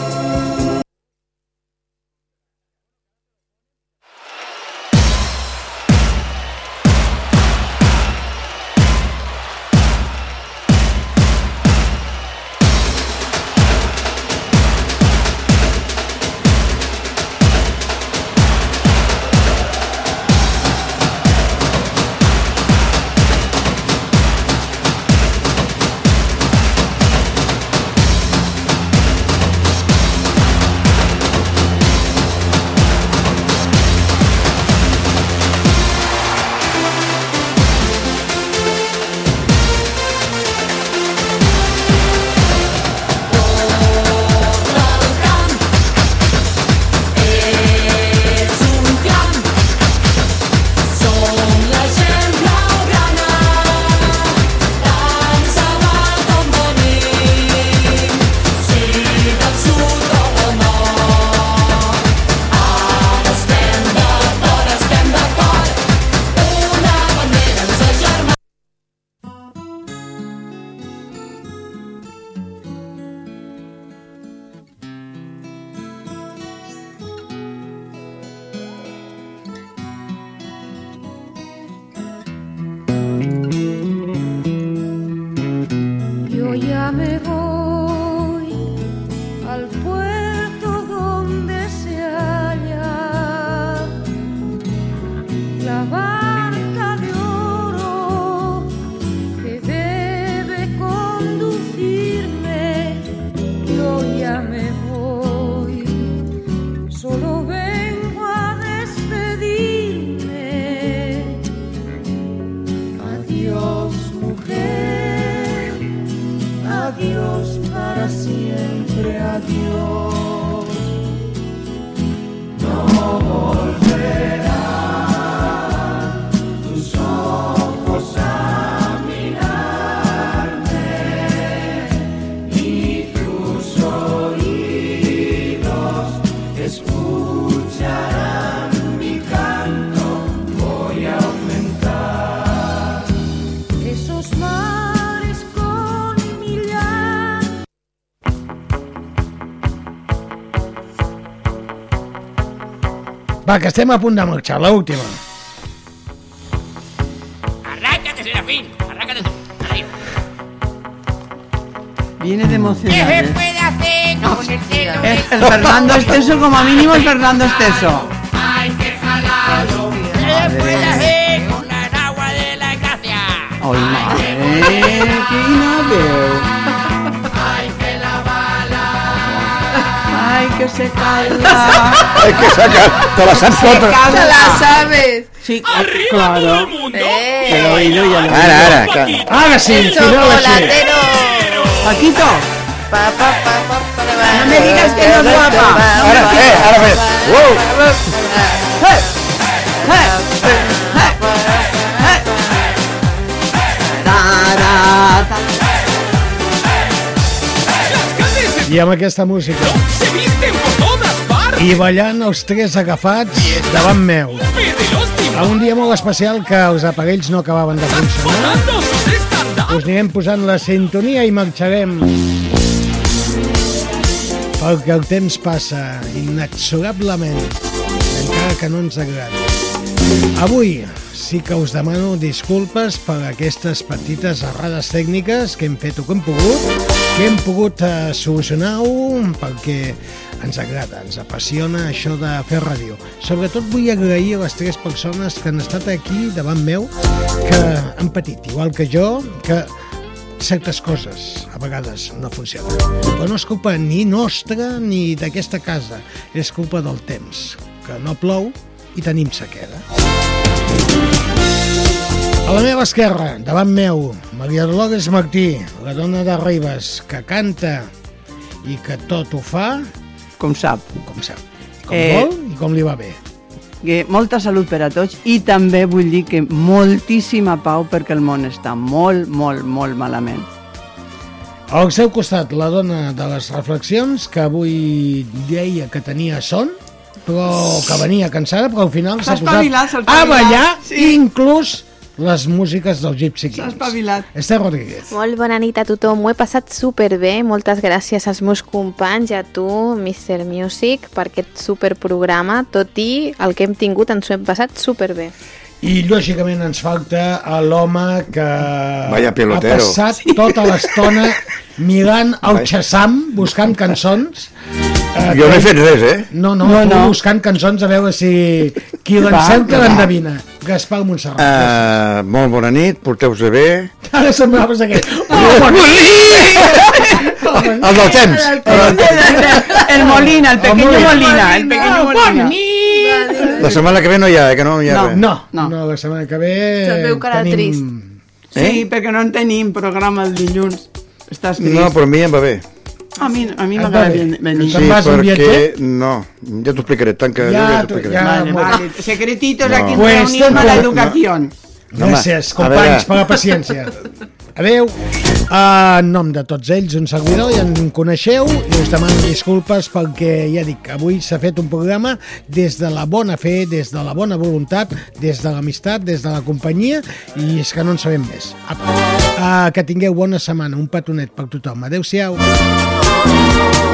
Va, que estem a punt de marxar, l'última. Arráncate, Serafín. Arráncate tú. Arriba. Viene de ¿Qué emocionar. se ¿eh? puede hacer con el cielo? El, el Fernando Esteso, como mínimo el Fernando Esteso. Se calla. Hay que sacar, te la saps tota. Se la sabes. Sí, claro. Eh. Te lo he oído ya. lo he Ara, oído. ara, que... Ara sí, El final així. chocolatero. Paquito, Pa, pa, pa, pa, pa, pa, no me digas que no es guapa. Ara, eh, ara més. Uou! I amb aquesta música. I ballant els tres agafats davant meu. A un dia molt especial que els aparells no acabaven de funcionar. Us anirem posant la sintonia i marxarem. Perquè el temps passa inexorablement, encara que no ens agradi. Avui sí que us demano disculpes per aquestes petites errades tècniques que hem fet o que hem pogut, que hem pogut eh, solucionar-ho perquè ens agrada, ens apassiona això de fer ràdio. Sobretot vull agrair a les tres persones que han estat aquí davant meu, que han patit, igual que jo, que certes coses a vegades no funcionen. Però no és culpa ni nostra ni d'aquesta casa, és culpa del temps, que no plou i tenim sequera. A la meva esquerra, davant meu, Maria Dolores Martí, la dona de Ribes, que canta i que tot ho fa com sap. com sap, com Eh, vol i com li va bé. Que molta salut per a tots i també vull dir que moltíssima pau perquè el món està molt, molt, molt malament. Al seu costat, la dona de les reflexions, que avui deia que tenia son, però que venia cansada, però al final s'ha posat a ballar, sí. inclús les músiques del Gypsy S'ha Kings. espavilat. Esther Rodríguez. Molt bona nit a tothom, ho he passat superbé, moltes gràcies als meus companys i a tu, Mr. Music, per aquest superprograma, tot i el que hem tingut ens ho hem passat superbé. I lògicament ens falta a l'home que Vaya pelotero. ha passat tota l'estona mirant el. Xassam, buscant cançons. Eh, Jo no he que- fet res, eh? No, no, No, no, buscant cançons a veure si qui l'encerta l'endevina. Gaspar Montserrat. Uh, molt bona nit, porteu-vos bé. Ara semblaves aquest. El del temps. El Molina, el pequeño Molina, el pequeño Molina. La setmana que ve no hi ha, eh, que no hi ha No, res. No, no, no, la setmana que ve Se'l veu cara tenim... trist. Sí, perquè no en tenim programa el dilluns. Estàs trist. No, però a mi em va bé. A mi, a mi Et m'agrada venir. Un perquè... No, ja t'ho explicaré, tanca... Ja, ja, t'ho explicaré. ja. Vale, vale. Secretitos No. aquí en Pues reunimos ten- la no. educación. Gràcies, a companys, per la paciència. Adeu! En nom de tots ells, un servidor, ja en coneixeu, i us demano disculpes pel que ja dic, avui s'ha fet un programa des de la bona fe, des de la bona voluntat, des de l'amistat, des de la companyia, i és que no en sabem més. Apa. Ah, que tingueu bona setmana, un petonet per tothom. Adeu-siau! Adeu-siau!